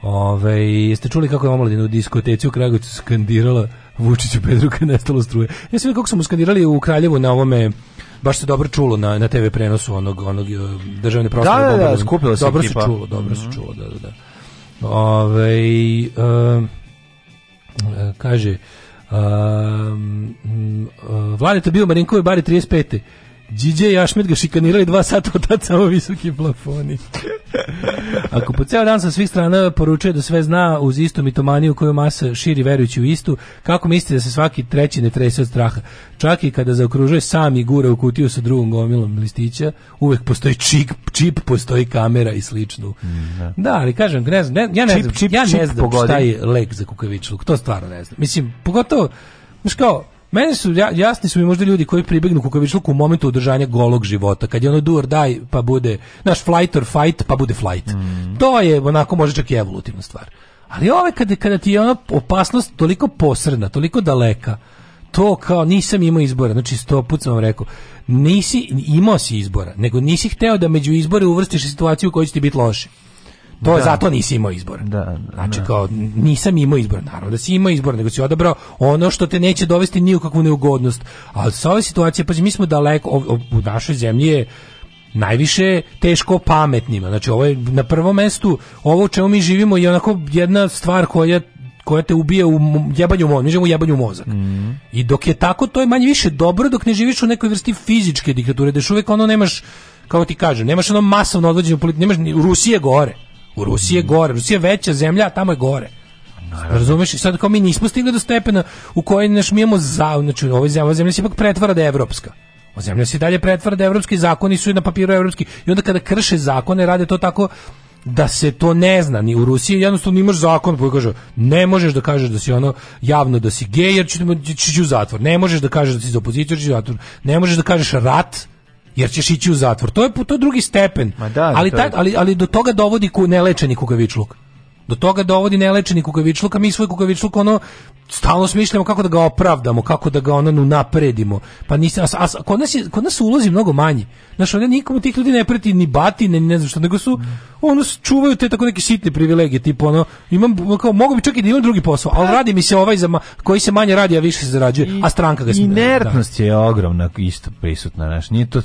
Ove, jeste čuli kako je omladina u diskoteci u Kragovicu skandirala Vučiću Pedruka nestalo struje. Ja sam kako su skandirali u Kraljevu na ovome baš se dobro čulo na, na TV prenosu onog, onog e, državne proslave.
Da,
da, da, skupilo se Dobro
ekipa.
se čulo, dobro mm -hmm. se mhm. čulo, da, da, da. Ove, um, kaže um, um, Vladeta bio Marinkovi bari 35. Điđe i Ašmet ga šikanirali dva sata od tad samo visoki plafoni. Ako po ceo dan sa svih strana poručuje da sve zna uz istu mitomaniju koju masa širi verujući u istu, kako misli da se svaki treći ne trese od straha? Čak i kada zaokružuje sam i gura u kutiju sa drugom gomilom listića, uvek postoji čip, čip postoji kamera i slično. Mm, da. da. ali kažem, ne znam, ne, ja ne čip, znam, čip, ja ne znam šta je lek za kukavičluk, to stvarno ne znam. Mislim, pogotovo, znaš kao, Meni su jasni su mi možda ljudi koji pribegnu kukavičluku u momentu održanja golog života, kad je ono do or die, pa bude naš flight or fight, pa bude flight. Mm. To je onako može čak i evolutivna stvar. Ali ove kada, kada ti je ona opasnost toliko posredna, toliko daleka, to kao nisam imao izbora, znači sto put sam vam rekao, nisi imao si izbora, nego nisi hteo da među izbore uvrstiš situaciju u kojoj će ti biti loše. To da. zato nisi imao izbor. Da, da, znači da. kao nisam imao izbor, naravno da si imao izbor, nego si odabrao ono što te neće dovesti ni u kakvu neugodnost. Ali sa ove situacije, pa mi smo daleko, o, o, u našoj zemlji je najviše teško pametnima. Znači ovo je na prvom mestu, ovo u čemu mi živimo je onako jedna stvar koja koja te ubije u jebanju mozak, mi živimo u jebanju mozak. Mm. I dok je tako, to je manje više dobro dok ne živiš u nekoj vrsti fizičke diktature, da uvijek ono nemaš, kao ti kažem, nemaš ono masovno odvođenje politike, nemaš, ni Rusije gore. U Rusiji je gore. Rusija je veća zemlja, a tamo je gore. Naravno. Razumeš? sad kao mi nismo stigli do stepena u kojoj naš mi imamo za, znači ova zemlja, zemlja se ipak pretvara da je evropska. Ova zemlja se dalje pretvara da evropski zakoni su i na papiru evropski. I onda kada krše zakone, rade to tako da se to ne zna ni u Rusiji jednostavno imaš zakon koji kaže ne možeš da kažeš da si ono javno da si gej jer ćeš u zatvor ne možeš da kažeš da si za opoziciju ćeš u zatvor ne možeš da kažeš rat jer ćeš ići u zatvor. To je to drugi stepen.
da,
ali, to tak, ali ali do toga dovodi ku nelečeni kukavičluk. Do toga dovodi nelečeni kukavičluk, a mi svoj kukavičluk ono stalno smišljamo kako da ga opravdamo, kako da ga ono napredimo. Pa nisi, a, a, kod, nas je, kod nas ulozi mnogo manje. Znaš, ovdje nikomu tih ljudi ne preti ni bati, ni ne znam što, nego su, ono, čuvaju te tako neke sitne privilegije, tipa ono, imam, kao, mogu bi čak i da imam drugi posao, ali radi mi se ovaj za, koji se manje radi, a više se zarađuje, a stranka ga
smije. Inertnost da. je ogromna, isto prisutna, znaš, nije to,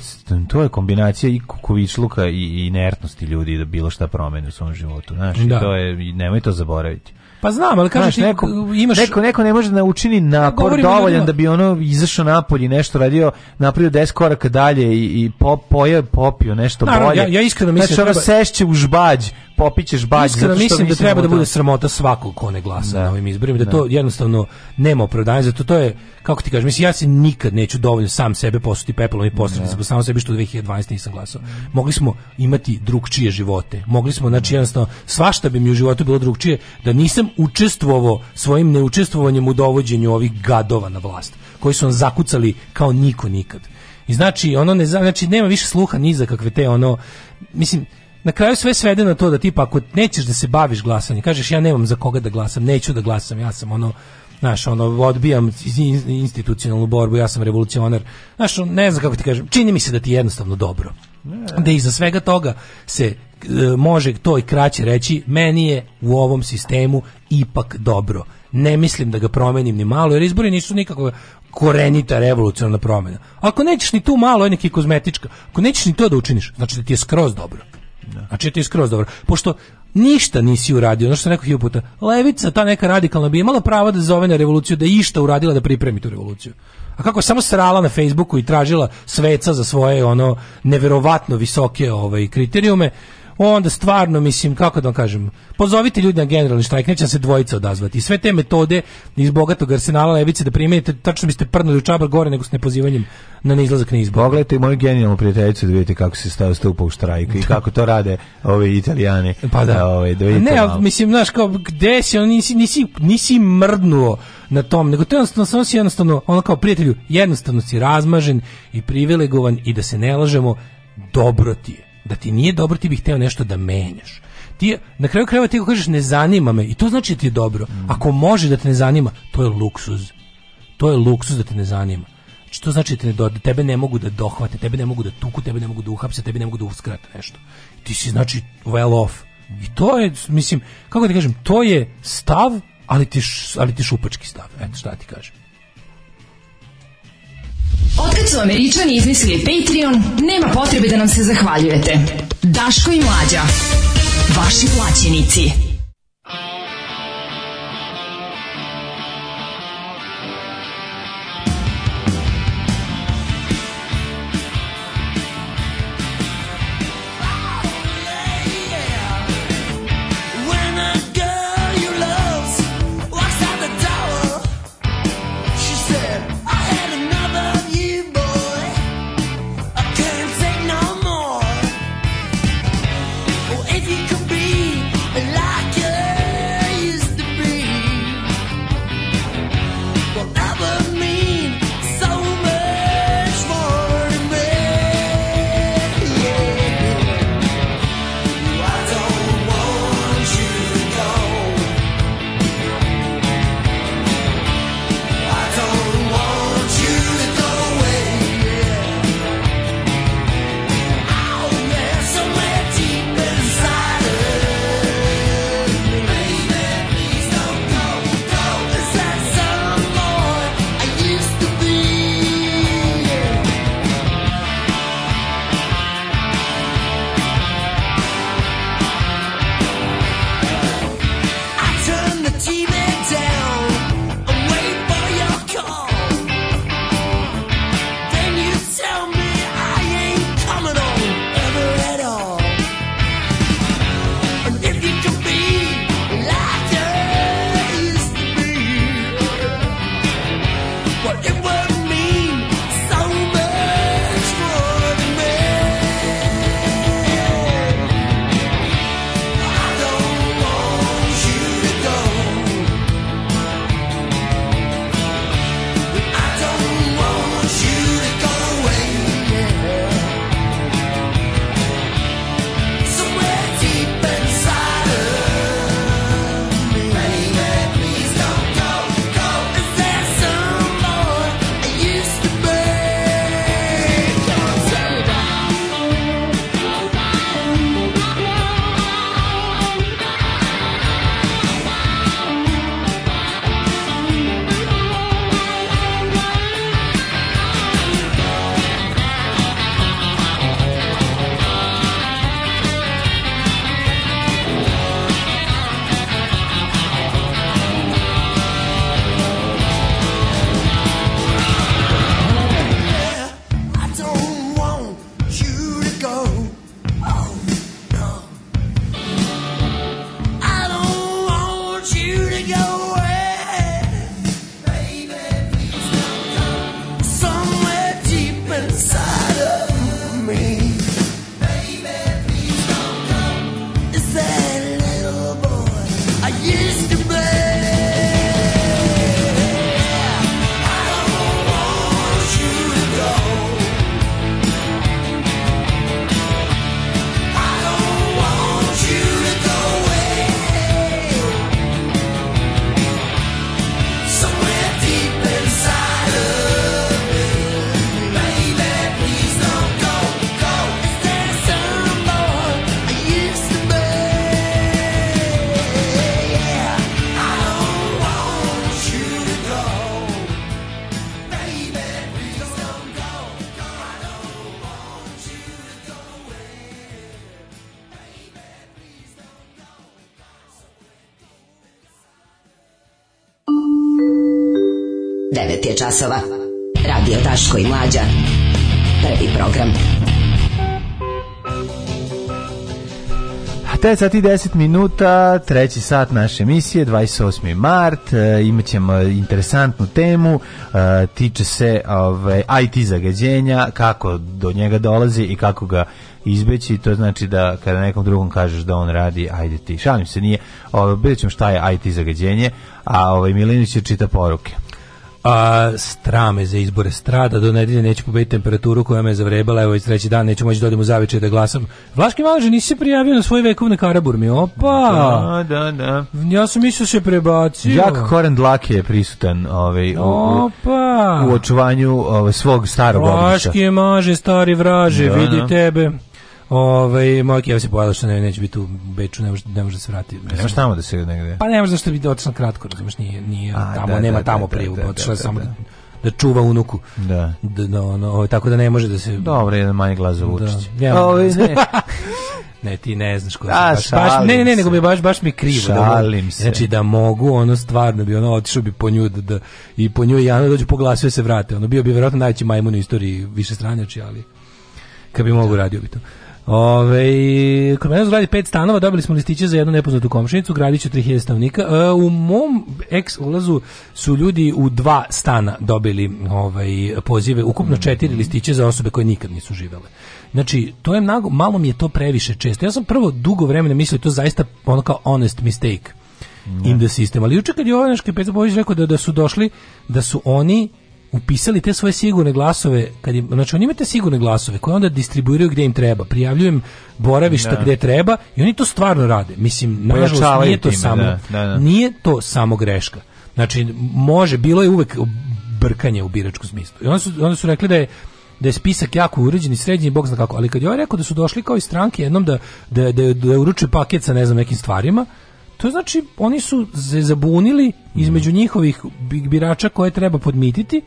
to je kombinacija i kukovičluka i inertnosti ljudi da bilo šta promene u svom životu, znaš, da. to je nemoj to zaboraviti.
Pa znam, ali kažeš neko, imaš... neko, neko ne može da učini napor dovoljan da bi ono izašao napolje nešto radio, napravio 10 koraka dalje i, i po, pojao, popio nešto
Naravno,
bolje.
Ja, ja iskreno mislim... Znači, ono treba... sešće u žbađ popićeš
bađ Iskreno, mislim da treba da bude sramota svakog ko ne glasa da. na ovim izborima da, da, to jednostavno nema opravdanja zato to je kako ti kažeš mislim ja se nikad neću dovoljno sam sebe posuti pepelom i postrati da. samo sebi što 2012 nisam glasao mogli smo imati drugčije živote mogli smo znači jednostavno svašta bi mi u životu bilo drugčije da nisam učestvovao svojim neučestvovanjem u dovođenju ovih gadova na vlast koji su nam zakucali kao niko nikad i znači ono ne znači nema više sluha ni za kakve te ono mislim na kraju sve svede na to da tipa ako nećeš da se baviš glasanjem, kažeš ja nemam za koga da glasam, neću da glasam, ja sam ono Znaš, ono, odbijam institucionalnu borbu, ja sam revolucionar. Znaš, ne znam kako ti kažem, čini mi se da ti je jednostavno dobro. Da iza svega toga se e, može to i kraće reći, meni je u ovom sistemu ipak dobro. Ne mislim da ga promenim ni malo, jer izbori nisu nikakva korenita revolucionarna promena. Ako nećeš ni tu malo, je neki kozmetička. Ako nećeš ni to da učiniš, znači da ti je skroz dobro. Da. Znači ti je skroz dobro. Pošto ništa nisi uradio, ono što sam rekao hiljadu puta, levica, ta neka radikalna bi imala pravo da zove na revoluciju, da išta uradila da pripremi tu revoluciju. A kako samo srala na Facebooku i tražila sveca za svoje ono neverovatno visoke ovaj kriterijume, onda stvarno, mislim, kako da vam kažem, pozovite ljude na generalni štrajk, neće da se dvojica odazvati. sve te metode iz bogatog arsenala levice da primenite, tačno biste prnuli u čabar gore nego s nepozivanjem na neizlazak na izbor. Pogledajte
moju genijalnu prijateljicu da vidite kako se stavio stupa u štrajk i da. kako to rade ovi italijani. Pa da. Ove, da, ovaj, da ne, ali,
mislim, znaš, kao, gde si, on, nisi, nisi, nisi mrdnuo na tom, nego to jednostavno, samo si jednostavno, ono kao prijatelju, jednostavno si razmažen i privilegovan i da se ne lažemo, dobro ti je da ti nije dobro, ti bih hteo nešto da menjaš. Ti, na kraju krajeva ti kažeš ne zanima me i to znači da ti je dobro. Mm. Ako može da te ne zanima, to je luksuz. To je luksuz da te ne zanima. Znači, to znači da te ne, da tebe ne mogu da dohvate, tebe ne mogu da tuku, tebe ne mogu da uhapse, tebe ne mogu da uskrate nešto. Ti si, znači, well off. I to je, mislim, kako da kažem, to je stav, ali ti, ali ti šupački stav. Eto, šta ti kažem.
Otkad su američani izmislili Patreon, nema potrebe da nam se zahvaljujete. Daško i Mlađa, vaši plaćenici.
časova. Radio Taško i Mlađa. Prvi program. 9 sati 10 minuta, treći sat naše emisije, 28. mart, e, imat ćemo interesantnu temu, e, tiče se ove, IT zagađenja, kako do njega dolazi i kako ga izbeći, to znači da kada nekom drugom kažeš da on radi, ajde ti, šalim se, nije, vidjet ćemo šta je IT zagađenje, a ovaj Milinić je čita poruke a, strame za izbore strada do nedelje neće pobediti temperaturu koja me zavrebala evo i treći dan neću moći da odem u zavičaj da glasam Vlaški Valaže nisi se prijavio na svoj vekovne mi opa
da, da, da.
ja sam mislio da se prebacio
Jak Koren Dlake je prisutan ovaj, opa. u očuvanju ovaj, svog starog
Vlaški obliša stari vraže da, vidi tebe Ovaj moj keva se pojavila što ne, neće biti u Beču, ne može ne može se vratiti. E, ne može
tamo da se
negde. Pa ne može
zašto
bi otišao kratko, razumeš, nije nije A, tamo da, nema da, tamo da, da preju, da, otišla da, samo da, da čuva unuku. Da. da no, no, ovaj, tako da ne može da se
Dobro, jedan manji glazov za Da. Ja, Ovi,
ovaj, ne. ne, ti ne znaš ko da, baš, baš, ne, ne, ne, nego mi baš, baš mi krivo.
Šalim da, se.
Znači da mogu, ono stvarno bi ono otišao bi po nju da, da i po nju i Ana dođu poglasio se vrate. Ono bio bi verovatno najveći majmun u istoriji više stranjači, ali kad bi mogu radio bi to. Ove, kod mene zgradi pet stanova, dobili smo listiće za jednu nepoznatu komšinicu, gradit će 3000 stanovnika. E, u mom ex ulazu su ljudi u dva stana dobili ovaj, pozive, ukupno četiri mhm. listiće za osobe koje nikad nisu živele. Znači, to je mnogo, malo mi je to previše često. Ja sam prvo dugo vremena mislio to zaista ono kao honest mistake da. in the system. Ali juče kad je Jovanaški Petropović rekao da, da su došli, da su oni upisali te svoje sigurne glasove, kad je, znači oni imate sigurne glasove koje onda distribuiraju gdje im treba, prijavljujem boravišta da. gdje treba i oni to stvarno rade. Mislim, nažalost nije to time, samo da, da, da, nije to samo greška. Znači, može, bilo je uvek brkanje u biračkom smislu. I onda su, onda su rekli da je da je spisak jako uređen i sređen i bog zna kako, ali kad je ovaj rekao da su došli kao i stranke jednom da, da, da, da uručuju paket sa ne znam nekim stvarima, To znači oni su se zabunili između njihovih birača koje treba podmititi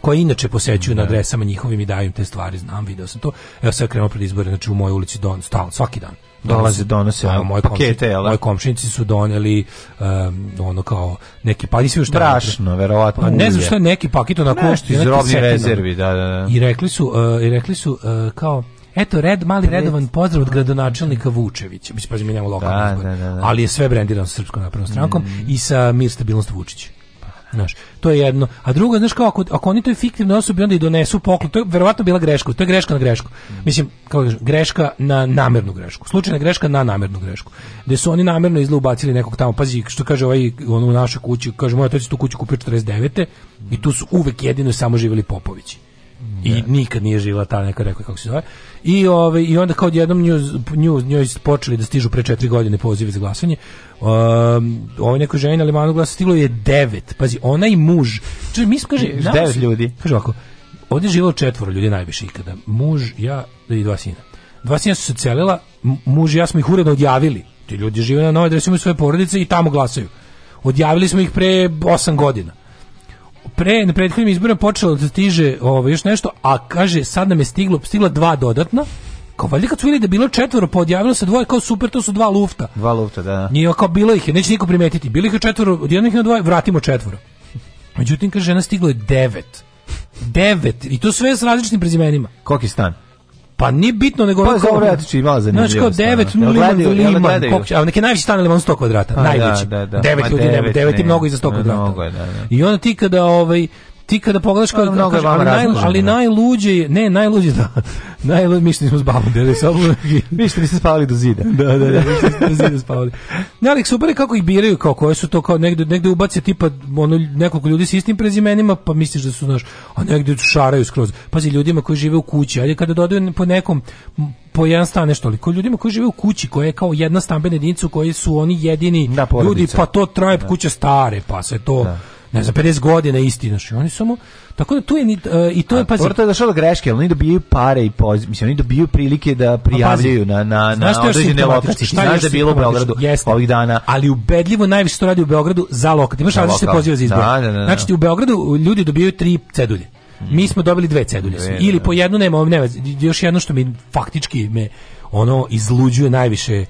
koji inače posećuju na da. adresama njihovim i daju im te stvari, znam, video sam to. Evo sad krenuo pred izbore, znači u mojoj ulici Don, stalno, svaki dan.
Dolaze, donose a, moje pakete, jel?
Da? Moje komšinici su doneli um, ono kao neki pa nisi
šta brašno, verovatno.
Pa ne znam šta neki paket onako nešto iz
robnih rezervi, da, da, da.
I rekli su uh, i rekli su uh, kao Eto, red, mali redovan pozdrav od gradonačelnika Vučevića. Mislim, pazi, mi nemamo lokalni da, izbor. Da, da, Ali je sve brendirano sa Srpskom naprednom strankom mm. i sa mir, stabilnost Vučić. Znaš, to je jedno. A drugo, znaš kao, ako, ako oni toj fiktivnoj osobi onda i donesu poklon, to je verovatno bila greška, to je greška na grešku. Mm. Mislim, kao kažem, greška na namernu grešku. Slučajna greška na namernu grešku. Gde su oni namerno izle ubacili nekog tamo, pazi, što kaže ovaj, ono u našoj kući, kaže, moja to tu kuću kupio 49. Mm. I tu su uvek jedino samo živjeli Popovići i da. nikad nije živjela ta neka rekla kako se zove. I ovaj i onda kao jednom nju nju njoj počeli da stižu pre četiri godine pozivi za glasanje. Um, ovaj nekoj žena ali Limanu glasa stiglo je devet. Pazi, ona i muž. Čuj, mi kaže,
devet ljudi.
Kaže ovako, ovdje je živjelo četvoro ljudi najviše ikada. Muž, ja i dva sina. Dva sina su se celila, muž i ja smo ih uredno odjavili. Ti ljudi žive na novoj adresi, imaju svoje porodice i tamo glasaju. Odjavili smo ih pre 8 godina pre na prethodnim izborima počelo da stiže ovo još nešto, a kaže sad nam je stiglo stigla dva dodatna. Kao valjda kad su vidjeli da bilo četvoro, podjavilo pa se dvoje, kao super, to su dva lufta.
Dva lufta, da, da.
Nije kao bilo ih je, neće niko primetiti. Bilo ih je četvoro, odjednog na dvoje, vratimo četvoro. Međutim, kaže, žena stiglo je devet. Devet. I to sve s različitim prezimenima.
Koki stan?
Pa nije bitno, nego...
Pa kao vratić imala zanimljivo
Znači kao 9 liman, liman, a neki da, najveći stan liman 100 kvadrata, najviše. 9 ljudi, 9 i mnogo iza 100 kvadrata. Mnogo je, da, da. I onda ti kada ovaj ti kada pogledaš kako
mnogo je
vama ali, naj, ali da. najluđe, ne, najluđe da. Najluđe mi smo da babom delili
sa Mi ste niste spavali do zida.
da, da, da, do zida spavali. Ne, ali super je kako ih biraju kao koje su to kao negde negde ubace tipa ono nekoliko ljudi sa istim prezimenima, pa misliš da su znaš, a negde su šaraju skroz. Pazi ljudima koji žive u kući, ajde kada dodaju po nekom po jedan stan nešto, ali koji ljudima koji žive u kući, koja je kao jedna stambena jedinica u kojoj su oni jedini da, ljudi, pa to traje da. kuće stare, pa sve to da ne znam 50 godina isti znači oni samo tako da tu je uh, i to je pazi.
Porto je došao greške, oni dobiju pare i poz, mislim oni dobiju prilike da prijavljuju na na
na
određene
lokaciji. Šta znaš da je bilo u Beogradu jeste. ovih dana? Ali ubedljivo najviše to radi u Beogradu za lokat. Imaš različite pozive za izbor. Da, da, da, da, znači u Beogradu ljudi dobijaju tri cedulje. Mi smo dobili dve cedulje. Dve, Ili da. po jednu nema, nema, još jedno što mi faktički me ono izluđuje najviše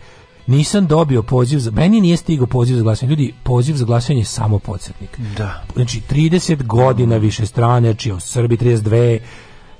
nisam dobio poziv za meni nije stigao poziv za glasanje. Ljudi, poziv za glasanje je samo podsetnik
Da.
Znači 30 godina više strane, znači o Srbi 32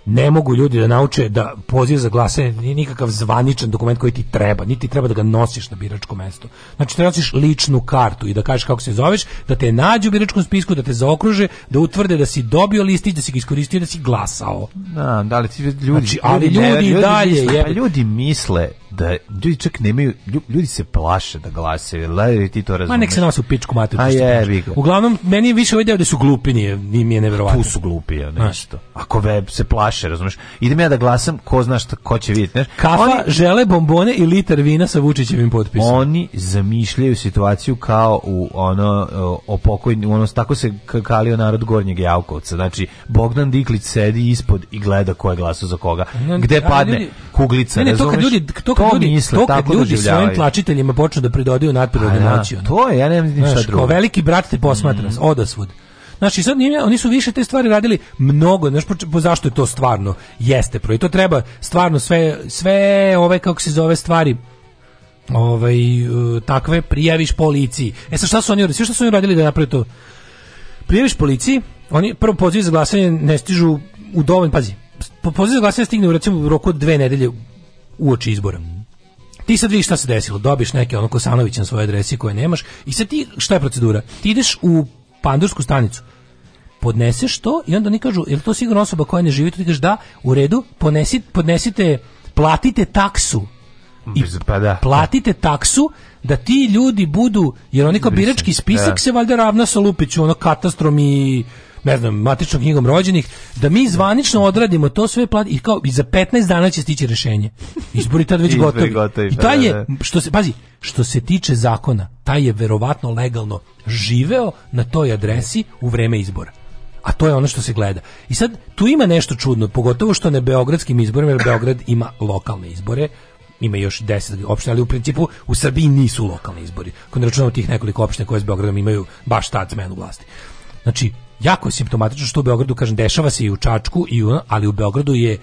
ne mogu ljudi da nauče da poziv za glasanje nije nikakav zvaničan dokument koji ti treba, niti treba da ga nosiš na biračko mesto. Znači treba da nosiš ličnu kartu i da kažeš kako se zoveš, da te nađu u biračkom spisku, da te zaokruže, da utvrde da si dobio listić, da si ga iskoristio, da si glasao.
Da, da li ti ljudi, znači, ali
ljudi, ljudi,
ljudi,
pa ljudi, ljudi, ljudi,
ljudi, ljudi, ljudi, da ljudi čak nemaju ljudi se plaše da glasaju. Lej ti to razumeš.
Ma
nek
se nas u pičku mate. A je, Uglavnom meni je više video ovaj da su glupi, nije, mi je neverovatno. Tu
su glupi, ja nešto. Ako web se plaše, razumeš. Idem ja da glasam, ko zna šta ko će videti, znaš. Kafa
oni, žele bombone i liter vina sa Vučićevim
potpisom. Oni zamišljaju situaciju kao u ono o pokojni, ono tako se kalio narod Gornjeg Javkovca. Znači Bogdan Diklić sedi ispod i gleda ko je glasao za koga. Gde padne kuglica, ne, ne, to kad ljudi
to to ljudi, misle, to kad ljudi svojim tlačiteljima počnu da pridodaju nadprirodne
moći. Ono. To je, ja nemam ništa Znaš,
drugo. Kao veliki brat te posmatra, mm. odasvud. Znaš, i sad oni su više te stvari radili mnogo, znaš, po, po zašto je to stvarno jeste pro. I to treba stvarno sve, sve ove, kako se zove, stvari ovaj, e, takve prijaviš policiji. E sad šta su oni, sve šta su oni radili da naprave to? Prijaviš policiji, oni prvo poziv za glasanje ne stižu u dovoljno, pazi, poziv za glasanje stigne u recimo roku od dve nedelje uoči izbora. Ti sad vidiš šta se desilo, dobiš neke ono Kosanović na svoje adresi koje nemaš i sad ti, šta je procedura? Ti ideš u pandursku stanicu, podneseš to i onda oni kažu, je li to sigurno osoba koja ne živi, tu ti kažeš da, u redu, ponesi, podnesite, platite taksu i pa da, da. platite taksu da ti ljudi budu, jer oni kao birački spisak da. se valjda ravna sa Lupiću, ono katastrom i ne znam, matičnom knjigom rođenih, da mi zvanično odradimo to sve plati i kao i za 15 dana će stići rešenje. Izbori tad već gotovi. gotovi. I taj da, je da. što se pazi, što se tiče zakona, taj je verovatno legalno živeo na toj adresi u vreme izbora. A to je ono što se gleda. I sad tu ima nešto čudno, pogotovo što na beogradskim izborima, jer Beograd ima lokalne izbore, ima još 10 opština, ali u principu u Srbiji nisu lokalni izbori. Ako ne računamo tih nekoliko opština koje s Beogradom imaju baš tad smenu vlasti. Znači, jako je simptomatično što u Beogradu, kažem, dešava se i u Čačku, i u, ali u Beogradu je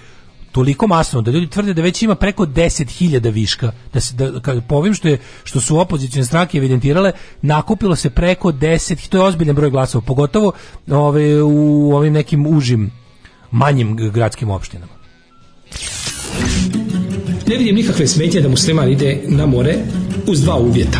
toliko masno da ljudi tvrde da već ima preko 10.000 viška da se da povim što je što su opozicione stranke evidentirale nakupilo se preko 10 to je ozbiljan broj glasova pogotovo ove, u ovim nekim užim manjim gradskim opštinama Ne vidim nikakve smetnje da musliman ide na more uz dva uvjeta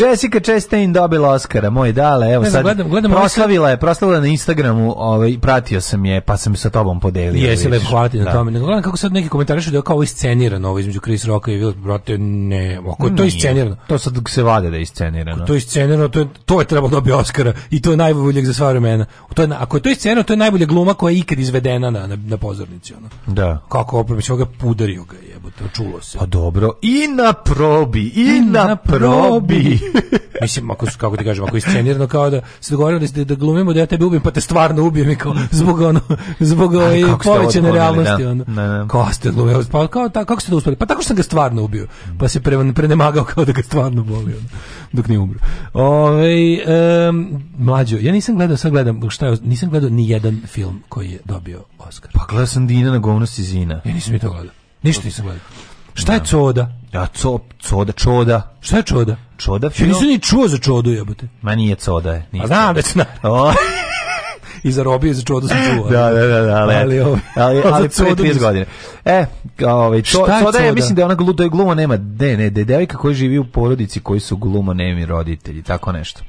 Jessica Chastain dobila Oscara, moj dale, evo ne, sad. Gledam, gledam proslavila ovaj... je, proslavila na Instagramu, ovaj pratio sam je, pa sam sa tobom podelio.
Jesi lepo hvala ti na da. tome. Ne gledam kako sad neki komentarišu da je kao ovo iscenirano, ovo između Chris Rocka i Will brate, ne, ako je to Nije. iscenirano.
To sad se vade da je iscenirano. Ako
to je iscenirano, to je to je trebalo dobiti Oscara i to je najboljeg za sva vremena. To je ako je to iscenirano, to je najbolja gluma koja je ikad izvedena na na, na pozornici ono.
Da.
Kako opromić ga pudario ga je. jebote, čulo se. Pa
dobro, i na probi, i, I na, na probi. probi.
Mislim, ako, kako ti kažem, ako je scenirano kao da se dogovorili da, da glumimo da ja tebe ubijem, pa te stvarno ubijem i kao zbog ono, zbog ove ovaj, povećene da? realnosti. Da. Ono. Da, da. Kao ste glumili, pa kao, ta, kako ste to uspeli? Pa tako što sam ga stvarno ubio. Pa se pre, prenemagao kao da ga stvarno boli. Ono, dok nije umro. Ove, ovaj, um, mlađo, ja nisam gledao, sad gledam, šta je, nisam gledao ni jedan film koji je dobio Oscar.
Pa
gledao
sam Dina na govno Zina.
Ja nisam i to gledao. Ništa nisam gledao. Šta je da. coda?
Ja, co, coda, čoda.
Šta je čoda?
Čoda film. Ja
nisam ni čuo za Čodu, jebote.
Ma nije Coda, je. Nije
A znam da se i zarobio za čudo sam
čuo. Da, da, da, da, ali ali, ovaj, ali, ali, ali pre 30 godine. E, ovaj to to da je mislim da je ona gludo da je glumo nema, ne, ne, da je devojka koja živi u porodici koji su gluma nemi roditelji, tako nešto.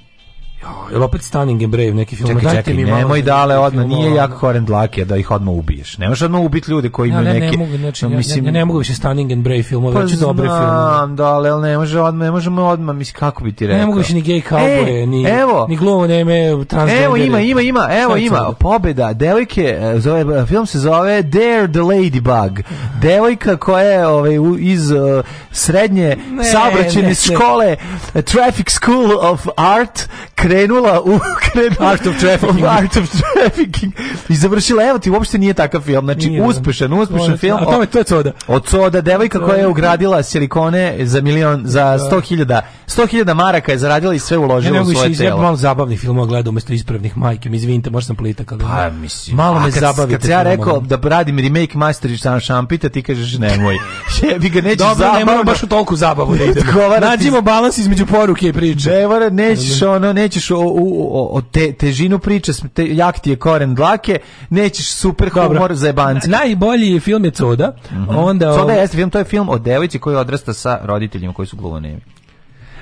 Jo, jel opet Stunning and Brave neki film?
Čekaj, čekaj, mi nemoj da dale odmah, nije jak horrend Dlake da ih odmah ubiješ. Ne možeš odmah ubiti ljude koji imaju ja, ne, neke... Ne
mogu, znači, no, mislim, ja, ja, ne mogu više Stunning and Brave filmove, pa već dobre filmove.
dale, ali ne, može odmah, ne možemo odmah, mislim, kako bi ti rekao? Ne
mogu više ni gay cowboy, e, ni, evo, ni gluvo neme,
transgender. Evo, ima, ima, ima, evo, ima, pobeda, devojke, e, zove, film se zove Dare the Ladybug, devojka koja je ovaj, iz uh, srednje saobraćene škole, Traffic School of Art, krenula u
krenula Art of Trafficking. Art of
Trafficking. I završila, evo ti uopšte nije takav film. Znači, nije, da, da. uspešan, uspešan film. A
tome, to je coda.
Od coda, devojka koja je ugradila silikone za milion, za da. sto hiljada. Sto hiljada maraka je zaradila i sve uložila ja, u
svoje telo. Ja malo zabavnih filmova gledao umjesto ispravnih majke. izvinite, možda sam politak, ali...
Pa,
mislim. Malo me zabavite.
Kad ja rekao da radim remake Master sam šampita, ti kažeš nemoj. Jebi ga, nećeš Dobro, ne moram
baš u toliko zabavu da idem. Nađimo balans između poruke i priče.
Ne, nećeš ono, nećeš nećeš o, o, o te, težinu priče, te, jak ti je koren dlake, nećeš super humor Dobro. za jebanci.
Najbolji film je Coda. Mm -hmm. Onda
Coda jeste film, to je film o devojci koja odrasta sa roditeljima koji su gluvonemi.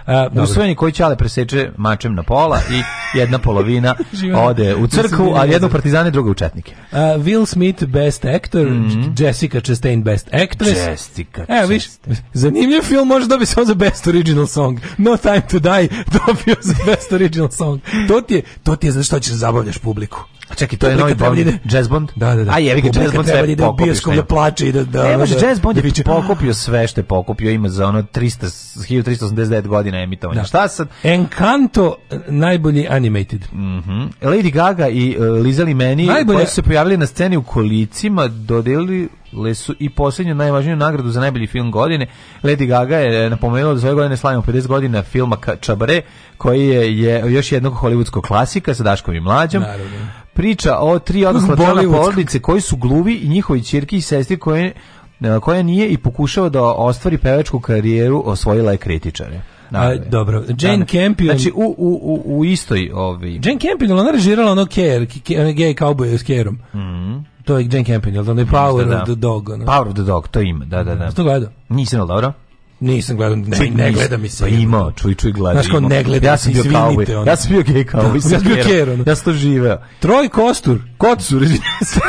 Uh, e, usvojen koji ćale preseče mačem na pola i jedna polovina ode u crkvu, da a jedno partizane, drugo u četnike.
Uh, Will Smith best actor, mm -hmm. Jessica Chastain best actress. Jessica Evo, viš, zanimljiv film može dobiti samo za best original song. No Time to Die dobio za best original song. To ti je, to ti je za što ćeš da zabavljaš publiku.
Čekaj, to je novi Bond, da ide... Jazz Bond?
Da, da, da.
A jevi ga Jazz Bond sve
da
ide
pokupio. da plače i da... da
ne može, da Jazz Bond je pokupio sve što je pokupio, ima za ono 300, 1389 godina emitovanja. Da. Šta sad?
Encanto, najbolji animated.
Mm -hmm. Lady Gaga i uh, e, Lizali Meni, Najbolja... koji su se pojavili na sceni u kolicima, dodelili lesu i poslednju najvažniju nagradu za najbolji film godine. Lady Gaga je e, napomenula da svoje godine slavimo 50 godina filma Čabare, koji je, je još jednog hollywoodskog klasika sa Daškom i Mlađom. Naravno. Priča o tri odnosno porodice koji su gluvi i njihovi čirki i sestri koje e, koja nije i pokušava da ostvari pevačku karijeru, osvojila je kritičare.
A, dobro. Da, Jane da. Campion...
Znači, u, u, u istoj ovi...
Ovaj- Jane Campion, ona režirala ono Care, Gay Cowboy s Careom. Mm To je Jane Campion, jel da? Ono je Power da, da. of the Dog. Ono.
Power of the Dog, to ima, da, da, da. Sto gledao? Nisam, ali dobro?
Nisam gledao, ne, ne
gleda
mi se. Pa
imao, čuj, čuj, gleda. Znaš ko
ne gleda, ja sam bio kao
Ja sam bio gej kao Ja sam bio kjer, ono. Ja sam to živeo. Troj Kostur.
Kocur, izvinite se.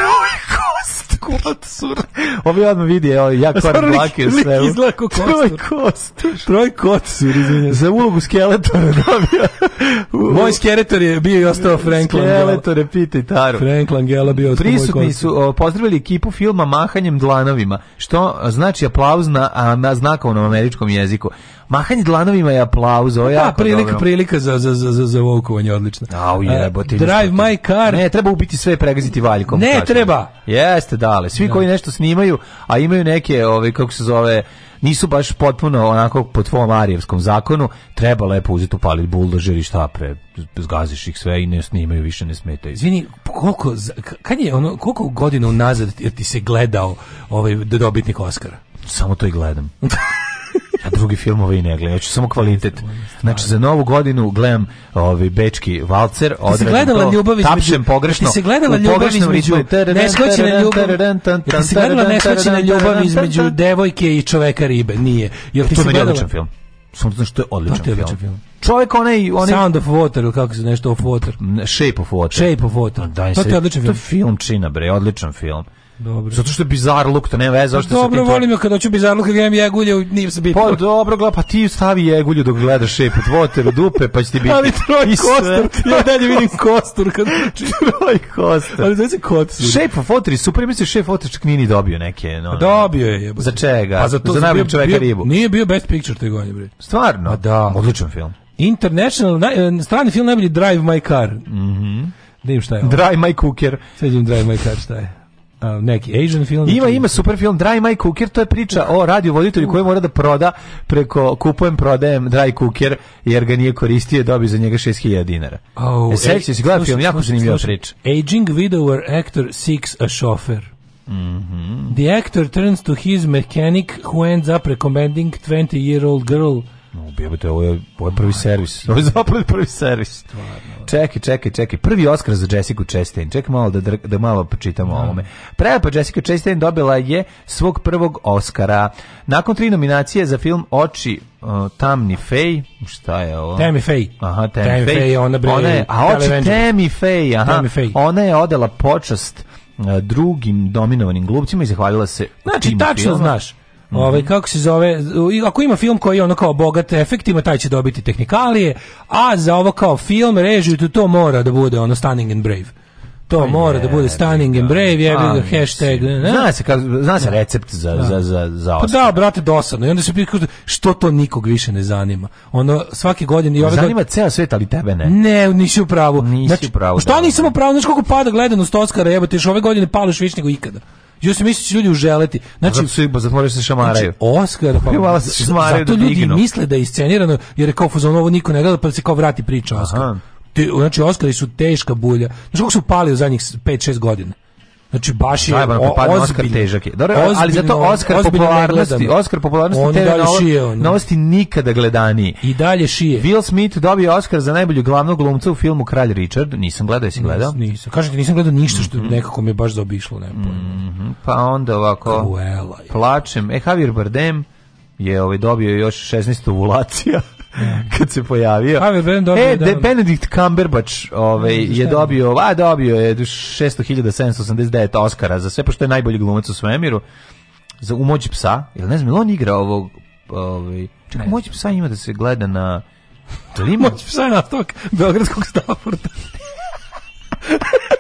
Kostur. Ovi odmah vidi, evo, ja koram dlake u
svemu. Izgleda ko Kostur. Troj Kostur. Troj Kostur, izvinjam.
Za ulogu skeletora dobio.
Moj skeletor je bio i ostao Frank
Langella.
Skeletore,
pitaj Taru.
Frank Langella bio ostao
Prisutni su o, pozdravili ekipu filma Mahanjem dlanovima, što znači aplauz na, na znakovnom američkom jeziku. Mahanje dlanovima je aplauz, ovo je da, jako
prilika,
dobro.
prilika za, za, za, za, za volkovanje, odlično.
Au jebote.
Uh, drive my car.
Ne, treba ubiti sve i pregaziti valjkom.
Ne, kažem. treba.
Jeste, da hvale. Svi da. koji nešto snimaju, a imaju neke, ovaj, kako se zove, nisu baš potpuno onako po tvom arijevskom zakonu, treba lepo uzeti upalit buldožer i šta pre, zgaziš ih sve i ne snimaju, više ne smetaju. Izvini, koliko, kad je ono, koliko godina unazad ti se gledao ovaj dobitnik Oscara? Samo to i gledam. drugi filmove i ne gledam, hoću samo kvalitet. Znači za novu godinu gledam ovaj bečki valcer, odradim. gledala to, tapšem pogrešno. Ti
si gledala ljubav između neskočena ljubav. Ti si gledala neskočena ljubav između devojke i čoveka ribe, nije.
Jel pa
ti si
gledala film? Samo znaš je odličan, pa to je odličan film. film. Čovjek onaj,
onaj... Sound of Water, ili kako se nešto, of Water.
Shape of Water.
Shape of Water. Da,
to je odličan film. To je film čina, bre, odličan film. Dobro. Zato što je bizar luk, to nema veze, zašto se
Dobro, volim ja kada ću bizar luk, gledam jegulje, nije
se bitno. Pa dobro, gla, pa ti stavi jegulju dok gledaš šep od voter, dupe, pa će ti biti. Ali troj
kostur, ja dalje vidim kostur kad
uči. Znači. troj kostur.
Ali znači kostur.
Šep od voter, super, misli šef da voter čak nije dobio neke, no.
Pa dobio je, jebote.
Za čega?
Pa za to za najboljeg čoveka ribu. Nije bio best picture te godine, bre.
Stvarno?
Pa da.
Odličan film.
International, naj, e, strani film najbolji Drive My Car. Mhm. Mm -hmm. šta je ovo.
Drive My Cooker.
Sedim Drive My Car, šta je. Uh, neki
Asian film. Ima,
ima
super film Dry My Cooker, to je priča o radio voditelju koji mora da proda preko kupujem, prodajem Dry Cooker jer ga nije koristio, dobi za njega 6000 dinara. Oh, e, seksi, si gledao film, jako zanimljiva priča.
Aging widower actor seeks a chauffeur. Mm -hmm. The actor turns to his mechanic who ends up recommending 20-year-old girl
Jebote, ovo je, ovo je prvi servis. Ovo je zapravo prvi servis. Stvarno. Čekaj, čekaj, čekaj. Prvi Oscar za Jessica Chastain. Čekaj malo da, da malo počitamo o da. ovome. Prelepa Jessica Chastain dobila je svog prvog Oscara. Nakon tri nominacije za film Oči uh, Tamni Fej, šta je ovo? Tammy
Fej. Aha, Tammy,
Fej. Ona, ona je, a oči Tammy Fej, aha. Tammy Fej. Ona je odela počast uh, drugim dominovanim glupcima i zahvalila se
znači tačno znaš Mm Ovaj kako se zove, ako ima film koji je ono kao bogat efektima, taj će dobiti tehnikalije, a za ovo kao film režiju to, to mora da bude ono Stunning and Brave. To Aj, pa mora je, da bude Stunning and Brave, je ga pa hashtag. Ne?
Zna se, ka, zna se recept za, da. za, za, za Pa
da, brate, dosadno. I onda se pita što to nikog više ne zanima. Ono, svake godine... I
ove zanima god... ceo svet, ali tebe ne.
Ne, nisi u pravu.
Nisi znači, u pravu.
Što da, nisam da. u pravu? Znaš koliko pada gledanost Oscara, jebote, još ove godine pališ više nego ikada. Ja se misli ljudi uželeti.
Znači, zato su iba, zatvorili se šamaraju. Znači,
Oskar,
pa, se šamaraju
zato da ljudi dignu. misle da je iscenirano, jer je kao fuzon ovo niko ne gleda, pa se kao vrati priča Oskar. Te, znači, Oskari su teška bulja. Znači, kako su pali u zadnjih 5-6 godina? Znači baš
je Zajebano,
pa
pad Oscar težak je. Dobro, ozbiljno, ali zato Oskar popularnosti, Oskar popularnosti te novo, novosti nikada gledaniji.
I dalje šije.
Will Smith dobio Oskar za najbolju glavnog glumca u filmu Kralj Richard. Nisam gledao, jesi gledao?
Nisam, Kažete, nisam gledao ništa što mm -hmm. nekako me baš zaobišlo, ne mm
-hmm. Pa onda ovako Kruela, plačem. E, Javier Bardem je ovaj dobio još 16 ovulacija. kad se pojavio.
e,
de, Benedict Cumberbatch ovaj, je dobio, a dobio je 600.789 Oscara za sve, pošto je najbolji glumac u svemiru, za umoć psa, ili ne znam, ili on igra ovog, ovaj, čekaj, umoć psa ima da se gleda na...
Da li ima? Umoć psa je nastavak Beogradskog Stafforda.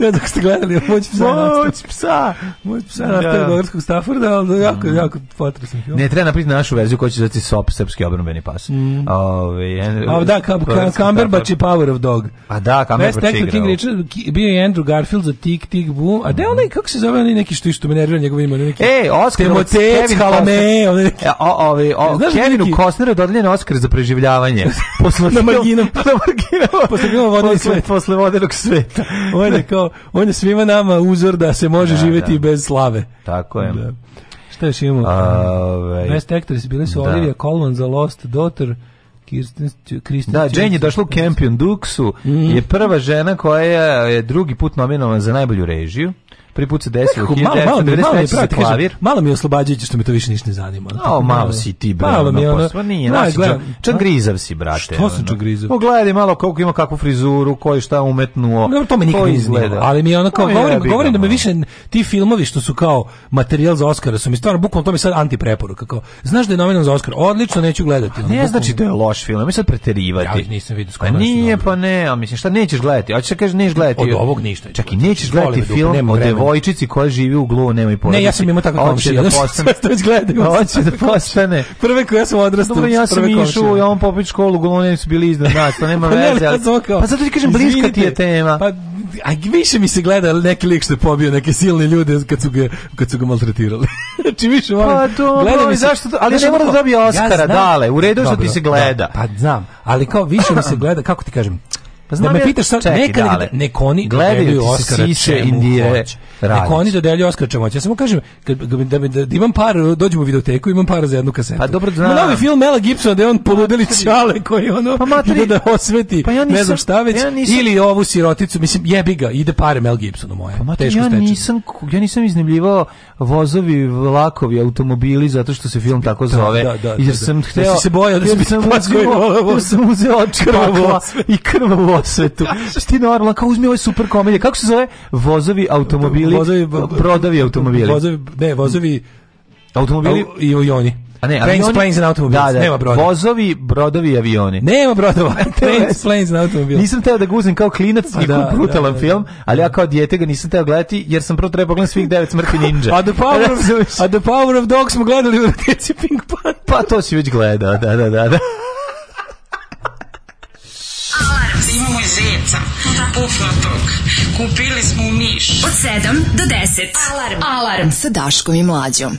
ne znam ste gledali, moć psa.
Moć psa. Moć
psa na da. Beogradskog da. Stafforda, ali jako,
mm. jako potresan film. Ne, treba napriti našu verziju koja će zvati SOP, Srpski obrambeni pas.
Mm. Ove, ovaj, en, A da, kam, kam, Kamberbač i Power of Dog.
A da, Kamberbač
je igrao. King Richard, bio je Andrew Garfield za Tik, Tik, Boom. A da onaj, kako se zove, onaj neki što što me nervira njegov ime, neki... Ej, Oskar, Timotec, Kalame, onaj neki... E,
o, ovi, ovaj, o, Znaš, Kevinu neki... Kostneru je dodeljen Oskar za preživljavanje.
Posle na marginom.
na marginom.
Posle, posle vodenog sveta. Posle vodenog sveta. On je kao, on je svima nama uzor da se može da, živjeti da. bez slave.
Tako je. Da.
Šta još imamo? Ove... Ovaj, Best actress bili su da. Olivia Colman za Lost Daughter, Kirsten, Kirsten
da, Jane je došla u Campion Dukesu, mm. je prva žena koja je drugi put nominovana za najbolju režiju prvi put se desilo
Nekako, malo, malo, mi, malo, mi, da malo mi je oslobađajuće što me to više ništa ne zanima.
o, malo si ti, bre. Malo mi je ono... Pa nije,
no, gledam, čak
grizav si, brate. Što sam čak grizav? Pogledaj malo kako ima kakvu frizuru, koji šta umetnuo. No,
to me nikad ne izgleda. Ali mi je ono kao, no, govorim, je, govorim da me više ti filmovi što su kao materijal za Oscara su mi stvarno, bukvalno to mi sad antipreporuka. Kao, znaš da je nominan za Oscar, odlično, neću gledati.
Ne znači da je loš film, mi sad preterivati. Ja nisam
vidio skoro.
Pa nije, pa ne, a mislim, šta nećeš gledati? A ćeš da kažeš, nećeš gledati.
Od ovog ništa.
Čak i nećeš gledati da film od devojčici koja živi u glu nema i
porodice. Ne, ja sam imao tako komšija. Da postane,
sve već gledaju.
Hoće da, da postane. Prve koja sam odrastao. Dobro, ja sam išao i on popić školu, glone su bili iznad nas, to nema pa veze.
Ali, pa zato ti kažem, bliska ti je tema. Pa
a više mi se gleda neki lik što je pobio neke silne ljude kad su ga, kad su ga maltretirali. znači više
volim. Pa to, gleda mi se, zašto to, ali ne mora da dobije Oscara, ja dale, u redu što ti se gleda. Da, pa
znam, ali kao više mi se gleda, kako ti kažem, Pa da me pitaš sad, neka dale, nek oni
dodeljuju Oskara sise, Indije,
Nek oni dodeljuju Oskara čemu hoće. Ja samo kažem, kad, da, da, da, imam par, dođemo u videoteku, imam par za jednu kasetu.
Pa dobro, znam.
Ima novi film Mela Gibsona da je on poludeli čale koji ono pa, matri, da osveti, pa ja nisam, ne znam šta već, ja nisam, ili ovu siroticu, mislim, jebi ga, ide pare Mel Gibsonu moje. Pa matri, ja nisam, ja nisam iznemljivao vozovi, vlakovi, automobili, zato što se film tako da, zove.
Da, da, jer da,
da. sam hteo... se bojao da pa sam uzeo krvovo i krvovo osvetu.
Šti normalno, kao uzmi ovaj super komedije. Kako se zove? Vozovi automobili, vozovi, prodavi automobili.
Vozovi, ne, vozovi automobili Au, i avioni.
A ne,
Trains,
avioni,
planes and automobiles. Da, da, Nema broda.
Vozovi, brodovi, avioni.
Nema brodova. Trains, planes and automobiles.
Nisam teo da guzim kao klinac, i pa da, brutalan da, da, film, da. ali ja kao dijete ga nisam teo gledati, jer sam prvo trebao gledati svih devet smrti ninja.
a, the power of, a The Power of Dog smo gledali u Pink
Panther. Pa to si već gledao, da, da, da. da
imamo i zeca pufnatog. Kupili smo u Niš.
Od 7 do 10. Alarm.
Alarm sa Daškom i Mlađom.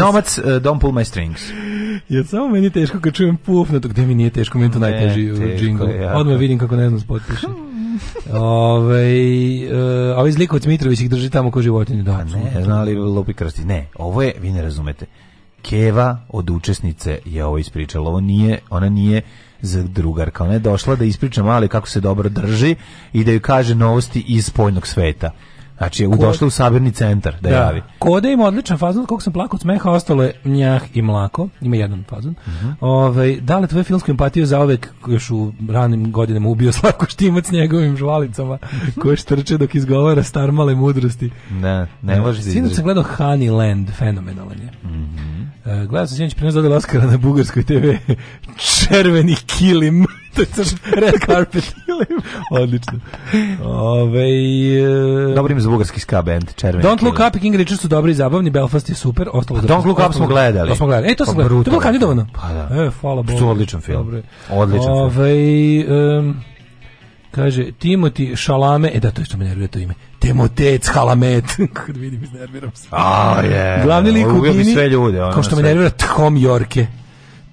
Nomac, uh, e, Don't Pull My Strings.
Jer samo meni teško kad čujem puf, na to gde mi nije teško, meni to najteži e, džingl.
Odmah vidim kako ne znam potpiše.
Ove, uh, ovaj od Mitrović ih drži tamo ko životinju. Da,
pa ne, znali lupi krsti. Ne, ovo je, vi ne razumete, Keva od učesnice je ovo ispričala. Ovo nije, ona nije za drugarka. Ona je došla da ispriča mali kako se dobro drži i da ju kaže novosti iz spoljnog sveta. Znači, Kod... došla u sabirni centar da, da. javi.
Koda ima odličan fazon, koliko sam plakao od smeha, ostalo
je
mjah i mlako. Ima jedan fazon. Mm -hmm. Ove, ovaj, da li tvoje filmsku empatiju zaovek još u ranim godinama ubio Slavko Štimac njegovim žvalicama koje štrče dok izgovara star male mudrosti? Ne,
ne da. može
se da Sinoć sam gledao Honeyland, fenomenalan je. Mm -hmm. Uh, e, gledao sam sinoć prenos Dodi Oskara na bugarskoj TV. Červeni kilim. to je red carpet kilim. Odlično. Ove, uh,
Dobro im za bugarski ska band, Červeni
Don't Look Up i King Richard su dobri i zabavni, Belfast je super.
Ostalo pa, Don't Look Up smo gledali.
To smo gledali. E, to pa, gledali. To je bilo kandidovano. Pa da. E, hvala Bogu.
To je odličan film. Dobre. Odličan
Ove,
film.
Um, kaže, Timothy Šalame, e da, to je što me nervira to ime, Temotec, Halamet, kad vidim iznerviram
se. A, je.
Glavni lik u Gini, sve ljude, kao što me nervira, Tchom Jorke.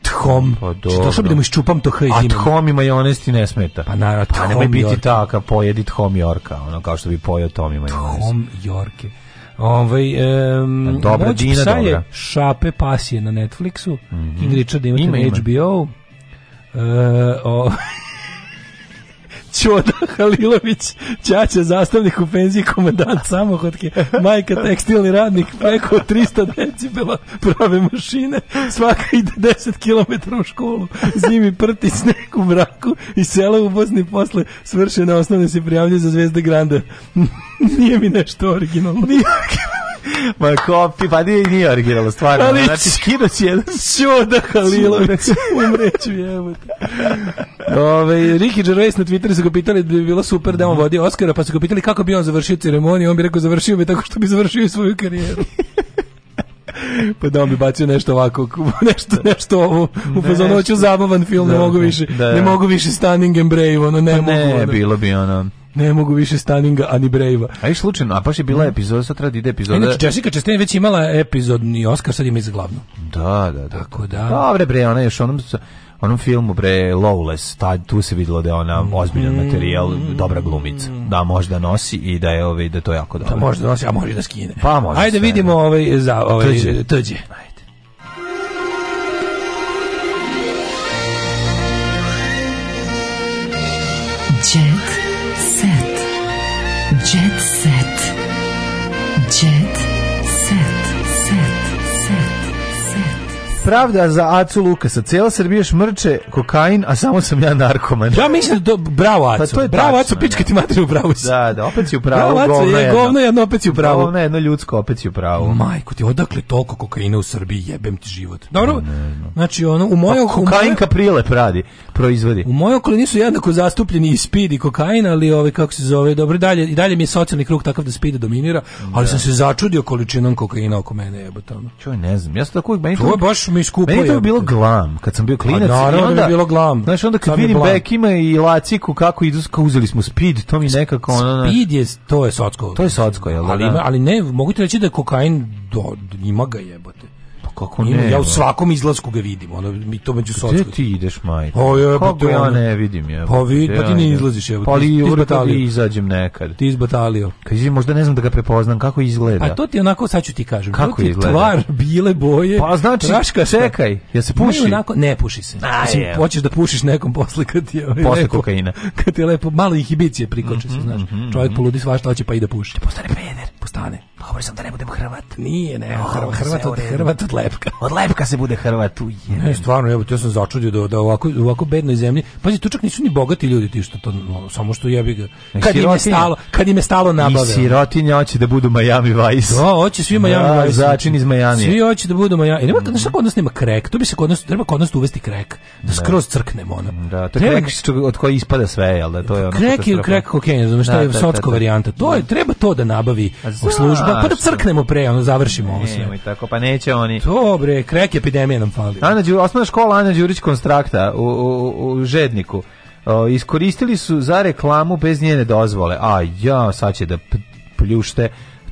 Tchom. Pa
znači,
Što bi da mu iščupam to hej. A
Tchom i majonez ne smeta.
Pa naravno,
pa
nemoj
biti taka, pojedi Tchom Jorka, ono kao što bi pojao Tom i majonez. Tchom
Jorke. Ovaj um,
dobra Dina, psa dobra. Je
šape pasije na Netflixu. Mm -hmm. Ingrid Čada ima, ima, HBO. Uh, o, e, Ćoda Halilović, Ćaća zastavnik u penziji, komandant samohodke, majka tekstilni radnik, preko 300 decibela prave mašine, svaka ide 10 km u školu, zimi prti sneg u mraku i sela u Bosni posle svršena osnovne se prijavljuje za Zvezda Granda. Nije mi nešto originalno.
Nije Ma kopi, pa nije, nije originalno, stvarno. Ali znači, skinuć jedan...
Šoda Halilović, umreću jebote. Ove, Ricky Gervais na Twitteru su ga pitali da bi bilo super da on vodi Oscara, pa su ga pitali kako bi on završio ceremoniju, on bi rekao završio bi tako što bi završio svoju karijeru. pa da on bi bacio nešto ovako, nešto, nešto ovo, u fazonu, hoću zabavan film, da, da, da, ne mogu više, da, da. ne mogu više Standing and Brave, ono, ne pa mogu.
Ne, ono. bilo bi ono,
ne mogu više Staninga, ani Brejva.
A i slučajno, a baš je bila mm. epizoda, sad treba da ide epizoda.
Inače, Jessica Chastain već imala epizodni Oscar, sad ima i za glavnu.
Da, da, da.
Tako da.
Dobre, bre, ona je još onom onom filmu bre Lawless, ta, tu se vidjelo da je ona mm. ozbiljan materijal, mm. dobra glumica. Da možda nosi i da je ovaj da to je jako da dobro. Da
možda nosi, a može da skine.
Pa može.
Ajde vidimo da. ovaj za ovaj tuđe. tuđe. pravda za Acu Lukasa. Cijela Srbija šmrče kokain, a samo sam ja narkoman. Ja mislim da bravo Acu. Pa to je bravo Acu, pička ti materiju bravo
si. Da, da, opet si u pravu.
Bravo Acu, je govno jedno, opet si u pravu. Govno
jedno ljudsko, opet si
u pravu. Majko ti, odakle toliko kokaina u Srbiji, jebem ti život. Dobro, ne, ne. znači ono, u mojoj...
Pa, kokain kaprile pradi, proizvodi.
U mojoj okolini su jednako zastupljeni i speed i kokain, ali ove, ovaj, kako se zove, dobro, dalje, i dalje mi je socijalni krug takav da speed dominira, ali da. sam se začudio količinom kokaina oko mene, tamo.
Čoj, ne znam, ja sam tako uvijek, meni
to je baš me iskupaju.
Meni je bilo glam, kad sam bio pa klinac. A
naravno da onda, da bilo glam.
Znaš, onda kad Sam je vidim blam. i Laciku kako idu, kao uzeli smo speed, to mi nekako...
ono, na- Speed je, to je socko.
To je socko, jel
da, ali, da. ima, ali ne, mogu ti reći da je kokain do, ima ga jebote.
Kako ne? Ima,
ja
u
svakom izlasku ga vidim, ono, mi to među sočkom. Gde
ti ideš, majke? O, je, pa Kako te, ja ne vidim, je?
Pa, vi, pa ti ne izlaziš,
evo. Pa ali ti, da izađem nekad.
Ti izbatalio.
Kaži, možda ne znam da ga prepoznam, kako izgleda.
A to ti onako, sad ću ti kažem. Kako ti izgleda? Tvar, bile boje.
Pa znači, traška, čekaj, ja se puši? Ne,
onako, ne puši se. A, Mislim, je. Hoćeš da pušiš nekom posle kad je... Ovaj
posle lepo, kokaina.
Kad je lepo, malo inhibicije prikoče mm -hmm, se, mhm, znaš. Mm -hmm, Čovjek mhm. poludi svašta, hoće pa
i da
puši.
Postane peder. Postane. Dobro sam da ne budem Hrvat. Nije, ne,
oh, Hrvat, od, Hrvat od lepka.
Od lepka se bude Hrvat, u
Ne, stvarno, evo, ja sam začudio da, da ovako, ovako bednoj zemlji, pazi, tu čak nisu ni bogati ljudi ti što to, no, samo što jebi ga. Kad im je stalo, kad im je stalo nabave.
I sirotinje hoće da budu Miami Vice.
Da, hoće svi Miami da, Vice.
Začin iz Miami. Svi
hoće da budu Miami. I e, nema, mm. šta kod nas nema krek, to bi se kod nas, treba kod nas uvesti krek, da, da. skroz crknemo, ono.
Da,
to je krek
od koji ispada sve, jel da, to
je
ono.
Krek ili krek kokain, znaš, šta da, je sotkova varijanta. To je, da. treba to da nabavi služba pa, da prvo crknemo pre, ono završimo ovo sve. Nemoj
tako, pa neće oni.
Dobre, krek epidemije nam fali.
Ana Đurić, osnovna škola Ana Đurić konstrakta u, u, u Žedniku. O, iskoristili su za reklamu bez njene dozvole. A ja, sad će da pljušte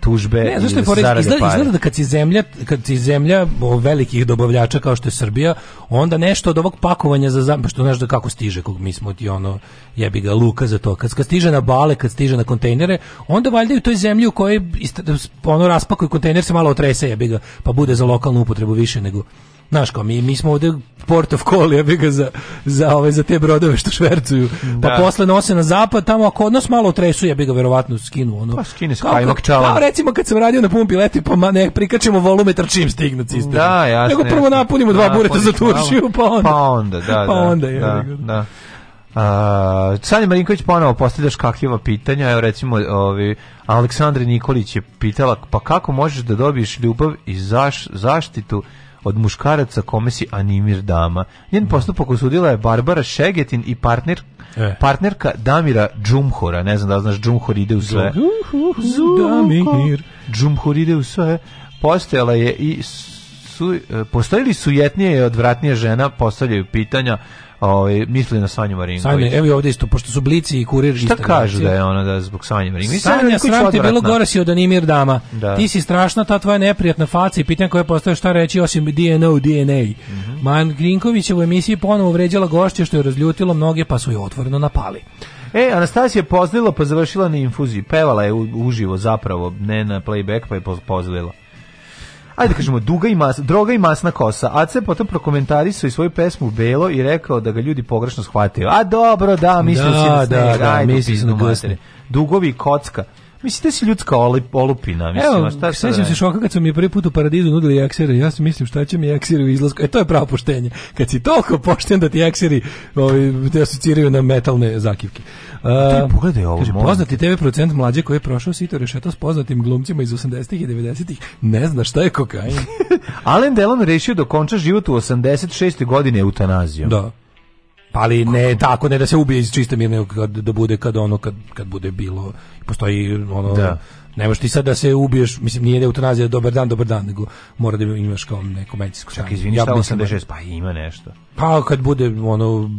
tužbe ne, zašto je porez,
izgleda, izgleda da kad si zemlja, kad si zemlja velikih dobavljača kao što je Srbija, onda nešto od ovog pakovanja za zam, pa što znaš da kako stiže, kog mi smo ti ono jebi ga luka za to. Kad, kad stiže na bale, kad stiže na kontejnere, onda valjda u toj zemlji u kojoj ono raspakuje kontejner se malo otrese jebi ga, pa bude za lokalnu upotrebu više nego Znaš kao, mi, mi smo ovde port of call, ja ga za, za, ove, ovaj, za te brodove što švercuju. Pa da. posle nose na zapad, tamo ako odnos malo tresu, ja bi ga verovatno skinu. Ono.
Pa skine skajnog čala. Kao
recimo kad sam radio na pumpi leti, pa ma, ne, prikačemo volumetar čim stigne
cisternu. Da, jasne.
Nego prvo napunimo dva da, bureta za da. turšiju, pa onda.
Pa
onda,
da, pa da. Pa onda, je, da, da. da. Uh, Sanja Marinković ponovo postavlja škakljiva pitanja, evo recimo ovi, Aleksandre Nikolić je pitala pa kako možeš da dobiješ ljubav i zaš, zaštitu od muškaraca kome si Animir Dama. Njen postupak osudila je Barbara Šegetin i partner E. partnerka Damira Džumhora, ne znam da znaš, Džumhor ide u sve. Džumhor ide u sve. Postojala je i su, e, postoji li sujetnije i odvratnije žena, postavljaju pitanja, ovaj misli na Sanju Marinković. Sanja,
evo ovdje isto pošto su blici i kurir Šta
kažu da je ona da zbog Sanje Marinković.
Sanja, sram ti bilo gore si
od Animir
Dama. Da. Ti si strašna ta tvoja neprijatna faca i pitanje koje postoje šta reći osim DNO, DNA. Mm -hmm. Marinković je u emisiji ponovo vređala gošće što je razljutilo mnoge pa su
je
otvoreno napali.
E, Anastasija je pozdila pa završila na infuziji. Pevala je uživo zapravo, ne na playback pa je pozdila ajde da kažemo, duga i mas, droga i masna kosa. AC potom prokomentarisao i svoju pesmu Belo i rekao da ga ljudi pogrešno shvataju. A dobro, da, mislim da, si na snega, da, da, da, dugovi kocka. Mislite si ljudska olupina, mislim,
Evo, šta se se šoka kad su mi prvi put u paradizu nudili jaksere, ja sam mislim šta će mi jakseri u izlasku. E to je pravo poštenje. Kad si toliko pošten da ti jakseri ovaj da te asociraju na metalne zakivke.
Uh, pogledaj ovo. Kaže,
poznati TV producent mlađe koji
je
prošao sito rešeta s poznatim glumcima iz 80-ih i 90-ih, ne zna šta je kokain.
Alan Delon rešio da konča život u 86. godine eutanazijom.
Da ali ne tako ne da se ubije iz čiste mirne kad da bude kad ono kad kad bude bilo postoji ono da Ne možeš ti sad da se ubiješ, mislim nije da eutanazija dobar dan, dobar dan, nego mora da imaš kao neko medicinsko
stanje. Čak izvini, ja sam da pa ima nešto.
Pa kad bude ono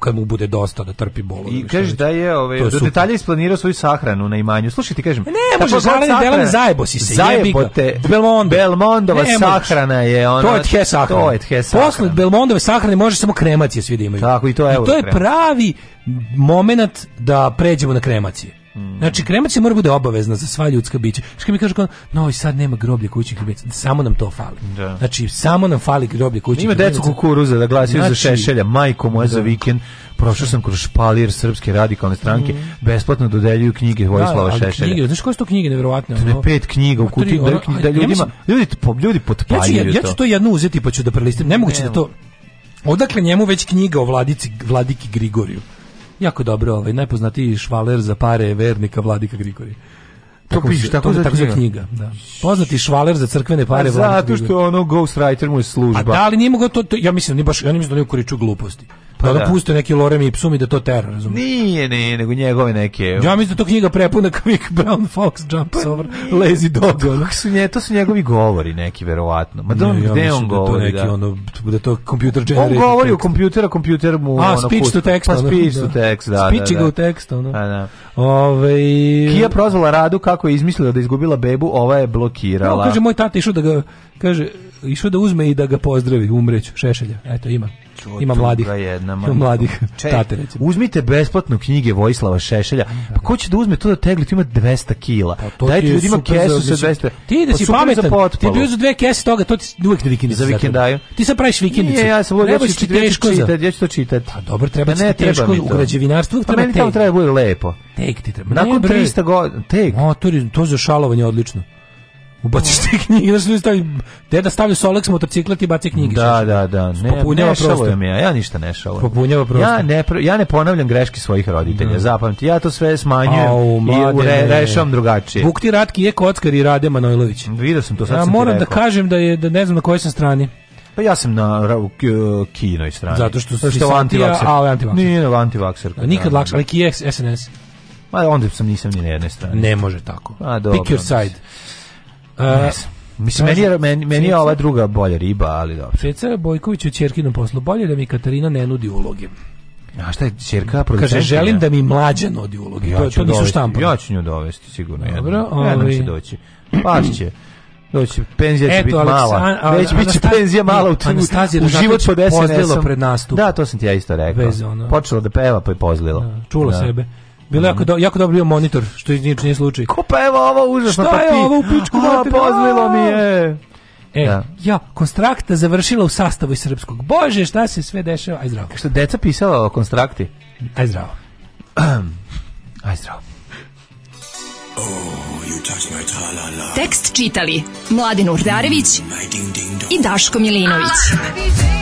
kad mu bude dosta da trpi bol.
I kažeš da je ovaj do detalja isplanirao svoju sahranu na imanju. Slušaj ti kažem.
Ne, može sahrani Delan zajebo si se. Zajebo te.
Belmondo. Belmondova ne, sahrana je ona.
To je the sahrana. To je the sahrana. Posle Belmondove sahrane može samo kremacije svi da
imaju. Tako i to je. I
to je pravi momenat da pređemo na kremacije. Mm. Znači kremacija mora bude obavezna za sva ljudska bića. Što mi kaže kao, no sad nema groblje kućnih ljubimaca, samo nam to fali. Da. Znači samo nam fali groblje kućnih ljubimaca. Ima decu kukuruza da glasi znači, za šešelja, majko moja za da. vikend, prošao sam kroz špalir srpske radikalne stranke, mm. besplatno dodeljuju knjige Vojislava da, Šešelja. Knjige, znaš koje su to knjige nevjerovatne? Ono, to ne pet knjiga u kutiji, da, da ljudima, ljudi, po, ljudi potpaljuju ja ću, ja, ja ću to jednu uzeti pa ću da prelistim, nemoguće ne, da to... Odakle njemu već knjiga o vladici, vladiki Grigoriju? Jako dobro, ovaj najpoznatiji švaler za pare vernika Vladika Grigori. Tako piše, tako, se, tako knjiga. knjiga. da. Poznati švaler za crkvene pare. A pa zato što ono Ghostwriter mu je služba. A da li nije mogo to, to, ja mislim, da ni baš, ja ne mislim da nije u koriču gluposti. Pa, pa da, da puste neki Lorem Ipsum i da to tera, razumiješ? Nije, ne, nego njegove neke... Ja mislim da to knjiga prepuna kao Brown Fox Jumps pa Over Lazy Dog. Ono. Su nje, to su njegovi govori neki, verovatno. Ma da on, ja, gde ja on govori? Da to neki, da? ono, da to computer generated. On govori o kompjuteru, kompjuter mu... A, ono, speech to text. Pa speech to da. text, da. Speech da, da. go text, ono. A, pa da. Ove... Kija prozvala Radu kako je izmislila da izgubila bebu, ova je da, blokirala. No, kaže, moj tata išao da ga, kaže, išao da uzme i da ga pozdravi, umreću, šešelja. Eto, ima. Ima mladih. Jedna, ima mladih. Tate, uzmite besplatno knjige Vojislava Šešelja. Da, pa ko da. će da uzme to da tegli, to ima 200 kg. Pa Dajte ljudima kesu sa 200. Ti da pa si pametan, ti bi uzeo dve kese toga, to ti uvek na vikendicu. Za vikendaju. Ti se praviš vikendicu. Nije, ja sam vodio da ću teško čitati, ja ću to čitati. Pa dobro, pa treba ne, ti teško u građevinarstvu. Pa meni tamo treba da bude lepo. Tek ti treba. Nakon 300 godina, tek. Motori, to za šalovanje odlično. Ubaciš te knjige, znaš ljudi stavi, deda stavlja Solex motocikla i baci knjige. Da, da, da. Ne, Popunjava ne šalujem ja, ja ništa ne šalujem. Popunjava prostor. Ja ne, ja ne ponavljam greške svojih roditelja, da. zapamti. Ja to sve smanjujem i re, rešavam drugačije. Bukti Ratki je kockar i Rade Manojlović. Vidio sam to, sad ja, sam moram da kažem da je, da ne znam na kojoj sam strani. Pa ja sam na uh, kinoj strani. Zato što, Zato što antivakser. Ja, a, antivakser. Nije antivakser. Nikad da, lakše, da. ali SNS. Ma onda sam nisam ni na jednoj strani. Ne može tako. A, pa, dobro, Pick your side. Mislim, meni je, meni, meni je ova druga bolja riba, ali dobro. Ceca Bojković u Čerkinom poslu bolje da mi Katarina ne nudi uloge. A šta je čerka Kaže želim da mi mlađa nodi uloge. Ja to, to nisu štampane. Ja ću nju dovesti sigurno. Dobro, ovaj. će doći. Pa će. Doći, penzija će Eto, biti Aleksan, mala. Već biće penzija mala u, u, u život pod SNS-om. pred nastup. Da, to sam ti ja isto rekao. Ono. Počela da peva pa je pozlilo. Da, čula da. sebe. Bilo jako, mhm. do, jako dobro bio monitor, što nije, nije slučaj. Ko pa evo ovo užasno Šta pa je ovo u pičku mater? Pozvilo mi je. E, da. ja, konstrakta završila u sastavu srpskog. Bože, šta se sve dešava? Aj zdravo. Što deca pisala o konstrakti? Aj zdravo. Aj zdravo.
Oh, you touch my Tekst čitali Mladin Urdarević mm, i Daško Milinović. Ah,